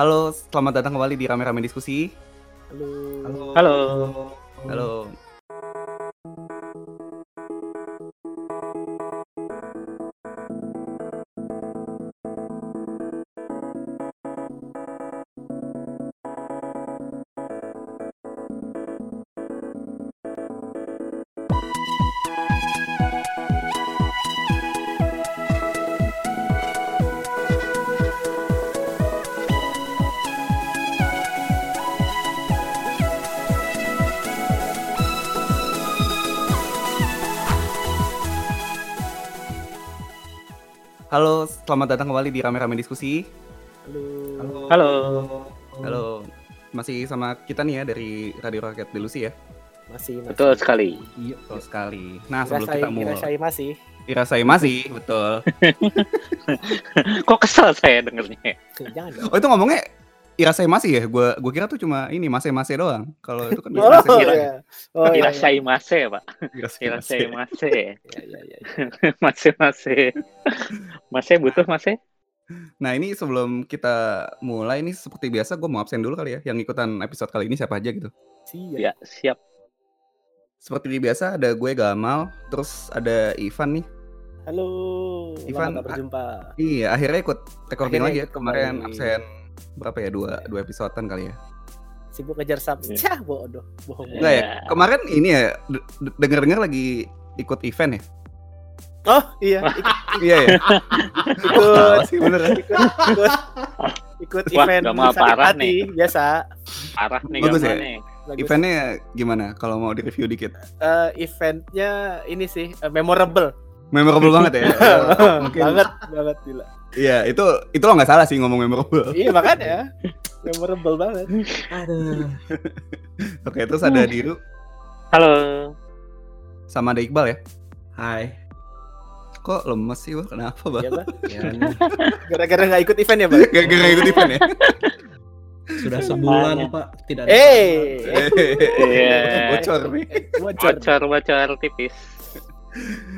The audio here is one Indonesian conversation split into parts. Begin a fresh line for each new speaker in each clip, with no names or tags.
Halo, selamat datang kembali di Rame-Rame Diskusi.
Halo.
Halo.
Halo.
Halo. Selamat datang kembali di Rame-Rame Diskusi.
Halo.
Halo.
Halo. Masih sama kita nih ya dari Radio Rakyat Delusi ya.
Masih, masih.
Betul sekali.
Iya, betul sekali. Nah, sebelum
Dirasai,
kita mulai
dirasai masih.
dirasai masih, betul.
Kok kesel saya dengernya?
Jangan dong.
Oh, itu ngomongnya irasai masih ya? Gua gua kira tuh cuma ini masih-masih doang. Kalau itu kan
Oh,
irasai
iya. Oh, iya, iya.
Irasai mase, Pak.
irasai masih.
mase.
Iya, iya, iya.
Mase mase. Mase butuh mase?
Nah, ini sebelum kita mulai ini seperti biasa gue mau absen dulu kali ya. Yang ikutan episode kali ini siapa aja gitu.
Siap.
Ya, siap.
Seperti biasa ada gue Gamal, terus ada Ivan nih.
Halo.
Ivan,
nggak berjumpa.
Iya, akhirnya ikut recording
Akhirnya
lagi ya. Kemarin
kembali.
absen berapa ya? Dua dua episodean kali ya.
Sibuk ngejar subs.
Iya.
Cah, bodoh. Bohong.
Iya.
Enggak ya? Kemarin ini ya d- d- denger-dengar lagi ikut event ya?
Oh, iya. Ikut,
iya ya.
ikut,
Tahu sih bener.
ikut, ikut, ikut
Wah,
event
nggak mau parah
hati, biasa.
Parah nih
Bagus ya?
nih.
Bagus.
Eventnya gimana? Kalau mau di-review dikit.
Eh, eventnya ini sih eh, memorable.
Memorable banget ya. Mungkin
banget, banget gila.
Iya, itu itu lo nggak salah sih ngomong memorable.
Iya makanya memorable banget.
Oke, terus ada Diru
Halo.
sama ada Iqbal ya.
Hai.
Kok lemes sih, Bang? Kenapa, Bang?
Iya, Bang.
Ya,
Gara-gara nggak ikut event ya, Bang?
Gara-gara ikut event ya?
sudah sebulan
Makanya.
Pak tidak ada.
Eh,
Iya.
Bocor nih.
bocor.
Bocor-bocor tipis.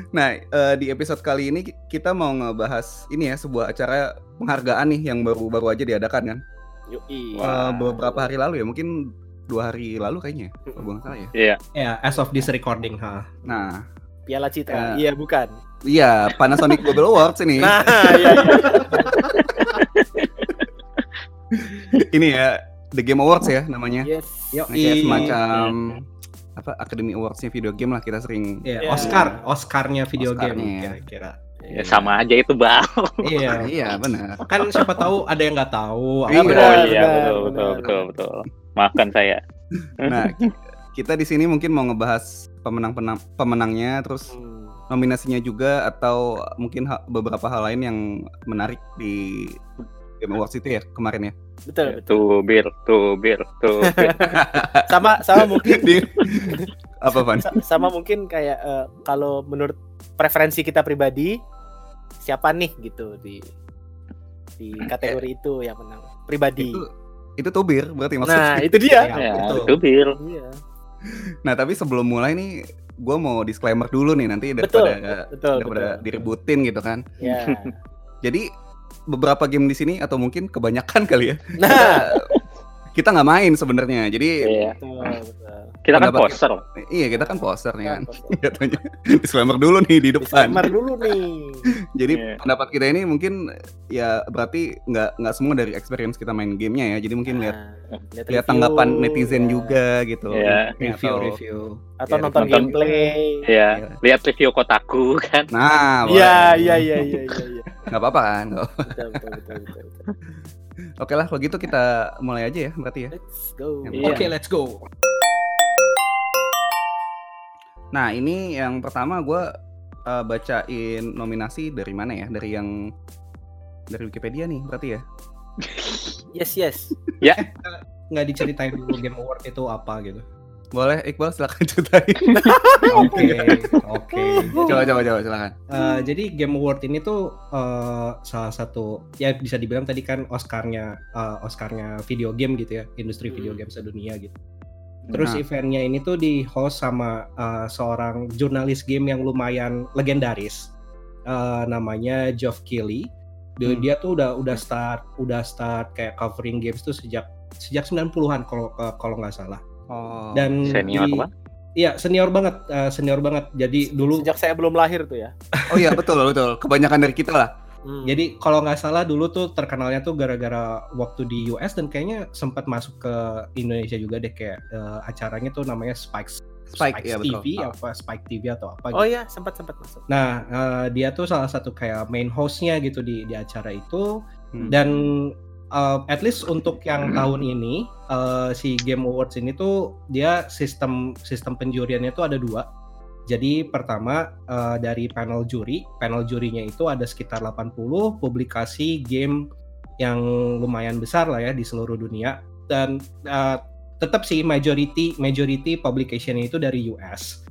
Nah, eh, di episode kali ini kita mau ngebahas ini ya sebuah acara penghargaan nih yang baru-baru aja diadakan kan.
Yoi.
Eh, beberapa hari lalu ya, mungkin dua hari lalu kayaknya. ya, Kalau salah ya.
Iya.
Ya, as of this recording, ha.
Nah,
Piala Citra.
Ya.
Iya, bukan.
iya Panasonic Global Awards ini.
Nah, iya. iya.
ini ya The Game Awards ya namanya.
Yes.
Yuk,
Nah, kayak
i-
semacam apa Academy Awards-nya video game lah kita sering.
Ya,
Ya.
Oscar, Oscarnya video
Oscarnya,
game kira-kira.
Ya, sama aja itu, Bang.
Iya.
Iya, benar.
Kan siapa tahu ada yang nggak tahu.
Iya,
benar,
oh iya,
benar,
betul, betul,
benar.
betul, betul. Maafkan saya.
Nah, ki- kita di sini mungkin mau ngebahas pemenang-pemenang pemenangnya terus
Hmm.
nominasinya juga atau mungkin ha- beberapa hal lain yang menarik di Game Awards itu ya kemarin ya.
Betul, betul.
Tuh bir, tuh bir, tuh bir.
Sama sama mungkin
Di apa Van?
sa- sama mungkin kayak eh, kalau menurut preferensi kita pribadi siapa nih gitu di di kategori itu yang menang pribadi.
Itu itu tubir berarti maksudnya.
Nah, itu dia.
Ya,
Ya,
betul.
itu bir.
Iya.
Nah, tapi sebelum mulai nih gue mau disclaimer dulu nih nanti
Betul,
daripada
betul,
daripada
betul.
diributin gitu kan.
Ya.
Jadi beberapa game di sini atau mungkin kebanyakan kali ya?
Nah,
kita nggak main sebenarnya. Jadi
Iya.
betul, betul.
Kita kan poster.
iya kita kan poster nih kan. Jatuhnya disclaimer dulu nih di depan.
Disclaimer dulu nih.
Jadi
Iya.
pendapat kita ini mungkin ya berarti nggak nggak semua dari experience kita main gamenya ya. Jadi mungkin lihat
Nah,
lihat
review,
tanggapan netizen
ya.
juga gitu.
Iya.
Ini
Review,
atau-
review.
atau
Ya,
nonton
nonton-
gameplay.
Ya,
Iya.
lihat review kotaku kan.
Nah,
Iya, iya, iya, iya, iya, iya.
nggak apa-apa kan.
betul, betul, betul, betul.
Oke lah, kalau gitu kita mulai aja ya berarti ya.
Let's go.
Iya.
Oke, let's go.
Nah ini yang pertama gue bacain nominasi dari mana ya? Dari yang dari Wikipedia nih berarti ya.
Yes, yes.
Nggak diceritain dulu Game Award itu apa gitu.
Boleh Iqbal silakan ceritain.
Oke, oke.
coba coba coba silakan.
Eh, jadi Game Award ini tuh eh, salah satu ya bisa dibilang tadi kan Oscarnya eh, Oscarnya video game gitu ya, industri video
Hmm.
game sedunia gitu. Terus
Nah.
eventnya ini tuh di host sama eh, seorang jurnalis game yang lumayan legendaris, Eh, namanya Geoff Keighley. Dia,
Hmm.
dia tuh udah udah start udah start kayak covering games tuh sejak sejak 90-an kalau kalau nggak salah.
Oh.
Dan
Senior
di-
apa?
Iya, senior banget, eh, senior banget. Jadi dulu
Sejak saya belum lahir tuh ya.
oh iya betul betul. Kebanyakan dari kita lah.
Hmm.
Jadi kalau nggak salah dulu tuh terkenalnya tuh gara-gara waktu di US dan kayaknya sempat masuk ke Indonesia juga deh kayak eh, acaranya tuh namanya Spike
Spike, iya, betul.
TV apa Spike TV atau apa
Oh
gitu.
iya, sempat sempat masuk.
Nah eh, dia tuh salah satu kayak main hostnya gitu di di acara itu
Hmm.
dan eh, at least untuk yang tahun ini eh, si Game Awards ini tuh dia sistem sistem penjuriannya tuh ada dua. Jadi pertama eh, dari panel juri, panel jurinya itu ada sekitar 80 publikasi game yang lumayan besar lah ya di seluruh dunia dan eh, tetap sih majority majority publicationnya itu dari US.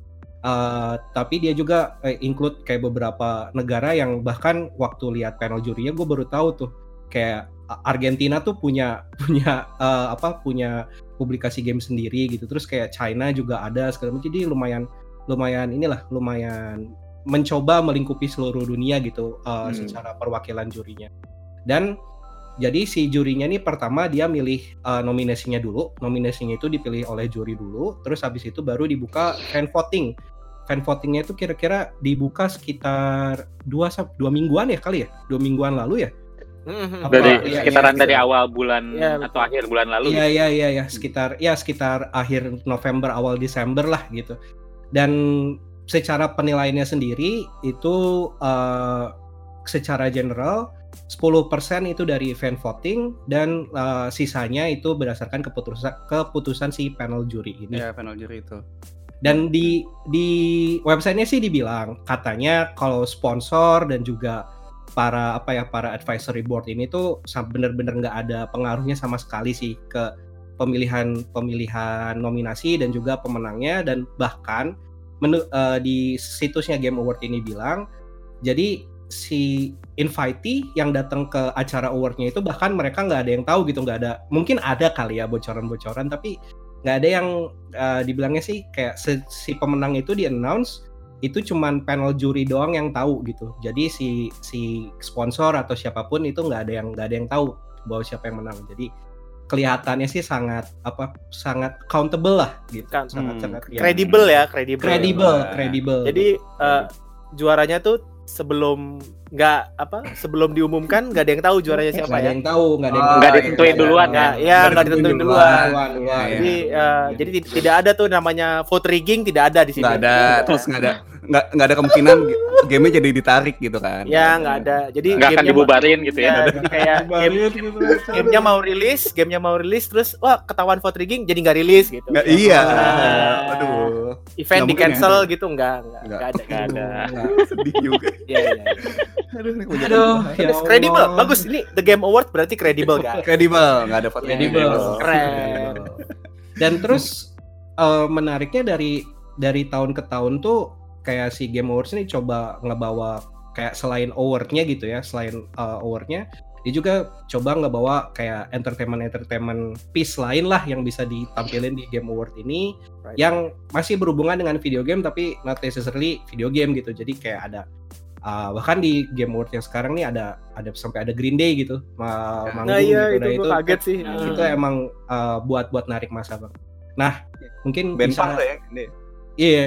Eh, tapi dia juga include kayak beberapa negara yang bahkan waktu lihat panel jurinya gue baru tahu tuh kayak Argentina tuh punya punya eh, apa punya publikasi game sendiri gitu. Terus kayak China juga ada segala macam. Jadi lumayan lumayan inilah lumayan mencoba melingkupi seluruh dunia gitu uh,
Hmm.
secara perwakilan jurinya. Dan jadi si jurinya nih pertama dia milih uh, nominasinya dulu. Nominasinya itu dipilih oleh juri dulu. Terus habis itu baru dibuka fan voting. Fan votingnya itu kira-kira dibuka sekitar dua dua mingguan ya kali ya? Dua mingguan lalu ya
Hmm,
Apa-
Dari
iya,
sekitaran
iya,
dari
iya.
awal bulan
Iya,
atau akhir bulan lalu.
Iya iya iya ya sekitar ya sekitar akhir November awal Desember lah gitu. Dan secara penilaiannya sendiri itu eh, secara general 10% itu dari fan voting dan eh, sisanya itu berdasarkan keputusan keputusan si panel juri ini.
Iya panel juri itu.
Dan di di websitenya sih dibilang katanya kalau sponsor dan juga para apa ya para advisory board ini tuh bener-bener nggak ada pengaruhnya sama sekali sih ke pemilihan pemilihan nominasi dan juga pemenangnya dan bahkan menu, eh, di situsnya Game Award ini bilang jadi si invitee yang datang ke acara awardnya itu bahkan mereka nggak ada yang tahu gitu nggak ada mungkin ada kali ya bocoran-bocoran tapi nggak ada yang eh, dibilangnya sih kayak se- si pemenang itu di announce itu cuman panel juri doang yang tahu gitu jadi si si sponsor atau siapa pun itu nggak ada yang nggak ada yang tahu bahwa siapa yang menang jadi kelihatannya sih sangat apa sangat countable lah gitu
Kan,
sangat
hmm.
sangat ya,
Kredibel ya, kredibel.
kredibel
Nah,
kredibel
Jadi eh, juaranya tuh sebelum nggak apa sebelum diumumkan nggak ada yang tahu juaranya siapa
nggak ada
ya.
yang tahu nggak ada yang
Oh,
tahu.
Nggak ditentuin duluan
Nggak,
kan?
ya nggak ditentuin duluan.
duluan,
Iya,
Jadi
iya.
eh, jadi ti- tidak ada tuh namanya vote rigging tidak ada di sini.
Nggak ada terus nggak ada nggak nggak ada kemungkinan gamenya jadi ditarik gitu kan.
Ya nggak ada. Jadi
Nggak akan dibubarin gitu
Ya,
ya.
jadi kayak game, gamenya mau rilis, gamenya mau rilis terus wah ketahuan vote rigging jadi nggak rilis gitu.
Nggak, iya.
Nah,
Aduh.
Event di
mungkin ya.
cancel gitu nggak nggak ada.
Nggak ada.
Sedih juga.
Iya iya.
Aduh, ini kebanyakan
aduh
bahaya.
ya
Terus kredibel,
Allah.
bagus ini The Game Award berarti kredibel guys.
Kredibel, nggak ada vote
Kredibel.
Keren.
dan terus eh, menariknya dari dari tahun ke tahun tuh kayak si Game Awards ini coba ngebawa kayak selain awardnya gitu ya selain eh, awardnya dia juga coba ngebawa kayak entertainment entertainment piece lain lah yang bisa ditampilin di Game Award ini
Right.
yang masih berhubungan dengan video game tapi not necessarily video game gitu jadi kayak ada uh, bahkan di Game Award yang sekarang nih ada ada sampai ada Green Day gitu ma-
Nah,
manggung
Nah iya
gitu.
itu gue kaget sih.
Hmm.
itu emang uh, buat buat narik masa bang nah mungkin
band
bisa
ya. Ini.
iya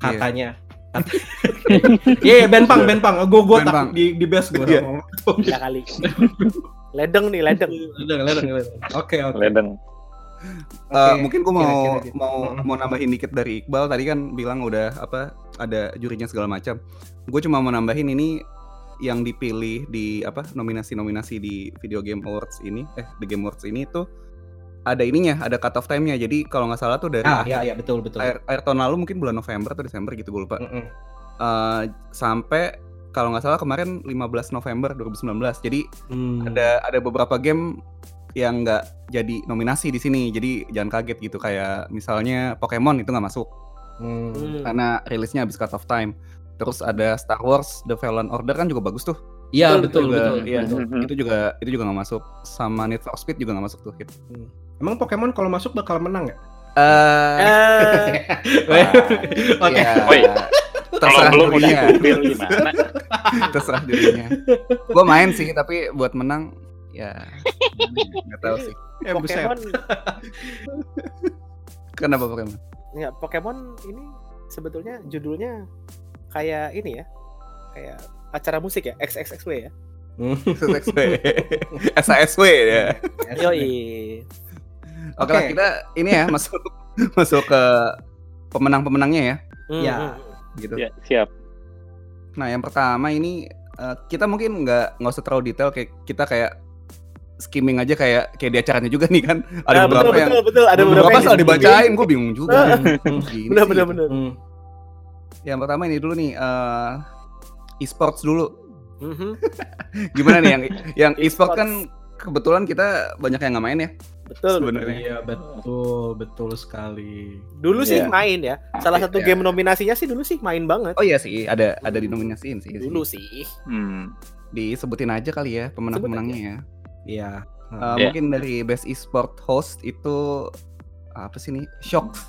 katanya iya band punk band punk gue gue tak di di base gue
Iya.
Ya kali. ledeng nih ledeng.
Ledeng, ledeng, ledeng. oke oke
Ledeng.
Oke,
Eh, mungkin gue mau
kira-kira gitu.
mau
Mm.
mau nambahin dikit dari Iqbal tadi kan bilang udah apa ada jurinya segala macam. Gue cuma mau nambahin ini yang dipilih di apa nominasi-nominasi di Video Game Awards ini eh The Game Awards ini tuh ada ininya, ada cut off time-nya. Jadi kalau nggak salah tuh dari
ah ya ya betul betul
akhir, akhir tahun lalu mungkin bulan November atau Desember gitu gue lupa.
Mm-mm.
Eh, sampai kalau nggak salah kemarin 15 November 2019. Jadi
Hmm.
ada ada beberapa game yang nggak jadi nominasi di sini jadi jangan kaget gitu kayak misalnya Pokemon itu nggak masuk
Hmm.
Hmm.
karena rilisnya habis cut off time terus ada Star Wars The Fallen Order kan juga bagus tuh
Iya
Betul,
betul
iya,
betul.
Mhm.
itu juga itu juga nggak masuk sama Need for Speed juga nggak masuk tuh gitu.
Emang Pokemon kalau masuk bakal menang ya?
Eh,
Eh,
Oke.
ya.
Kalau
terserah
belum
dirinya. terserah dirinya. Gue main sih, tapi buat menang ya nggak tahu sih.
Eh.
Pokemon
Kenapa Pokemon?
ya Pokemon ini sebetulnya judulnya kayak ini ya kayak acara musik ya XXXW ya
SSW. SASW ya.
yoi
Oke lah
Oke.
kita ini ya masuk masuk ke pemenang-pemenangnya ya
Hmm,
Ya.
hmm.
gitu.
Ya, siap.
Nah yang pertama ini eh, kita mungkin nggak nggak usah terlalu detail kayak kita kayak skimming aja kayak kayak di acaranya juga nih kan ada
Nah,
beberapa
betul,
yang
betul betul ada
beberapa soal
yang
dibacain gue bingung juga. Gini
benar
sih.
benar benar
Hmm.
Yang pertama ini dulu nih eh, e-sports dulu.
Mhm.
Gimana nih yang yang e-sport
E-sports.
kan kebetulan kita banyak yang nggak main ya
betul
sebenarnya.
Iya betul betul sekali.
dulu sih
Iya.
main ya salah satu
Iya.
game nominasinya sih dulu sih main banget
Oh iya sih ada ada dinominasiin sih.
dulu sih
Hmm.
Disebutin aja kali ya pemenang-pemenangnya ya.
Iya.
Eh,
Iya.
Mungkin dari best e-sport host itu apa sih nih? Shocks.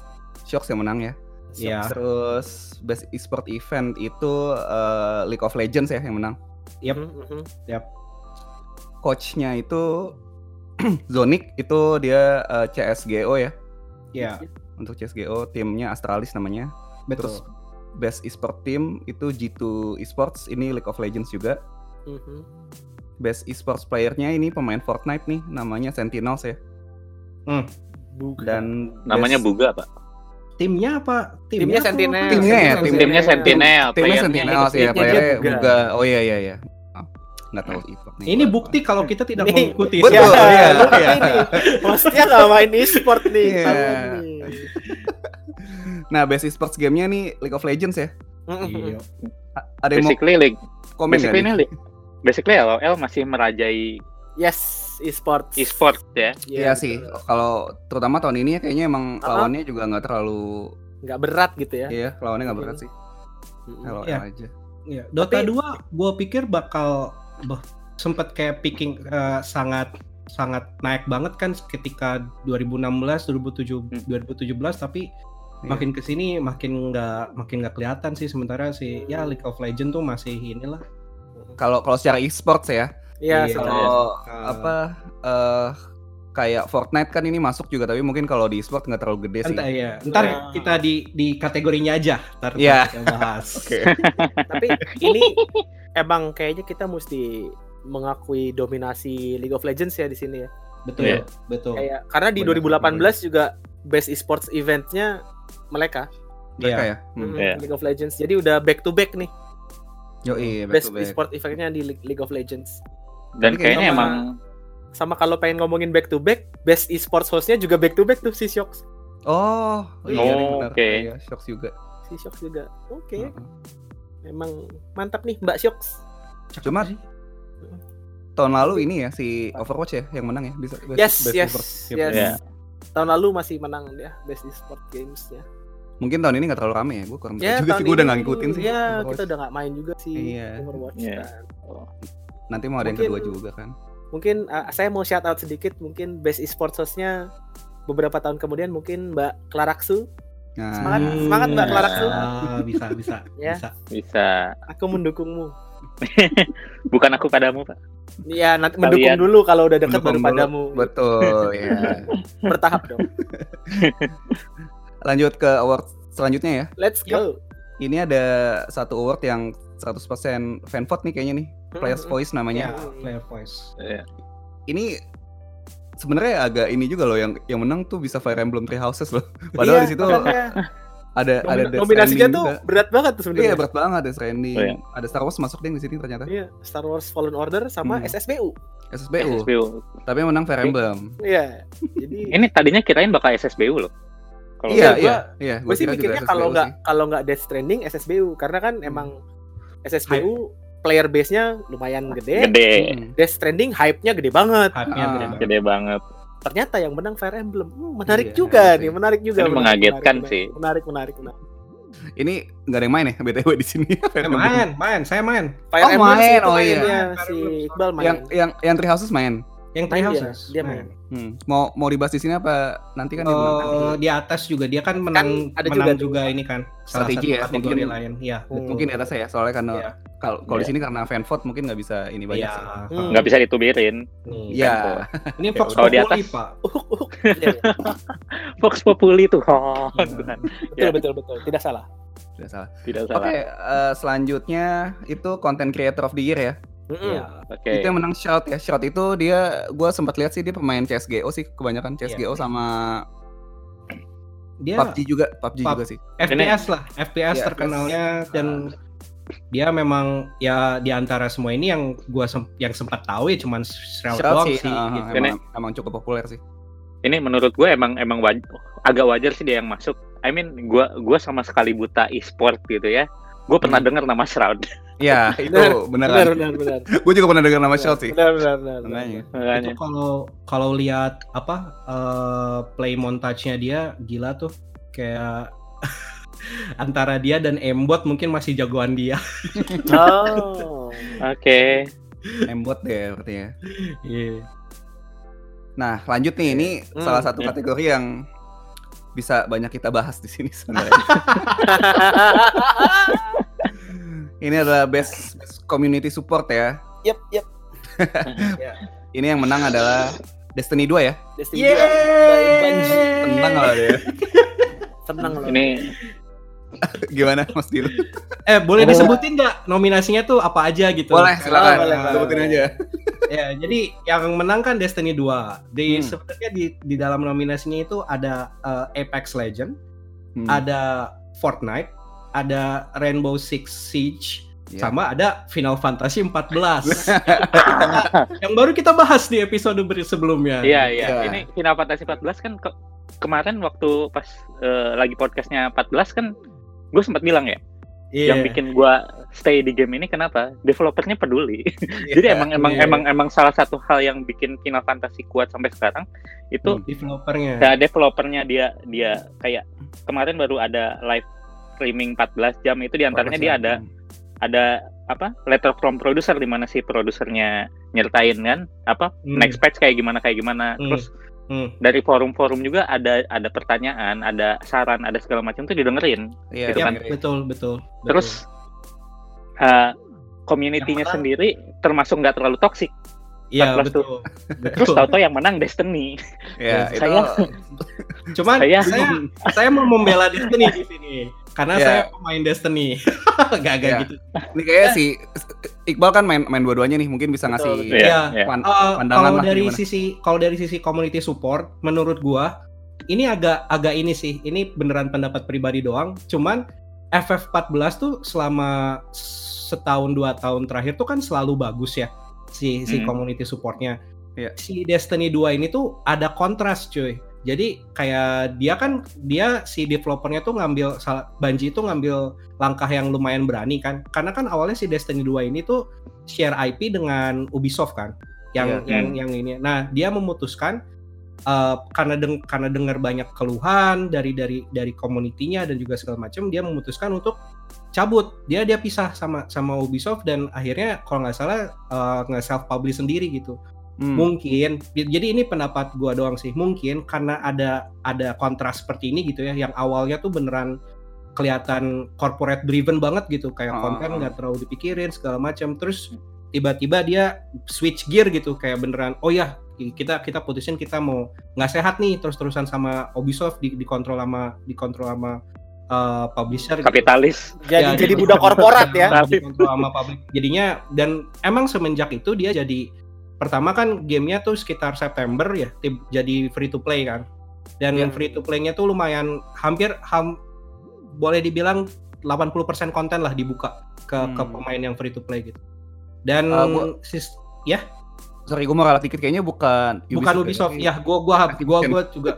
Shocks yang menang ya.
Iya.
Terus best e-sport event itu eh, League of Legends ya yang menang.
Yap.
Mhm, mhm.
Coachnya itu Zonic itu dia eh, CSGO ya.
Iya.
Untuk CSGO timnya Astralis namanya.
Betul.
Terus best e-sport team itu G2 Esports ini League of Legends juga.
Mhm.
Best esports playernya ini pemain Fortnite nih namanya Sentinels ya.
Bukan.
Dan
Namanya
best-
Buga, Pak.
Timnya apa?
Timnya
atau
Sentinel.
Timnya ya, tim-
Timnya Sentinel,
timnya
playernya
Sentinels ya,
Timnya
playernya
Buga.
Buga. Oh iya iya iya. Nggak tahu e-sport nih.
Ini bukti kalau kita tidak
Nih,
mengikuti.
betul,
ya,
iya,
lu
iya.
ini hostnya nggak main e-sport nih
Iya.
ketahuan nih.
Nah, best esports gamenya nih League of Legends ya.
Iya.
Ada yang mau
Basically, League.
komen nggak
Basically, ini League. Basically, LOL masih merajai
yes e-sports
e-sport ya.
Iya sih. Kalau terutama tahun ini ya kayaknya emang
Ah.
lawannya juga nggak terlalu
nggak berat gitu ya
Iya, lawannya nggak berat sih. LOL
Iya.
aja.
Iya, Dota
Tapi-
2 gua pikir bakal bah, sempet kayak picking eh, sangat sangat naik banget kan ketika 2016 2007
Hmm.
2017 tapi
Iya.
makin ke sini makin nggak makin nggak kelihatan sih sementara si ya League of Legends tuh masih inilah
Kalau kalau secara e-sports ya,
Iya,
Iya.
sebenarnya.
kalau
Uh,
apa eh kayak Fortnite kan ini masuk juga tapi mungkin kalau di e-sport nggak terlalu gede sih.
Entar ya, ntar
Nah.
kita di di kategorinya aja, ntar
Iya.
kita bahas.
Oke.
tapi ini emang kayaknya kita mesti mengakui dominasi League of Legends ya di sini ya
Betul,
Iya.
betul.
kayak karena di
Benar,
2018 juga best esports eventnya mereka
Mereka
Iya.
ya. Hmm.
Iya.
League of Legends jadi udah back to back nih
Yo, iya, back
best
to back.
esports eventnya di League- League of Legends
Dan
Tapi kayaknya
sama-
emang
sama kalau pengen ngomongin back to back best esports hostnya juga back to back tuh si Shox
Oh, iya
Oh,
benar.
oke.
Iya, Shocks juga.
si Shox juga oke
Heeh.
Memang mantap nih Mbak Shox
Cuma tahun lalu ini ya si Overwatch ya yang menang ya bisa best,
yes
best
yes
esports
yes.
Iya.
tahun lalu masih menang dia best esports games ya
Mungkin tahun ini nggak terlalu rame ya, gue kurang
ya
juga sih, gue udah nggak ngikutin sih.
ya
Overwatch.
kita udah nggak main juga sih
Iya.
Overwatch
Iya.
kan.
Nanti mau ada yang
Mungkin-
kedua juga kan.
mungkin uh, saya mau shout out sedikit mungkin best esports hostnya beberapa tahun kemudian mungkin Mbak Klaraksu
Nah,
Semangat, semangat, Mbak Klaraksu.
Ah, bisa, bisa,
Ya.
bisa.
bisa.
aku mendukungmu
Bukan aku padamu, Pak.
Iya, nanti
Kalian-
mendukung dulu kalau udah dekat baru
dulu.
padamu.
Betul, ya.
Bertahap dong.
Lanjut ke award selanjutnya ya.
Let's go.
Ini ada satu award yang 100% fan vote nih kayaknya nih. Players
Hmm.
Voice
Ya,
namanya.
player voice.
Iya.
Ini sebenarnya agak ini juga loh yang yang menang tuh bisa Fire Emblem Three Houses loh. Padahal
Iya,
di situ
makanya
ada ada
nomi-
Death
nominasinya
Stranding
tuh
juga.
berat banget tuh
Iya
sebenarnya.
berat banget Death Stranding.
Oh, iya.
Ada Star Wars masuk deh di sini ternyata.
Iya, Star Wars Fallen Order sama
Hmm.
SSBU.
SSBU.
SSBU.
Tapi yang menang Fire Emblem.
Iya. Jadi
Ini tadinya kirain bakal SSBU loh. Kalau
Iya,
gua-
iya, iya.
gue sih mikirnya kalau nggak kalau nggak Death Stranding SSBU karena kan emang SSBU player base-nya lumayan gede.
gede,
Hmm.
Death Stranding hype-nya gede banget.
Hype-nya
Ah.
gede banget.
gede banget.
Ternyata yang menang Fire Emblem. Hmm, menarik
Iya,
juga
iya
nih,
sih.
menarik juga.
Ini
menarik,
mengagetkan
menarik,
sih.
Menarik, menarik, menarik.
Ini nggak ada yang main ya BTW di sini. Fire Emblem.
main, main, saya main.
Fire
Oh,
Emblem
main.
itu
Oh, iya.
si. Iqbal main.
Yang yang yang Three Houses main.
Yang
Main
Three
dia, dia main.
Hmm. Mau mau dibahas di sini apa nanti kan?
Eh, di atas juga dia kan menang
ada
menang
juga
juga, ini kan salah
Strategi
satu
ya, mungkin-
lain. Iya,
Hmm.
betul.
Mungkin di atas ya soalnya karena
Iya.
kalau kalau di
Iya.
sini karena fan vote mungkin nggak bisa ini banyak
Iya.
sih.
Hmm.
Nggak bisa ditubirin.
Iya.
Ini
Ya
Fox.
Kalau di
Populi,
atas-
Pak.
Iya, iya.
Vox Populi Tuhan.
Iya.
Tuhan.
betul
Ya.
betul betul tidak salah.
Tidak salah.
Tidak
Oke,
salah.
eh, selanjutnya itu content creator of the year ya.
Iya.
Oke.
Itu yang menang Shout ya. Shout itu dia gue sempat lihat sih dia pemain CS:GO sih kebanyakan CS:GO sama
Dia
PUBG juga, PUBG
Pub-
juga sih.
FPS lah, FPS
Iya,
terkenalnya dan dia memang ya di antara semua ini yang gua sem- yang sempat tahu ya cuman Shroud
sih,
sih.
eh,
gitu.
emang, emang cukup populer sih.
Ini menurut gue emang emang waj- agak wajar sih dia yang masuk. I mean, gua gua sama sekali buta e-sport gitu ya. Gue pernah
Hmm.
dengar nama Shroud.
Iya, itu
Benar,
beneran.
Benar benar benar.
gue juga pernah dengar nama Shout sih.
Benar benar benar.
Makanya.
Itu kalau kalau lihat apa eh, play montage-nya dia gila tuh kayak antara dia dan Embot mungkin masih jagoan dia.
Oh.
Oke.
Embot deh berarti ya.
Iya.
Nah, lanjut nih ini
Hmm,
salah satu
ya.
kategori yang bisa banyak kita bahas di sini sebenarnya. Ini adalah best community support ya.
Yep yep.
Ini yang menang adalah Destiny 2 ya.
Destiny 2 by Bungie.
Tenang lah dia.
Senang loh.
Ini
Gimana Mas Dil?
Eh boleh
Oh.
disebutin nggak nominasinya tuh apa aja gitu?
Boleh, silakan.
Oh, boleh,
Sebutin
boleh.
aja.
Ya, jadi yang menang kan Destiny 2. Di
Hmm.
sebenarnya di di dalam nominasinya itu ada eh, Apex Legend,
Hmm.
ada Fortnite, ada Rainbow Six Siege,
Iya.
sama ada Final Fantasy 14. yang baru kita bahas di episode ber- sebelumnya.
Iya iya.
Iya.
Ini Final Fantasy 14 kan ke- kemarin waktu pas eh, lagi podcastnya 14 kan gue sempat bilang ya,
Iya.
yang bikin gue stay di game ini kenapa? Developernya peduli. Jadi emang emang
iya.
emang emang salah satu hal yang bikin Final Fantasy kuat sampai sekarang itu
Hmm, developernya.
ya developernya dia dia kayak kemarin baru ada live streaming 14 jam itu di antaranya dia ada ada apa letter from producer di mana si produsernya nyertain kan apa
Hmm.
next patch kayak gimana kayak gimana
Hmm.
terus
Hmm.
dari forum-forum juga ada ada pertanyaan ada saran ada segala macam tuh didengerin
Iya,
Gitu
Ya,
kan.
betul, betul.
terus uh, community-nya sendiri termasuk nggak terlalu toksik
Iya,
14
betul.
terus
Betul.
tahu-tahu yang menang Destiny
ya, itu
Saya-
Cuman
Saya-
saya saya mau membela Destiny di sini karena
Iya.
saya pemain Destiny. Gak gak
Iya.
gitu.
ini kayak si Iqbal kan main main dua-duanya nih, mungkin bisa ngasih
Betul,
Iya,
Iya.
iya.
pan-
Uh,
pandangan
kalau
lah
dari
gimana.
sisi kalau dari sisi community support menurut gua ini agak agak ini sih ini beneran pendapat pribadi doang cuman FF14 tuh selama setahun dua tahun terakhir tuh kan selalu bagus ya si si
Hmm.
community supportnya
Iya.
si Destiny 2 ini tuh ada kontras cuy jadi kayak dia kan dia si developernya tuh ngambil Bungie itu ngambil langkah yang lumayan berani kan. Karena kan awalnya si Destiny 2 ini tuh share IP dengan Ubisoft kan yang
Iya.
yang yang ini. Nah dia memutuskan eh, karena deng karena dengar banyak keluhan dari dari dari komunitinya dan juga segala macam dia memutuskan untuk cabut. Dia dia pisah sama sama Ubisoft dan akhirnya kalau nggak salah eh, nggak self publish sendiri gitu
Hmm.
mungkin jadi ini pendapat gua doang sih mungkin karena ada ada kontras seperti ini gitu ya yang awalnya tuh beneran kelihatan corporate driven banget gitu kayak
Ah,
konten nggak terlalu dipikirin segala macam terus tiba-tiba dia switch gear gitu kayak beneran oh ya kita kita putusin kita mau nggak sehat nih terus-terusan sama Ubisoft di dikontrol sama dikontrol sama uh, publisher gitu.
kapitalis
Jadi
Ya,
jadi budak korporat ya.
dikontrol sama publik. Jadinya dan emang semenjak itu dia jadi pertama kan gamenya tuh sekitar September ya jadi free to play kan. Dan
Iya.
free to play-nya tuh lumayan hampir ham, boleh dibilang 80% konten lah dibuka ke ke
Hmm.
pemain yang free to play gitu. Dan
Uh, gua-
sis-
Sorry, gue mau ralat dikit kayaknya bukan
bukan Ubisoft ya gua gua gua gua juga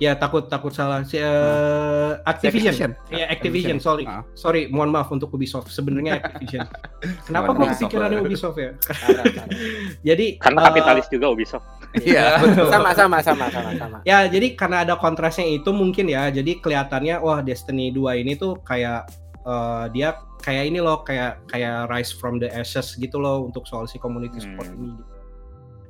ya takut takut salah si eh, Activision. Ya Activision, sorry.
Ah.
Sorry, mohon maaf untuk Ubisoft. Sebenarnya Activision. Kenapa kok
Ubisoft
kepikirannya. Ubisoft ya? Jadi
karena
eh,
kapitalis juga Ubisoft
Iya,
sama sama sama sama sama.
ya jadi karena ada kontrasnya itu mungkin ya. Jadi kelihatannya wah Destiny 2 ini tuh kayak eh, dia kayak ini loh kayak kayak rise from the ashes gitu loh untuk soal si community support
Hmm.
ini. gitu.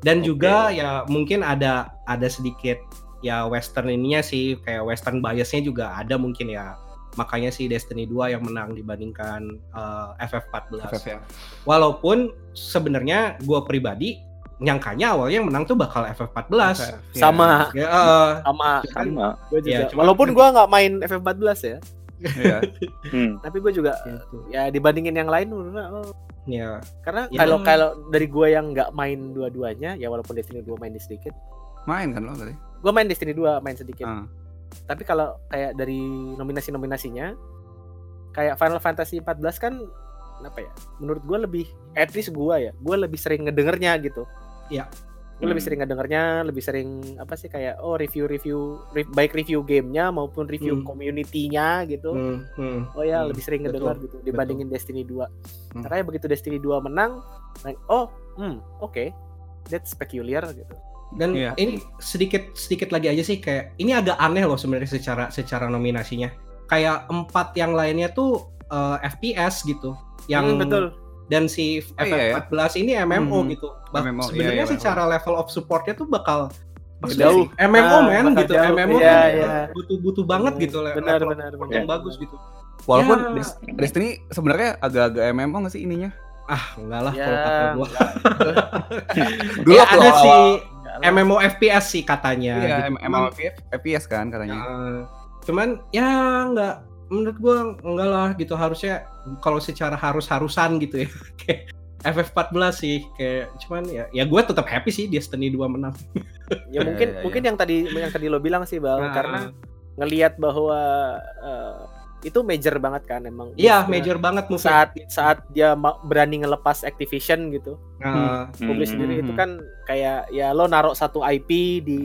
Dan
Oke.
juga ya mungkin ada ada sedikit ya western ininya sih kayak western biasnya juga ada mungkin ya. Makanya sih Destiny 2 yang menang dibandingkan eh, FF14.
FF ya.
Walaupun sebenarnya gue pribadi nyangkanya awalnya yang menang tuh bakal FF14.
FF, ya.
Sama,
Ya, eh,
sama.
sama
Gue juga.
Ya, cuman-
Walaupun gua nggak main FF14 ya,
Iya.
hmm.
tapi gue juga
gitu.
ya dibandingin yang lain menurut gua, oh,
Ya,
karena
Ya.
kalau kalau dari gue yang nggak main dua-duanya ya walaupun Destiny 2 main sedikit
Main kan lo tadi?
Gue main Destiny 2 main sedikit
Ah.
tapi kalau kayak dari nominasi-nominasinya kayak Final Fantasy 14 kan apa ya menurut gue lebih at least gue ya gue lebih sering ngedengernya gitu
Iya.
gue lebih
Hmm.
sering ngedengernya lebih sering apa sih kayak oh review-review re- baik review gamenya maupun review
Hmm.
community-nya gitu
hmm, hmm,
oh ya
hmm,
lebih sering
betul,
ngedengar gitu dibandingin Destiny 2
Hmm.
makanya begitu Destiny 2 menang like, oh hmm oke that's peculiar gitu
Dan
Iya.
ini sedikit sedikit lagi aja sih kayak ini agak aneh loh sebenarnya secara secara nominasinya. Kayak empat yang lainnya tuh eh, FPS gitu. Yang
Hmm, betul
dan si
Oh, iya ya.
FF14 ini MMO
Hmm.
gitu.
Iya,
sebenarnya
iya,
secara level of supportnya tuh bakal
Jauh.
MMO
Ah,
men gitu.
jauh.
MMO
Iya,
kan
iya.
butuh-butuh banget gitu le-
benar
level
benar
yang bagus gitu.
Walaupun
Ya.
Des- Destiny sebenarnya agak-agak MMO nggak sih ininya?
Ah, enggak lah
Ya,
kalau kata gua.
Dulu
ya ada
awal-
sih
lah.
MMO FPS sih katanya.
Iya,
gitu.
MMO FPS kan katanya.
Ya, cuman ya nggak menurut gua enggak lah gitu harusnya kalau secara harus-harusan gitu ya kayak FF14 sih kayak cuman ya ya gue tetap happy sih Destiny 2 menang.
ya mungkin
Iya, iya,
mungkin yang tadi yang tadi lo bilang sih bal
Nah,
karena ngelihat bahwa eh, itu major banget kan emang
iya major banget move
saat saat dia berani ngelepas Activision gitu
Nah,
publish
Hmm.
sendiri itu
Hmm.
kan kayak ya lo naruh satu IP di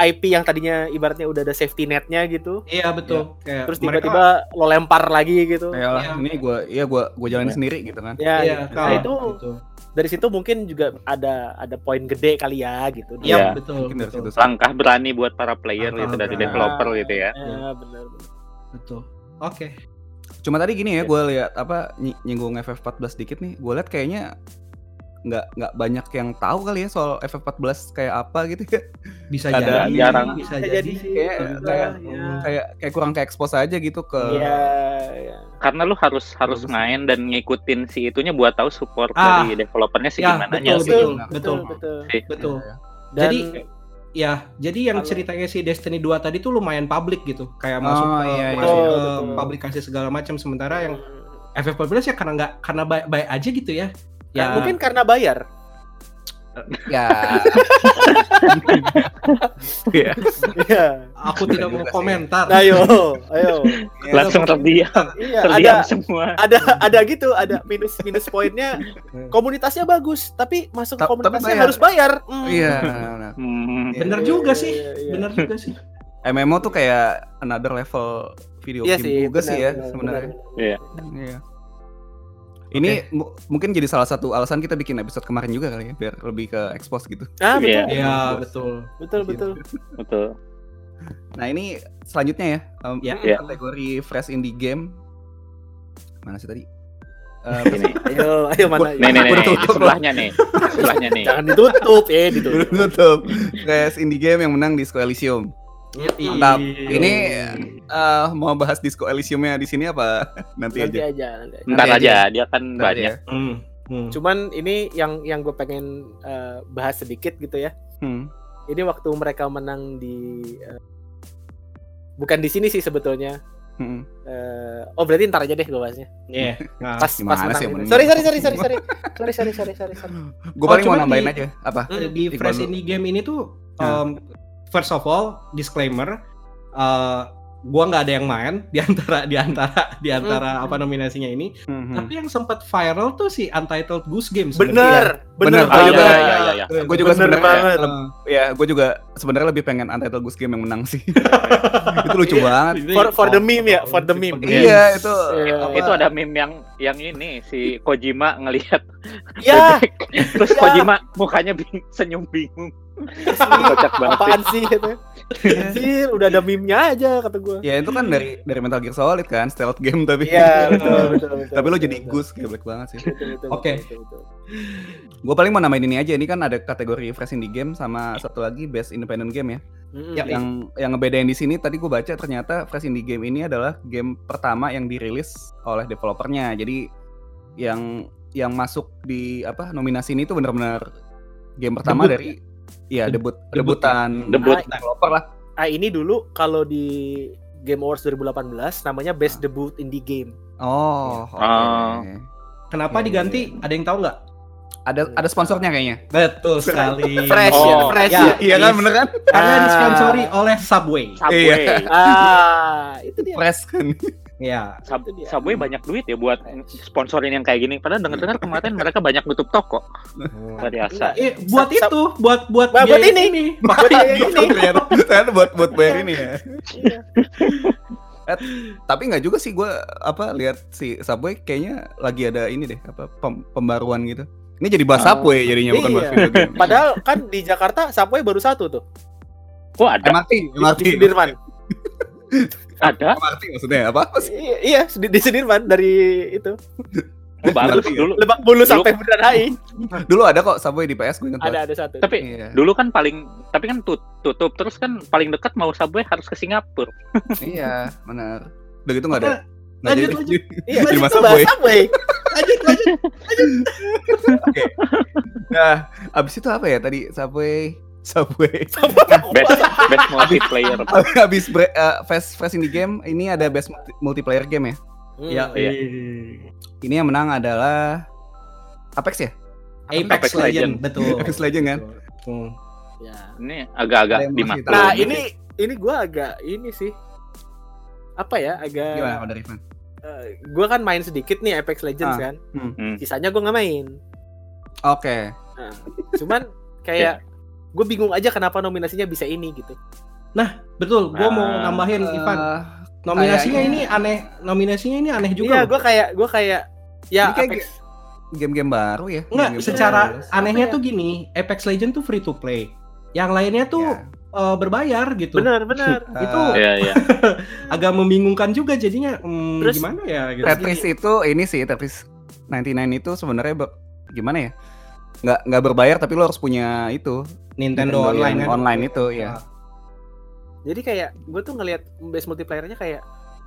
IP yang tadinya ibaratnya udah ada safety netnya gitu
iya betul kayak
terus
mereka-
tiba-tiba lo lempar lagi gitu
Yalah,
Iya.
ini gue, iya gue, gue jalanin sendiri gitu kan.
ya
iya
gitu.
kalau
Nah, itu
gitu.
dari situ mungkin juga ada ada poin gede kali ya gitu
Iya
Iya.
betul
Mungkin dari
betul,
situ.
langkah berani buat para player
Langkah
gitu dari
berani.
developer gitu ya
ya benar benar.
Betul. Oke.
Cuma tadi gini ya, gue lihat apa ny- nyinggung FF14 dikit nih. Gue lihat kayaknya nggak nggak banyak yang tahu kali ya soal FF14 kayak apa gitu ya.
Bisa
Ada
jadi
jarang.
bisa
Bisa
jadi
jadi sih.
Kayak
Iya,
kayak
iya.
kayak kayak kurang ke expose aja gitu ke.
Iya, iya.
karena lu harus harus main dan ngikutin si itunya buat tahu support
Ah.
dari developernya sih
Ya,
gimana
betul,
sih
betul,
Nah,
betul,
betul.
Sih.
betul.
Iya, iya.
Dan
Jadi ya, jadi yang ceritanya si Destiny 2 tadi tuh lumayan publik gitu, kayak
Oh,
masuk ke
iya, iya.
masuk
Betul,
ke
betul.
publikasi segala macam sementara yang FF14 ya karena nggak karena baik-baik aja gitu ya.
ya,
Ya
mungkin karena bayar.
Ya. Iya.
Iya.
aku tidak mau komentar.
Nah, ayo, ayo.
Iya,
langsung terdiam
Iya,
terdiam
ada
semua
ada ada gitu, ada minus minus poinnya. Komunitasnya bagus, tapi masuk ke
Ta- tapi
komunitasnya
bayar.
harus bayar. Hmm.
Iya. nah.
Hmm.
Bener
Iya,
juga
iya,
sih,
iya, iya.
bener juga sih.
MMO tuh kayak another level video
Iya
game
sih,
juga sih ya
benar, benar,
sebenarnya.
Iya.
Iya. Ini mu- mungkin jadi salah satu alasan kita bikin episode kemarin juga kali ya, biar lebih ke expose gitu.
Ah, betul.
Iya.
Iya, betul.
Betul, betul.
betul
Nah ini selanjutnya ya, em,
Ya.
Iya.
kategori fresh indie game. Mana sih tadi? Eh,
ini
Ayo, ayo mana?
nih nih nih, sebelahnya nih sebelahnya nih
Jangan ditutup, eh ditutup.
Tutup. Fresh indie game yang menang Disco Elysium. Mantap. Ini eh, mau bahas Disco Elysiumnya di sini apa nanti
Nanti
aja?
aja, nanti aja.
ntar aja dia kan
Nanti
banyak
ya.
Hmm, hmm.
Cuman ini yang yang gue pengen eh, bahas sedikit gitu ya.
Hmm.
Ini waktu mereka menang di eh, bukan di sini sih sebetulnya.
Hmm.
Eh, oh berarti ntar aja deh gue bahasnya.
Iya. Nah,
Pas
gimana
pas
sih
menang.
yang
ini. Sorry sorry sorry sorry sorry. Sorry sorry sorry sorry sorry.
Gue
Oh,
paling mau nambahin
di-
aja apa?
Hmm.
di
Iqbal
Fresh. Indie Game ini tuh um, first of all disclaimer uh, gua nggak ada yang main di antara di antara di antara apa nominasinya ini
Hmm.
tapi yang sempat viral tuh si Untitled Goose Game
Bener, bener,
Bener,
oh iya
banget.
iya iya iya
Gue juga
Bener
sebenarnya
banget.
leb- ya gue juga sebenarnya lebih pengen Untitled Goose Game yang menang sih. itu lucu
Iya.
banget.
For for the meme ya, for the meme.
Iya itu.
Iya.
apa,
itu ada meme yang yang ini si Kojima ngelihat
Ya,
terus
Ya.
Kojima mukanya bing, senyum bingung kocak banget sih.
apaan sih gitu. Anjir, udah ada meme-nya aja kata gue.
Ya itu kan dari dari Metal Gear Solid kan, stealth game tapi.
Iya, betul, betul, betul.
tapi lo jadi
betul.
Goose geblek banget sih.
Oke.
Gue paling mau namain ini aja. Ini kan ada kategori fresh indie game sama satu lagi best independent game ya.
Mm-mm.
Ya,
yang yang ngebedain di sini tadi gue baca ternyata fresh indie game ini adalah game pertama yang dirilis oleh developernya. Jadi yang yang masuk di apa nominasi ini tuh benar-benar game pertama
Debut
dari ya debut
Debut
debutan
Debut.
developer lah.
Ah ini dulu kalau di Game Awards 2018 namanya Best Debut Indie Game.
Oh, oke.
Ah.
Kenapa
Iya,
diganti? Ada yang tahu nggak?
Ada ada sponsornya kayaknya.
Betul sekali.
Fresh
Oh,
ya, fresh
ya.
ya.
Iya kan bener kan?
Karena
Ah.
disponsori oleh Subway.
Subway.
Iya.
Ah, itu dia.
Fresh kan.
Ya.
Sub-
Itu dia.
Subway banyak duit ya buat sponsorin yang kayak gini. Padahal dengar-dengar kemarin mereka banyak nutup toko. Luar biasa.
Eh, buat itu, buat buat
Buat- buat ini.
Makanya
Buat ini.
ternyata, buat buat bayar ini ya.
Iya.
Tapi nggak juga sih gue apa lihat si Subway kayaknya lagi ada ini deh apa pem- pembaruan gitu. Ini jadi bahas
Oh.
Subway jadinya bukan bahas
Iya.
video game.
Padahal kan di Jakarta Subway baru satu tuh.
Oh ada,
MRT, MRT,
di Sudirman.
ada.
MRT maksudnya apa? apa sih?
Iya, iya, di, di Sudirman dari itu.
Oh, bagus
MRT ya?
Lebak
Dulu-
sampai Bundaran HI.
Dulu ada kok Subway di PS gue ingat.
Ada ada satu.
Tapi
Iya.
dulu kan paling tapi kan tut- tutup terus kan paling dekat mau Subway harus ke Singapura.
Iya, benar. Udah gitu nggak ada. Nggak
lanjut,
jadi-
lanjut.
Iya, bahas
Subway.
Subway.
Lanjut, lanjut.
Nah, abis itu apa ya tadi Subway, Subway.
Best best multiplayer.
abis bre- eh, fast fast indie game ini ada best multi- multiplayer game ya.
Hmm.
Ya,
Iya.
Ini yang menang adalah Apex ya?
Apex,
Apex
Legend,
Legend.
betul.
Apex Legend kan?
Hmm.
Ya.
Ini agak-agak di mata.
Nah, ini ini gua agak ini sih. Apa ya? Agak
Gimana kalau dari Ivan?
eh, gua kan main sedikit nih Apex Legends
Ah.
kan.
Hmm.
Sisanya gua nggak main.
Oke.
Nah, cuman kayak gue bingung aja kenapa nominasinya bisa ini gitu.
Betul, gua mau
Ah.
nambahin
Eh,
Ivan. Nominasinya
kayaknya-
ini aneh, nominasinya ini aneh
Iya,
juga. loh.
gue kayak gue kayak ya
Ini kayak
Apex.
game-game baru ya?
Enggak,
Game-game
secara
baru.
anehnya
ya?
tuh gini, Apex Legend tuh free to play. Yang lainnya tuh
Ya.
eh, berbayar gitu.
Bener bener.
itu
Eh,
Iya, iya.
agak membingungkan juga jadinya hmm,
Terus-
gimana ya gitu.
Tetris itu ini sih Tetris 99 itu sebenarnya gimana ya? Nggak nggak berbayar tapi lo harus punya itu
Nintendo, Online
yang
kan.
online itu ya.
Jadi kayak gue tuh ngelihat base multiplayernya kayak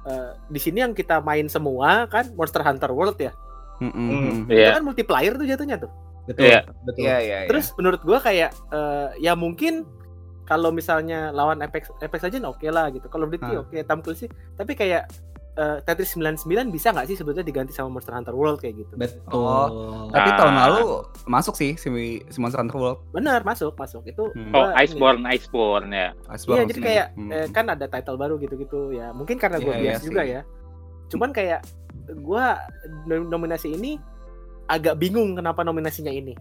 eh, di sini yang kita main semua kan Monster Hunter World ya.
Mm-mm,
Hmm.
mm.
Itu
Iya.
kan multiplayer tuh jatuhnya tuh.
Betul.
Iya.
Betul.
Iya iya. iya.
Terus menurut gua kayak eh, ya mungkin kalau misalnya lawan Apex Apex Legends oke lah gitu. Kalau Duty
Ah.
oke Tom Clancy tapi kayak eh, Tetris 99 bisa nggak sih sebetulnya diganti sama Monster Hunter World kayak gitu.
Betul.
Tapi
Ah.
tahun lalu masuk sih si, si Monster Hunter World.
Benar, masuk, masuk. Itu
Hmm.
Oh,
gua ini.
Iceborne, Iceborne ya.
Iceborne
Iya, jadi
sih.
kayak
Hmm.
eh, kan ada title baru gitu-gitu ya. Mungkin karena gue
Iya, iya
bias
sih.
juga ya. Cuman kayak gua nom- nominasi ini agak bingung kenapa nominasinya ini.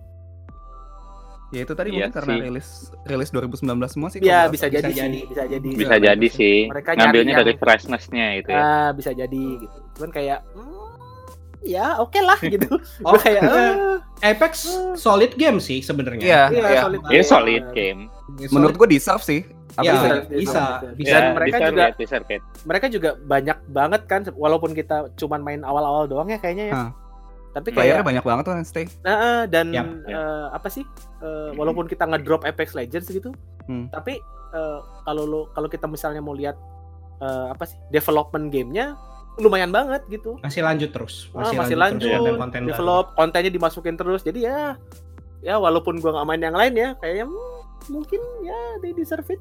Ya itu tadi
Iya
mungkin karena
sih.
rilis rilis 2019 semua sih.
Ya
kalau
bisa jadi,
bisa
sih,
jadi.
bisa jadi.
Bisa
Iya,
jadi
iya.
sih.
Mereka
Ngambilnya dari freshness-nya itu ya.
Ah, bisa jadi gitu. Cuman kayak hmm, ya oke lah gitu.
Oh,
kayak ah,
Apex solid game sih sebenarnya.
Iya,
iya,
iya.
solid.
Ini solid game.
Menurut gua deserve sih. Apa
Ya, bisa, bisa.
Dan
Ya,
mereka
deserve
juga
it, deserve it.
mereka juga banyak banget kan walaupun kita cuman main awal-awal doang ya kayaknya ya.
Hah.
Tapi
Playernya
kayak
banyak banget tuh yang stay.
Nah, dan
Yap,
yap.
eh, apa sih? eh, walaupun kita ngedrop Apex Legends gitu,
Hmm.
tapi eh, kalau lo kalau kita misalnya mau lihat eh, apa sih development gamenya lumayan banget gitu.
Masih lanjut terus.
Ah, masih lanjut,
terus konten-konten baru.
develop kontennya dimasukin terus. Jadi ya ya walaupun gua nggak main yang lain ya, kayaknya hmm, mungkin ya they deserve it.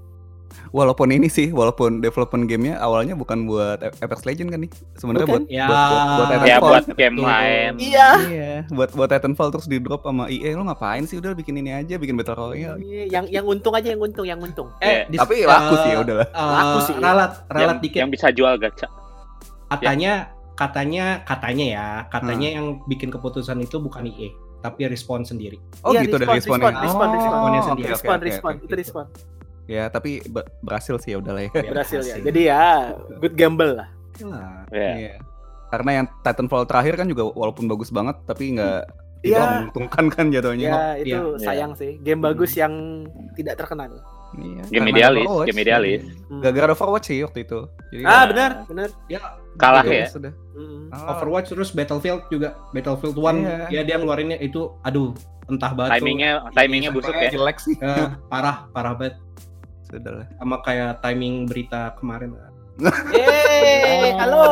Walaupun ini sih, walaupun development gamenya awalnya bukan buat Apex Legend kan nih. Sebenarnya buat,
Ya.
buat buat buat
Ya
Titanfall.
buat game
Betul.
lain.
Iya.
Iya, buat buat Titanfall terus di drop sama EA lo ngapain sih udah bikin ini aja, bikin Battle Royale.
Iya, yang yang untung aja yang untung, yang untung.
Eh,
Iya.
dis-
Tapi laku
eh,
sih ya udahlah.
eh,
Laku sih.
Ralat, ralat
Yang,
dikit.
yang bisa jual gacha.
Katanya, katanya, katanya ya, katanya yang bikin keputusan itu bukan EA, tapi respon sendiri.
Oh
Iya,
gitu dari
respon,
respawnnya.
respon, respon,
Oh,
respon.
Responnya
oke,
sendiri.
oke,
Respon, respon,
oke,
itu respon.
Ya, tapi be- berhasil sih ya udahlah ya.
Ya,
Berhasil ya.
berhasil.
Jadi ya good gamble lah.
Nah,
Ya.
Iya. Karena yang Titanfall terakhir kan juga walaupun bagus banget tapi nggak
Iya.
tidak menguntungkan kan jatuhnya.
Ya itu
Iya.
sayang sih. Game bagus yang tidak terkenal.
Iya,
Game
karena
idealis,
Overwatch.
game idealis.
Hmm.
Gara-gara Overwatch sih waktu itu. Jadi
Ah benar, benar.
Kalah
Itu
ya.
Sudah.
Mm.
Ah,
Overwatch terus Battlefield juga Battlefield One
Iya.
ya dia ngeluarinnya itu aduh entah batu.
timingnya timingnya busuk ya
jelek sih.
Eh, parah, parah banget.
Sudah lah.
Sama kayak timing berita kemarin.
Yeay, halo.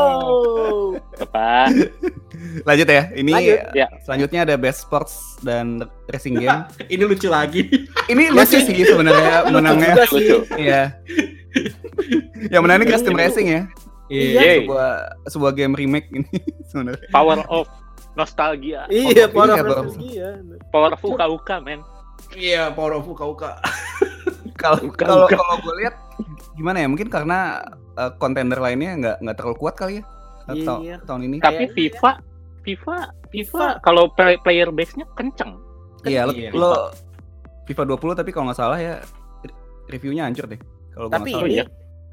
apa
Lanjut ya. Ini
Lanjut.
Ya.
selanjutnya ada best sports dan racing game.
Ini lucu lagi.
Ini lucu sih sebenarnya menangnya.
Juga sih.
lucu
Iya. Yang menang ini custom racing ya.
Iya.
Yeay.
Sebuah sebuah game remake ini sebenarnya.
power of nostalgia
Iya, power
iya,
of nostalgia.
power of uka uka men
Iya, Power of Uka Uka.
Kalau kalau kalau gue lihat gimana ya? Mungkin karena eh, kontender lainnya nggak nggak terlalu kuat kali ya atau
Iya.
tahun ini.
tapi FIFA FIFA FIFA kalau play- player base nya kenceng
Iya, lo,
Iya.
lo FIFA 20 tapi kalau nggak salah ya re- reviewnya hancur deh. Kalau gua
Tapi
nggak salah.
ini
iya.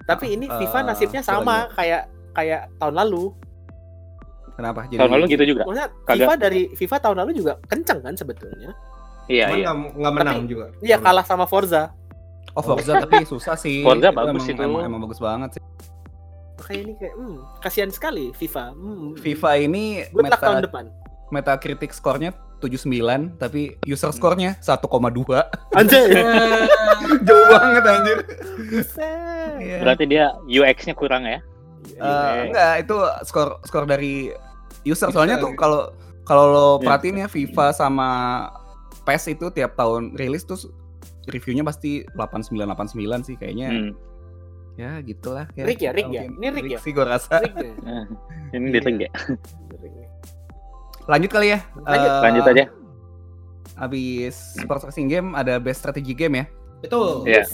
tapi ini FIFA
Eh,
nasibnya sama kayak kayak tahun lalu.
kenapa? Jadi
tahun lalu gitu juga
Maksudnya
Kagak.
FIFA dari FIFA tahun lalu juga kenceng kan sebetulnya.
iya
Cuman
iya
nggak nggak menang
Tapi-
juga.
Iya kalah sama Forza.
Oh Forza tapi susah sih.
Forza
Itu
bagus
emang,
itu.
Emang, emang bagus banget sih.
Makanya ini kayak hmm, kasihan sekali FIFA. Hmm.
FIFA ini
Good luck tahun
meta
depan.
Metacritic skornya 79 tapi user skornya 1,2.
Anjay.
Jauh banget anjir. Iya.
berarti dia UX nya kurang ya Iya.
enggak, itu skor skor dari user. Soalnya tuh kalau kalau lo
Iya.
perhatiin ya FIFA sama PES itu tiap tahun rilis tuh reviewnya pasti 89 89 sih kayaknya.
Hmm.
Ya gitulah ya.
Rig ya, rig ya? Ini rig ya?
sih gua rasa.
Rig ya?
ini
Iya.
di ring ya
Lanjut kali ya.
Lanjut.
Eh,
lanjut aja
Abis sports racing game ada best strategy game ya.
Itu.
Iya.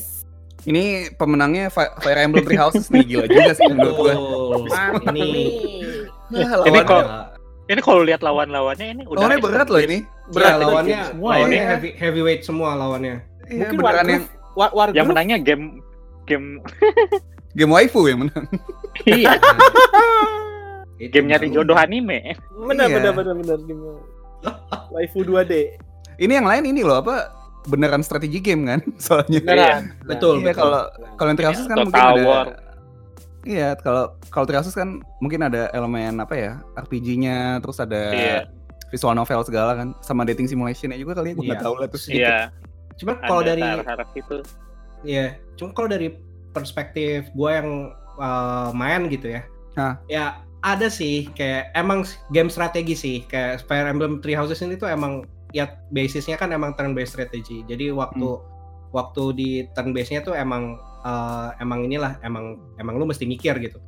Ini pemenangnya Fi- Fire Emblem Three Houses nih gila juga sih menurut gua.
Mantap
Ini
nih.
Nah,
Ini
lawan-
kok- ini kalau lihat lawan-lawannya ini udah
lawannya berat loh ini.
berat
Berat
lawannya,
semua
lawannya
ya.
heavy, heavyweight semua lawannya.
Iya,
Mungkin
beneran
Wargroove,
yang
War, Wargroove
yang menangnya game game
game waifu yang menang.
iya game nyari jodoh anime
benar
Iya.
benar benar benar game waifu 2D
Ini yang lain ini loh apa beneran strategi game kan soalnya.
beneran
Betul,
Iya
betul.
kalau kalau yang kan
Total
mungkin ada
War.
Iya, kalau kalau Houses kan mungkin ada elemen apa ya? RPG-nya, terus ada
Iya.
visual novel segala kan, sama dating simulation-nya juga kali ya, gue nggak
Iya.
tahu lah tuh.
iya
Cuman kalau
ada
dari
harap itu
Iya, cuma kalau dari perspektif gue yang uh, main gitu ya,
Hah.
ya ada sih kayak emang game strategi sih kayak Fire Emblem Three Houses ini tuh emang ya basisnya kan emang turn based strategy. Jadi waktu waktu di turn base nya tuh emang uh, emang inilah emang emang lu mesti mikir gitu.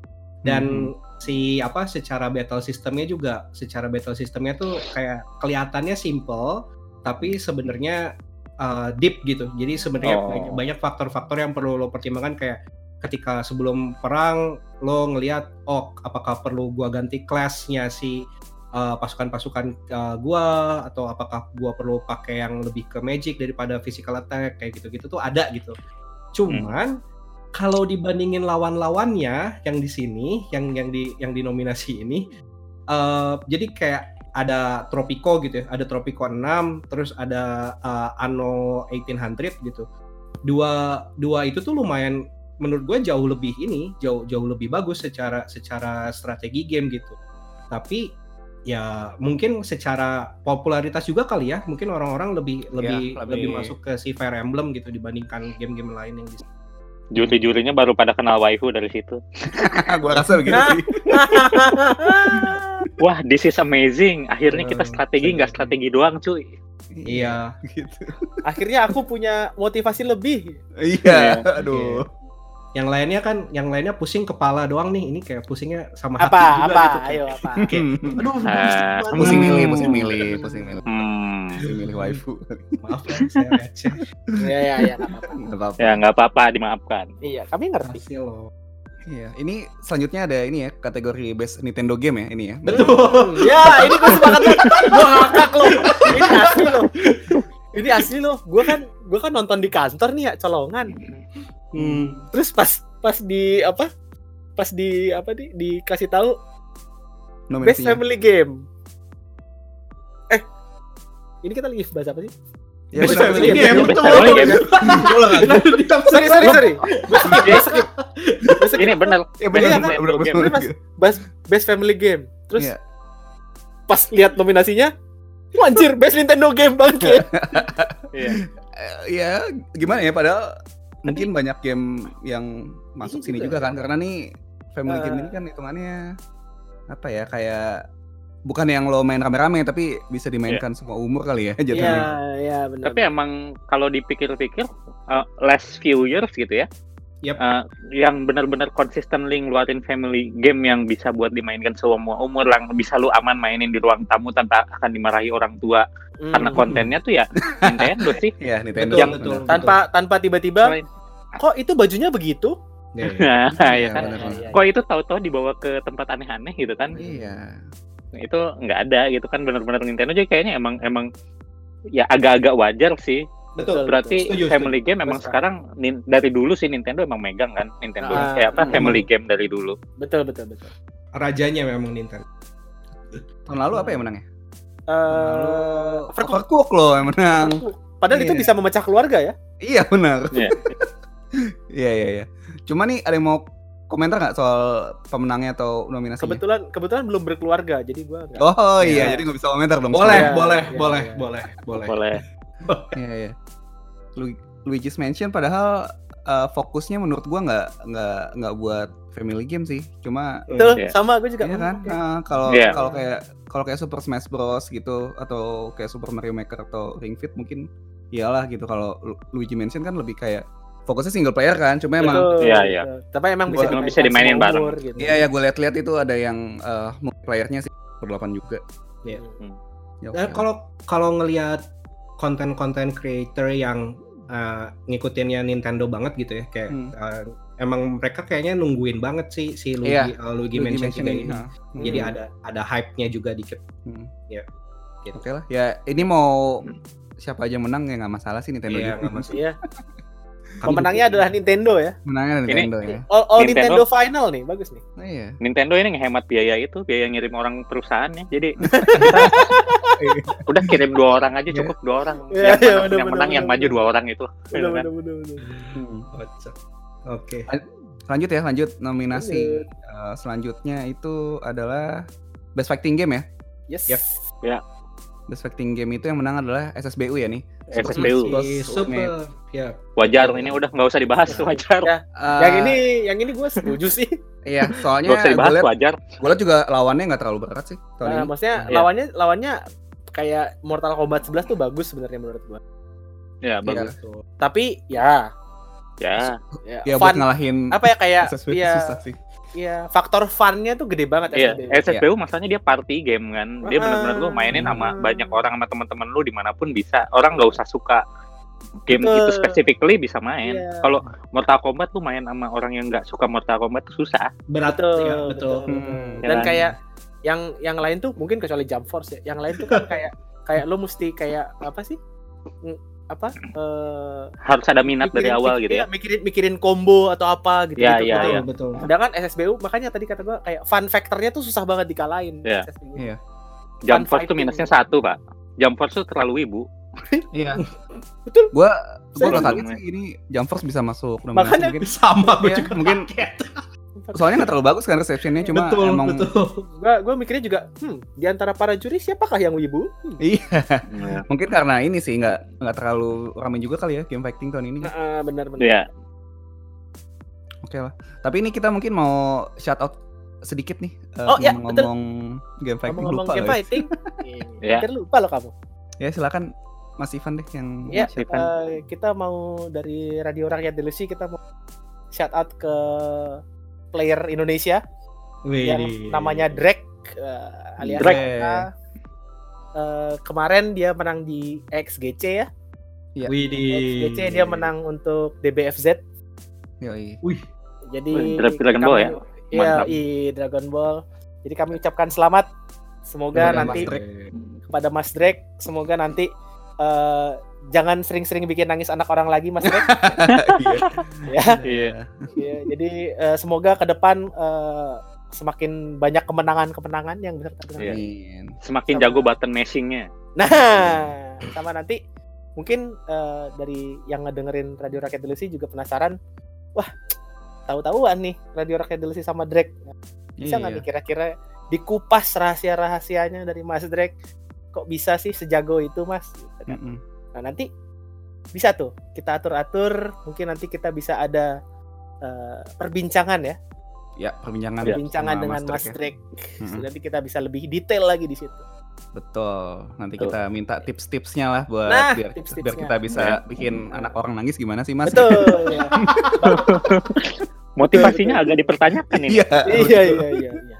Dan si apa secara battle sistemnya juga secara battle sistemnya tuh kayak kelihatannya simple tapi sebenarnya uh, deep gitu. Jadi sebenarnya
Oh.
banyak- faktor-faktor yang perlu lo pertimbangkan kayak ketika sebelum perang lo ngelihat oh apakah perlu gua ganti kelasnya si uh, pasukan-pasukan uh, gua atau apakah gua perlu pakai yang lebih ke magic daripada physical attack kayak gitu-gitu tuh ada gitu. Cuman kalau dibandingin lawan-lawannya yang di sini yang yang di yang dinominasi ini eh jadi kayak ada Tropico gitu ya, ada Tropico 6, terus ada eh, Anno 1800 gitu. Dua dua itu tuh lumayan menurut gue jauh lebih ini, jauh jauh lebih bagus secara secara strategi game gitu. Tapi ya mungkin secara popularitas juga kali ya, mungkin orang-orang lebih lebih
lebih-
lebih masuk ke si Fire Emblem gitu dibandingkan game-game lain yang di
juri-jurinya baru pada kenal waifu dari situ
gue rasa begitu sih.
wah this is amazing akhirnya kita strategi nggak strategi doang cuy
Iya.
gitu.
akhirnya aku punya motivasi lebih
Iya, aduh.
Yang lainnya kan, yang lainnya pusing kepala doang nih. Ini kayak pusingnya sama hati
apa
juga
apa
gitu.
ayo apa
Kayak, aduh, gimana?
Pusing milih, pusing milih, pusing milih.
hmm.
Pusing milih waifu.
Maaf ya, saya receh.
ya ya ya nggak apa-apa
Nggak apa-apa.
ya nggak apa-apa dimaafkan
iya kami ngerti
Hasil loh.
Iya, ini selanjutnya ada ini ya kategori best Nintendo game ya ini ya.
Betul.
ya ini gue sepakat banget gue ngakak loh ini asli loh ini asli loh gue kan gue kan nonton di kantor nih ya colongan
Hmm.
terus pas pas di apa pas di apa di dikasih tahu best family game ini kita lagi bahas apa sih
Ya,
family
benar.
game.
Best
Betul.
sorry sorry sorry
ini benar
Ya
Iya,
benar,
kan?
benar, benar,
Game.
benar.
Mas. best best family game terus
Iya.
pas lihat nominasinya Anjir, best Nintendo game bangke.
Iya.
Eh, ya gimana ya padahal mungkin banyak game yang masuk
Ini
sini
juga.
juga kan karena nih family game
Eh.
ini kan hitungannya apa ya kayak bukan yang lo main rame-rame tapi bisa dimainkan semua umur kali ya
Iya,
jatuhnya.
iya benar.
Tapi emang kalau dipikir-pikir uh, last few years gitu ya.
Yep.
uh, yang benar-benar consistently ngeluarin family game yang bisa buat dimainkan semua umur yang bisa lu aman mainin di ruang tamu tanpa akan dimarahi orang tua
Hmm.
karena kontennya tuh ya Nintendo sih.
Ya Nintendo.
Betul,
Yang-
betul.
tanpa tanpa tiba-tiba kok itu bajunya begitu?
Iya, iya.
Nah,
Iya,
ya kan.
benar, benar.
Iya,
Kok itu tahu-tahu dibawa ke tempat aneh-aneh gitu kan?
Iya.
Itu nggak ada gitu kan benar-benar Nintendo jadi kayaknya emang emang ya agak-agak wajar sih.
Betul.
Berarti
Setuju,
family game emang
Betul.
sekarang nin- dari dulu sih Nintendo emang megang kan Nintendo
Ah,
kayak apa
hmm.
family game dari dulu.
Betul betul betul.
Rajanya memang Nintendo.
Tahun lalu apa ya menangnya?
Eh,
Overcooked Overcook loh yang menang.
padahal itu
Iya.
bisa memecah keluarga ya.
Iya benar.
Iya.
Iya iya iya. Cuma nih ada yang mau komentar nggak soal pemenangnya atau nominasinya?
Kebetulan kebetulan belum berkeluarga, jadi gua nggak.
Oh iya,
Iya.
jadi nggak bisa komentar dong.
Boleh,
Iya,
boleh,
iya,
boleh,
iya.
boleh, boleh.
Boleh.
Iya iya. Lu- Luigi's Mansion padahal uh, fokusnya menurut gua nggak nggak nggak buat family game sih. Cuma
Betul,
Iya.
sama gue juga.
Iya kan?
Oke.
Nah, kalau
Iya.
kalau kayak kalau kayak Super Smash Bros gitu atau kayak Super Mario Maker atau Ring Fit mungkin iyalah gitu. Kalau Lu- Luigi Mansion kan lebih kayak fokusnya single player kan. Cuma emang
Iya, iya.
Tapi emang bisa,
Gua-
bisa dimainin bareng.
umur, gitu.
iya ya gue lihat-lihat itu ada yang uh, multiplayernya sih berdelapan juga.
Iya.
Hmm.
Ya,
Nah,
oke.
kalau kalau ngelihat konten-konten creator yang uh, ngikutinnya Nintendo banget gitu ya, kayak
Hmm.
uh, emang mereka kayaknya nungguin banget sih si Luigi,
Iya.
uh, Luigi,
Luigi
Mansion juga
ini. nah.
Jadi
Hmm.
ada ada hype-nya juga dikit.
Hmm.
Iya. Gitu.
Oke lah. Ya ini mau siapa aja menang ya nggak masalah sih Nintendo.
Iya,
juga.
nggak masalah.
Iya. Pemenangnya adalah Nintendo ya.
Menangnya Nintendo ya.
All, all Nintendo...
Nintendo-
Final nih, bagus nih.
Oh, iya.
Nintendo ini ngehemat biaya itu, biaya ngirim orang perusahaannya. Jadi udah kirim dua orang aja cukup dua orang.
Iya,
yang
iya,
mana-
bener,
yang
bener,
menang yang
bener,
maju
bener.
dua orang itu.
Bener, bener, bener, bener.
Hmm.
Kocak. Oke.
Lanjut ya, lanjut nominasi.
Lanjut.
Eh, selanjutnya itu adalah Best Fighting Game ya.
Yes.
Yep.
Best Fighting Game itu yang menang adalah SSBU ya nih.
Si Super. Ya.
Wajar ini udah nggak usah dibahas wajar.
Ya.
Eh,
Yang ini, yang ini gue setuju sih.
Iya, soalnya
usah
gue
dibahas
liat,
wajar.
gue liat juga lawannya nggak terlalu berat sih tahun
Nah,
ini.
maksudnya
Iya.
lawannya lawannya kayak Mortal Kombat 11 tuh bagus sebenarnya menurut gua.
Ya bagus.
Tapi ya,
Ya.
ya,
Ya buat ngalahin
apa ya kayak
SSBU
ya,
susah sih.
Ya faktor funnya tuh gede banget
Iya,
SSBU.
SSBU masalahnya dia party game kan. Dia
Ah.
benar-benar lu mainin sama banyak orang sama teman-teman lu di mana pun bisa. Orang nggak usah suka game
Betul.
itu specifically bisa main.
Iya.
Kalau Mortal Kombat lu main sama orang yang nggak suka Mortal Kombat tuh susah.
Berat
Betul,
ya, betul.
Hmm.
Dan
Ya kan?
kayak yang yang lain tuh mungkin kecuali Jump Force ya. Yang lain tuh kan kayak kayak lo mesti kayak apa sih? Apa eh
Harus ada minat dari
mikirin-
awal gitu
iya,
ya.
mikirin mikirin combo atau apa gitu
Iya,
gitu.
iya,
betul,
iya.
betul.
Sedangkan SSBU makanya tadi kata gua kayak fun factornya tuh susah banget dikalahin.
Iya.
SSBU.
Iya.
Jump Force tuh minusnya satu pak. Jump Force tuh terlalu wibu.
Iya.
Betul.
Gua gua
Saya
nggak kaget sih ini Jump Force bisa masuk
Makanya
mungkin.
Sama gue
Iya,
juga
mungkin. soalnya nggak terlalu bagus kan receptionnya cuma
betul,
emang
betul.
Gua gua mikirnya juga, hmm, di antara para juri siapakah yang wibu? Hmm.
iya
Iya.
mungkin karena ini sih nggak nggak terlalu ramai juga kali ya game fighting tahun ini.
Nah, benar benar.
Iya.
Oke lah. Tapi ini kita mungkin mau shout out sedikit nih eh,
Oh, ya,
ngomong game fighting
Ngomong-ngomong
lupa
game
loh ya.
fighting,
Iya.
hampir lupa loh kamu.
Ya silakan Mas Ivan deh yang
Ya, eh, kita mau dari Radio Rakyat Delusi kita mau shout out ke player Indonesia
Wih.
yang namanya Drake eh, alias
Drake.
kita. Eh, kemarin dia menang di XGC ya.
Wih di.
XGC dia menang untuk DBFZ.
Yoi.
Wih.
Jadi
Dra- Dragon Ball ya?
Iya,
Mantap.
i Dragon Ball. Jadi kami ucapkan selamat semoga
Kepada
nanti
Mas Drake.
kepada Mas Drake semoga nanti eh, jangan sering-sering bikin nangis anak orang lagi Mas Drake
Iya.
ya.
Iya.
Ya, jadi eh, semoga ke depan eh, semakin banyak kemenangan-kemenangan yang dengan
Iya.
Amin.
Semakin
Sama.
jago button mashingnya.
Nah, sama nanti mungkin eh, dari yang ngedengerin Radio Rakyat Delusi juga penasaran, wah tahu-tahuan nih Radio Rakyat Delusi sama Drake. Bisa nggak
Iya.
nih kira-kira dikupas rahasia-rahasianya dari Mas Drake? kok bisa sih sejago itu mas gitu kan. Nah nanti bisa tuh kita atur atur mungkin nanti kita bisa ada eh, perbincangan ya
Ya, perbincangan
perbincangan
sama
dengan
Mas Drake ya. Mm-mm.
nanti kita bisa lebih detail lagi di situ
Betul. Nanti
Betul.
kita minta tips-tipsnya lah buat
Nah,
biar,
tips-tipsnya.
biar kita bisa
Nah.
bikin anak orang nangis gimana sih, Mas?
betul ya.
Motivasinya agak dipertanyakan ini.
Iya.
iya iya iya iya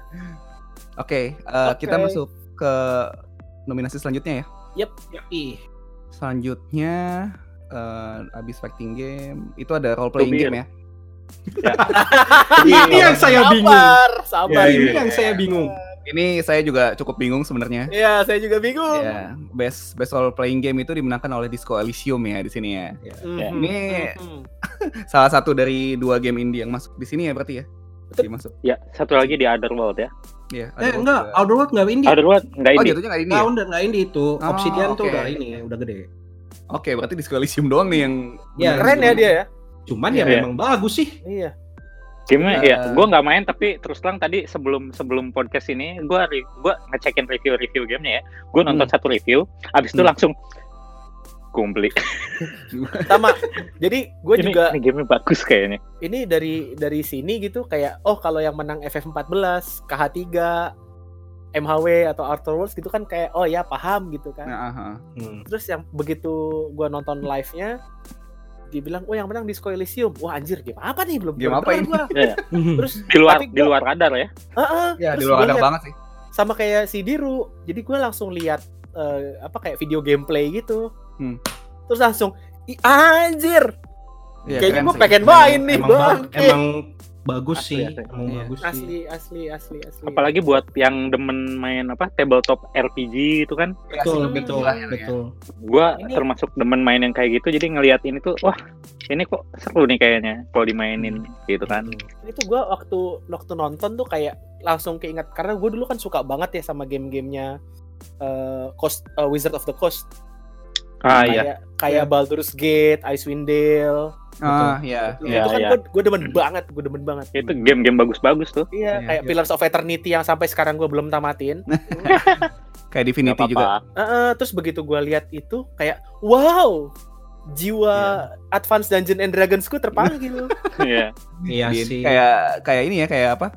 Oke, eh, kita
Oke.
masuk ke nominasi selanjutnya ya.
Ih,
Selanjutnya eh, abis fighting game itu ada role playing
Tubir.
game ya.
ini yang saya bingung.
sabar sabar
Iya,
Ini
iya,
yang saya bingung.
Ini saya juga cukup bingung sebenarnya.
Iya, saya juga bingung.
Ya, best best role playing game itu dimenangkan oleh Disco Elysium ya di sini ya.
Mhm,
Ini-
mhm.
Salah satu dari dua game indie yang masuk di sini ya berarti ya.
Betul.
Dimasuk.
Ya, satu lagi di Otherworld ya.
Iya,
Eh
ada
enggak,
juga.
Outer World enggak indie.
Otherworld enggak
Oh,
ini.
jatuhnya nggak ini
Enggak,
ya?
udah enggak indie itu.
Oh,
Obsidian tuh
oke.
udah ini, udah gede.
Oke, berarti Disco Elysium doang nih yang
Ya,
Keren ya dia ya.
Cuman ya
Iya.
memang bagus sih.
Iya.
Game
Eh.
ya, gue nggak main tapi terus terang tadi sebelum sebelum podcast ini gue gua ngecekin review-review gamenya ya. Gue nonton satu review, abis itu
Hmm.
langsung kumpli.
Sama. Jadi gue juga
ini gamenya bagus kayaknya.
ini dari dari sini gitu kayak oh kalau yang menang FF14, KH3, MHW atau Outer Worlds gitu kan kayak oh ya paham gitu kan.
Nah, aha.
Hmm.
Terus yang begitu gua nonton live-nya dibilang oh yang menang Disco Elysium. Wah anjir game apa nih belum
Game apa ini?
gua.
Iya.
Terus
Di luar di luar radar ya.
Heeh,
Ya, di luar
liat
banget sih.
sama kayak si Diru. Jadi gue langsung lihat eh, apa kayak video gameplay gitu.
Hmm.
Terus langsung "Ih, anjir.
Iya,
Kayaknya gue
sih.
pengen
Emang-
main nih,
emang,
Bang.
ba- emang bagus
Asli,
sih,
asli.
emang
Iya.
bagus sih.
asli asli asli asli.
Apalagi buat yang demen main apa tabletop RPG itu kan.
Betul,
Asik
betul,
ya.
betul.
Gua
Ini-
termasuk demen main yang kayak gitu jadi ngelihat ini tuh wah, ini kok seru nih kayaknya kalau dimainin gitu kan.
itu gue waktu waktu nonton tuh kayak langsung keinget karena gue dulu kan suka banget ya sama game-gamenya eh, Coast eh, Wizard of the Coast
Ah iya.
kayak kayak Baldur's Gate, Icewind Dale
Ah, iya.
itu,
Iya,
itu kan
iya.
gue gue demen banget gue demen banget
Itu game-game bagus-bagus tuh.
iya
Iya,
kayak
iya.
Pillars of Eternity yang sampai sekarang gue belum tamatin
Kayak Divinity juga.
apa-apa.
Heeh, terus begitu gue lihat itu kayak wow jiwa Advanced Dungeon and Dragonsku terpanggil
Iya.
Iya
Di-
sih.
Kayak kayak ini ya, kayak apa?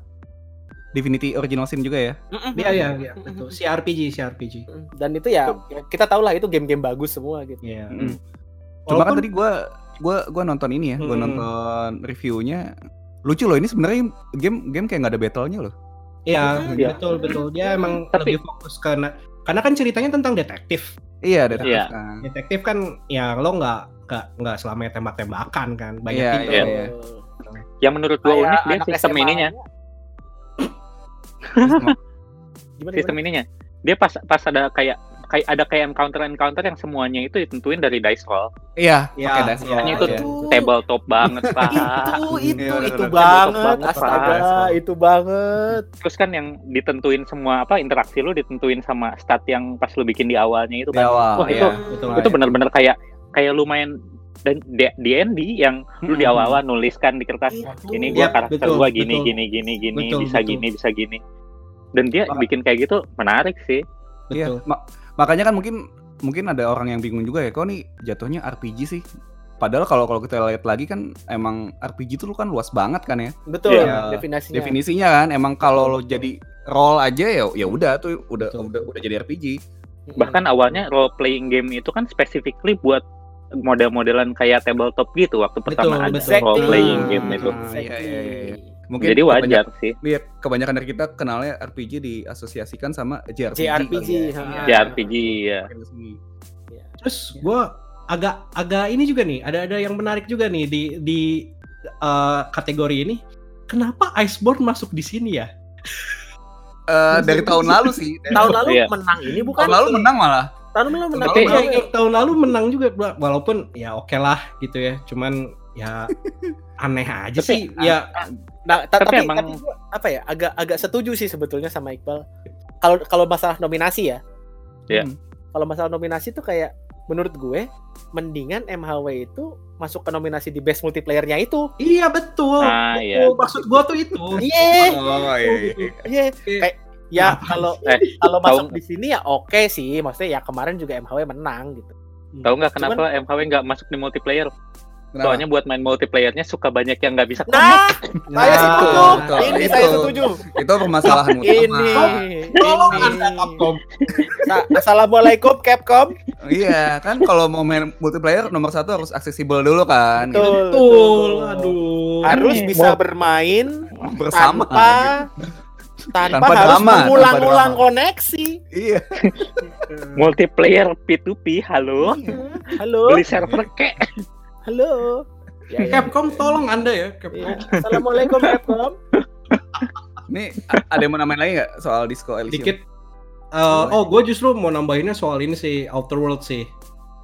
Divinity Original Sin juga ya.
Iya, iya, iya, betul. Si RPG, si RPG.
dan itu ya, ya kita tahu lah itu game-game bagus semua gitu
Iya.
Mm. Cuma kan
Walaupun-
tadi gua gua gua nonton ini ya, gua
Hmm.
nonton reviewnya. Lucu loh ini sebenarnya game game kayak nggak ada battle-nya loh.
Iya,
Iya.
betul, betul. Dia emang
Tapi-
lebih fokus karena karena kan ceritanya tentang detektif.
Iya,
Iya.
kan.
Detektif kan ya lo nggak nggak nggak selamanya tembak-tembakan kan. Banyak
Iya,
tipe.
iya,
Oh.
iya.
Yang menurut gua
Kayak
unik dia sistem
SMA.
Ininya,
gimana,
sistem
gimana?
ininya. Dia pas pas ada kayak kayak ada kayak encounter encounter yang semuanya itu ditentuin dari dice roll.
Iya,
Iya,
pakai dice
iya,
roll,
itu
iya.
tabletop banget pak.
itu itu
Iya,
itu
bener-bener.
banget
Banget,
astaga
Pak.
itu banget
Terus kan yang ditentuin semua apa interaksi lu ditentuin sama stat yang pas lu bikin di awalnya itu
Di
kan.
awal.
Wah,
iya.
itu
Betul.
itu benar-benar kayak kayak lu main dan D&D yang lu di
Mm-mm.
awal nuliskan di kertas ini gua karakter
betul,
gua gini
betul.
gini gini gini
Betul,
bisa
betul.
gini bisa gini. Dan dia bikin kayak gitu menarik sih.
Iya,
Betul.
ma- makanya kan mungkin mungkin ada orang yang bingung juga ya, kok nih jatuhnya RPG sih. Padahal kalau kalau kita lihat lagi kan emang RPG itu kan luas banget kan ya.
betul
Iya.
definisinya
Definisinya kan emang kalau lo jadi role aja ya ya udah tuh udah
Betul.
udah udah jadi RPG.
Bahkan awalnya role playing game itu kan specifically buat model-modelan kayak tabletop gitu waktu pertama ada
betul.
role playing
Ah,
game itu.
Exactly.
iya, iya, iya. Mungkin
Jadi wajar
kebanyak-
sih.
Lihat kebanyakan dari kita kenalnya RPG diasosiasikan sama JRPG.
JRPG,
ya. Iya.
JRPG ya.
Terus gua agak agak ini juga nih, ada ada yang menarik juga nih di di eh, kategori ini. Kenapa Iceborne masuk di sini ya?
Eh, dari tahun lalu sih. Dari-
tahun lalu
Iya.
menang ini bukan
tahun lalu menang malah.
Tahun lalu menang ini.
Iya, iya, tahun lalu menang juga walaupun ya oke lah gitu ya. Cuman ya aneh aja
Tapi,
sih. Ya
Nah, ta-
Tapi
tapi,
emang-
tapi gua, apa ya agak agak setuju sih sebetulnya sama Iqbal. Kalau kalau masalah nominasi ya.
Iya.
Hmm.
Kalau masalah nominasi tuh kayak menurut gue mendingan MHW itu masuk ke nominasi di best multiplayer-nya itu.
iya betul.
Ah,
betul.
iya.
Maksud gua tuh itu.
Iya.
Oh iya. iya.
Iya. Kayak Ya kalau
Eh,
kalau masuk
tahu-
di sini ya oke sih. Maksudnya ya kemarin juga MHW menang gitu.
Tahu nggak kenapa MHW nggak masuk di multiplayer?
Kenapa?
Soalnya buat main multiplayernya suka banyak yang nggak bisa connect.
Nah, saya
Nah,
setuju.
betul.
Ini
Itu.
saya setuju.
Itu permasalahan utama.
Ini.
Tolong
ini.
Anda Capcom.
Sa- Assalamualaikum Capcom.
Iya, kan kalau mau main multiplayer nomor satu harus aksesibel dulu kan. gitu.
Betul.
Betul, aduh.
Harus bisa bermain
Bersama.
tanpa tanpa,
Tanpa
harus
drama,
mengulang-ulang koneksi.
Iya.
Multiplayer P2P, halo.
Halo,
Beli server kek.
halo. Ya, ya.
Capcom tolong Anda ya, Capcom.
Iya. Assalamualaikum Capcom.
Ini a- ada yang mau namain lagi nggak soal Disco Elysium?
Dikit. Eh, oh, gue justru mau nambahinnya soal ini sih, Outer World sih.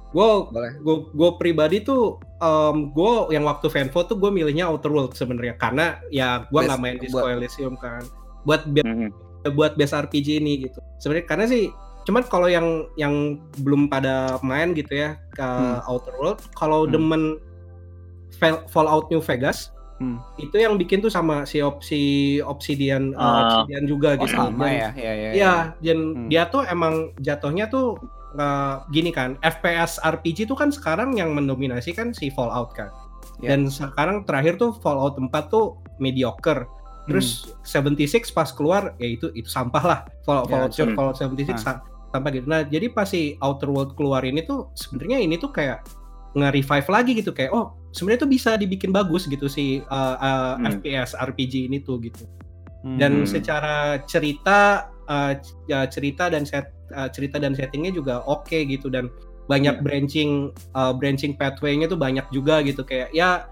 Gue
Boleh.
gue gue pribadi tuh um, gue yang waktu fanvo tuh gue milihnya Outer World sebenarnya karena ya gue nggak main Disco
buat-
Elysium kan buat
Mhm.
buat best RPG ini gitu sebenarnya karena sih cuman kalau yang yang belum pada main gitu ya ke
Hmm.
Outer World kalau
Hmm.
demen Fall- Fallout New Vegas
Hmm.
itu yang bikin tuh sama si opsi Obsidian uh. Obsidian juga
Oh,
gitu
sama
Dan-
ya, ya, ya.
Iya, dan
Hmm.
dia tuh emang jatuhnya tuh eh, gini kan, FPS RPG tuh kan sekarang yang mendominasi kan si Fallout kan.
Ya.
Dan sekarang terakhir tuh Fallout 4 tuh mediocre. Terus 76 pas keluar ya itu itu sampah lah. Fallout
Ya,
Fallout,
hmm.
Fallout 76 sa- sampah gitu. Nah, jadi pas si Outer World keluar ini tuh sebenarnya ini tuh kayak nge-revive lagi gitu kayak oh sebenarnya tuh bisa dibikin bagus gitu si uh, uh,
Hmm.
FPS RPG ini tuh gitu
Hmm.
dan
Hmm.
secara cerita uh, ya, cerita dan set uh, cerita dan settingnya juga oke gitu dan banyak
Hmm.
branching uh, branching pathway-nya tuh banyak juga gitu kayak ya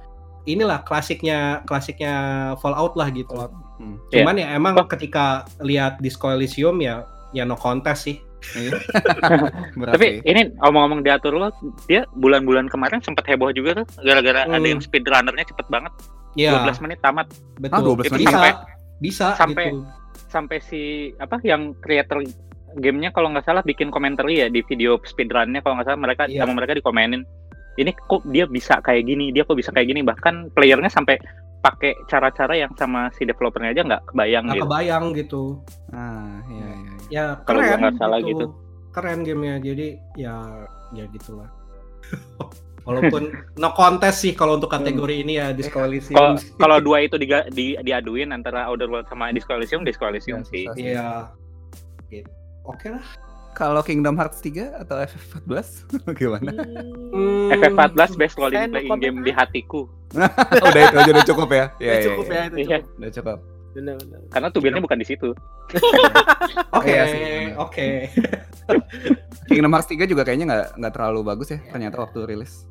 inilah klasiknya klasiknya Fallout lah gitu.
Fallout. Hmm.
Cuman ya emang
Oh.
ketika lihat Disco Elysium ya ya no contest sih.
Iya.
Tapi ini ngomong-ngomong diatur lo, dia bulan-bulan kemarin sempat heboh juga tuh gara-gara ada
Hmm.
yang speedrunnernya cepet banget.
Ya
12 menit tamat
betul.
Ah, 12
Itu
menit.
bisa
Sampai-
bisa
sampai-
gitu.
sampai si apa yang creator gamenya kalau nggak salah bikin komentar ya di video speedrunnya kalau nggak salah mereka
Iya.
sama mereka dikomenin ini kok dia bisa kayak gini dia kok bisa kayak gini bahkan playernya sampai pakai cara-cara yang sama si developernya aja nggak kebayang
Nggak
gitu
kebayang gitu.
Ah, iya, iya. iya.
Ya
Kalau
keren
nggak salah gitu.
Keren gamenya jadi ya ya gitulah. Walaupun no contest sih kalau untuk kategori ini ya Disco Elysium.
kalau kalau dua itu diga- di, diaduin antara Outer World sama Disco Elysium
Ya,
sih.
Iya. Gitu. Oke lah.
Kalau Kingdom Hearts 3 atau FF14 gimana?
Hmm,
FF14 best
no
playing game di hatiku
udah itu aja udah cukup ya. Iya,
Ya,
iya,
cukup
iya.
ya itu.
Iya.
cukup.
Udah cukup.
Benar, benar.
karena tubilnya bukan di situ
Oke,
Iya sih,
oke.
Kingdom Hearts 3 juga kayaknya nggak nggak terlalu bagus ya ternyata waktu rilis.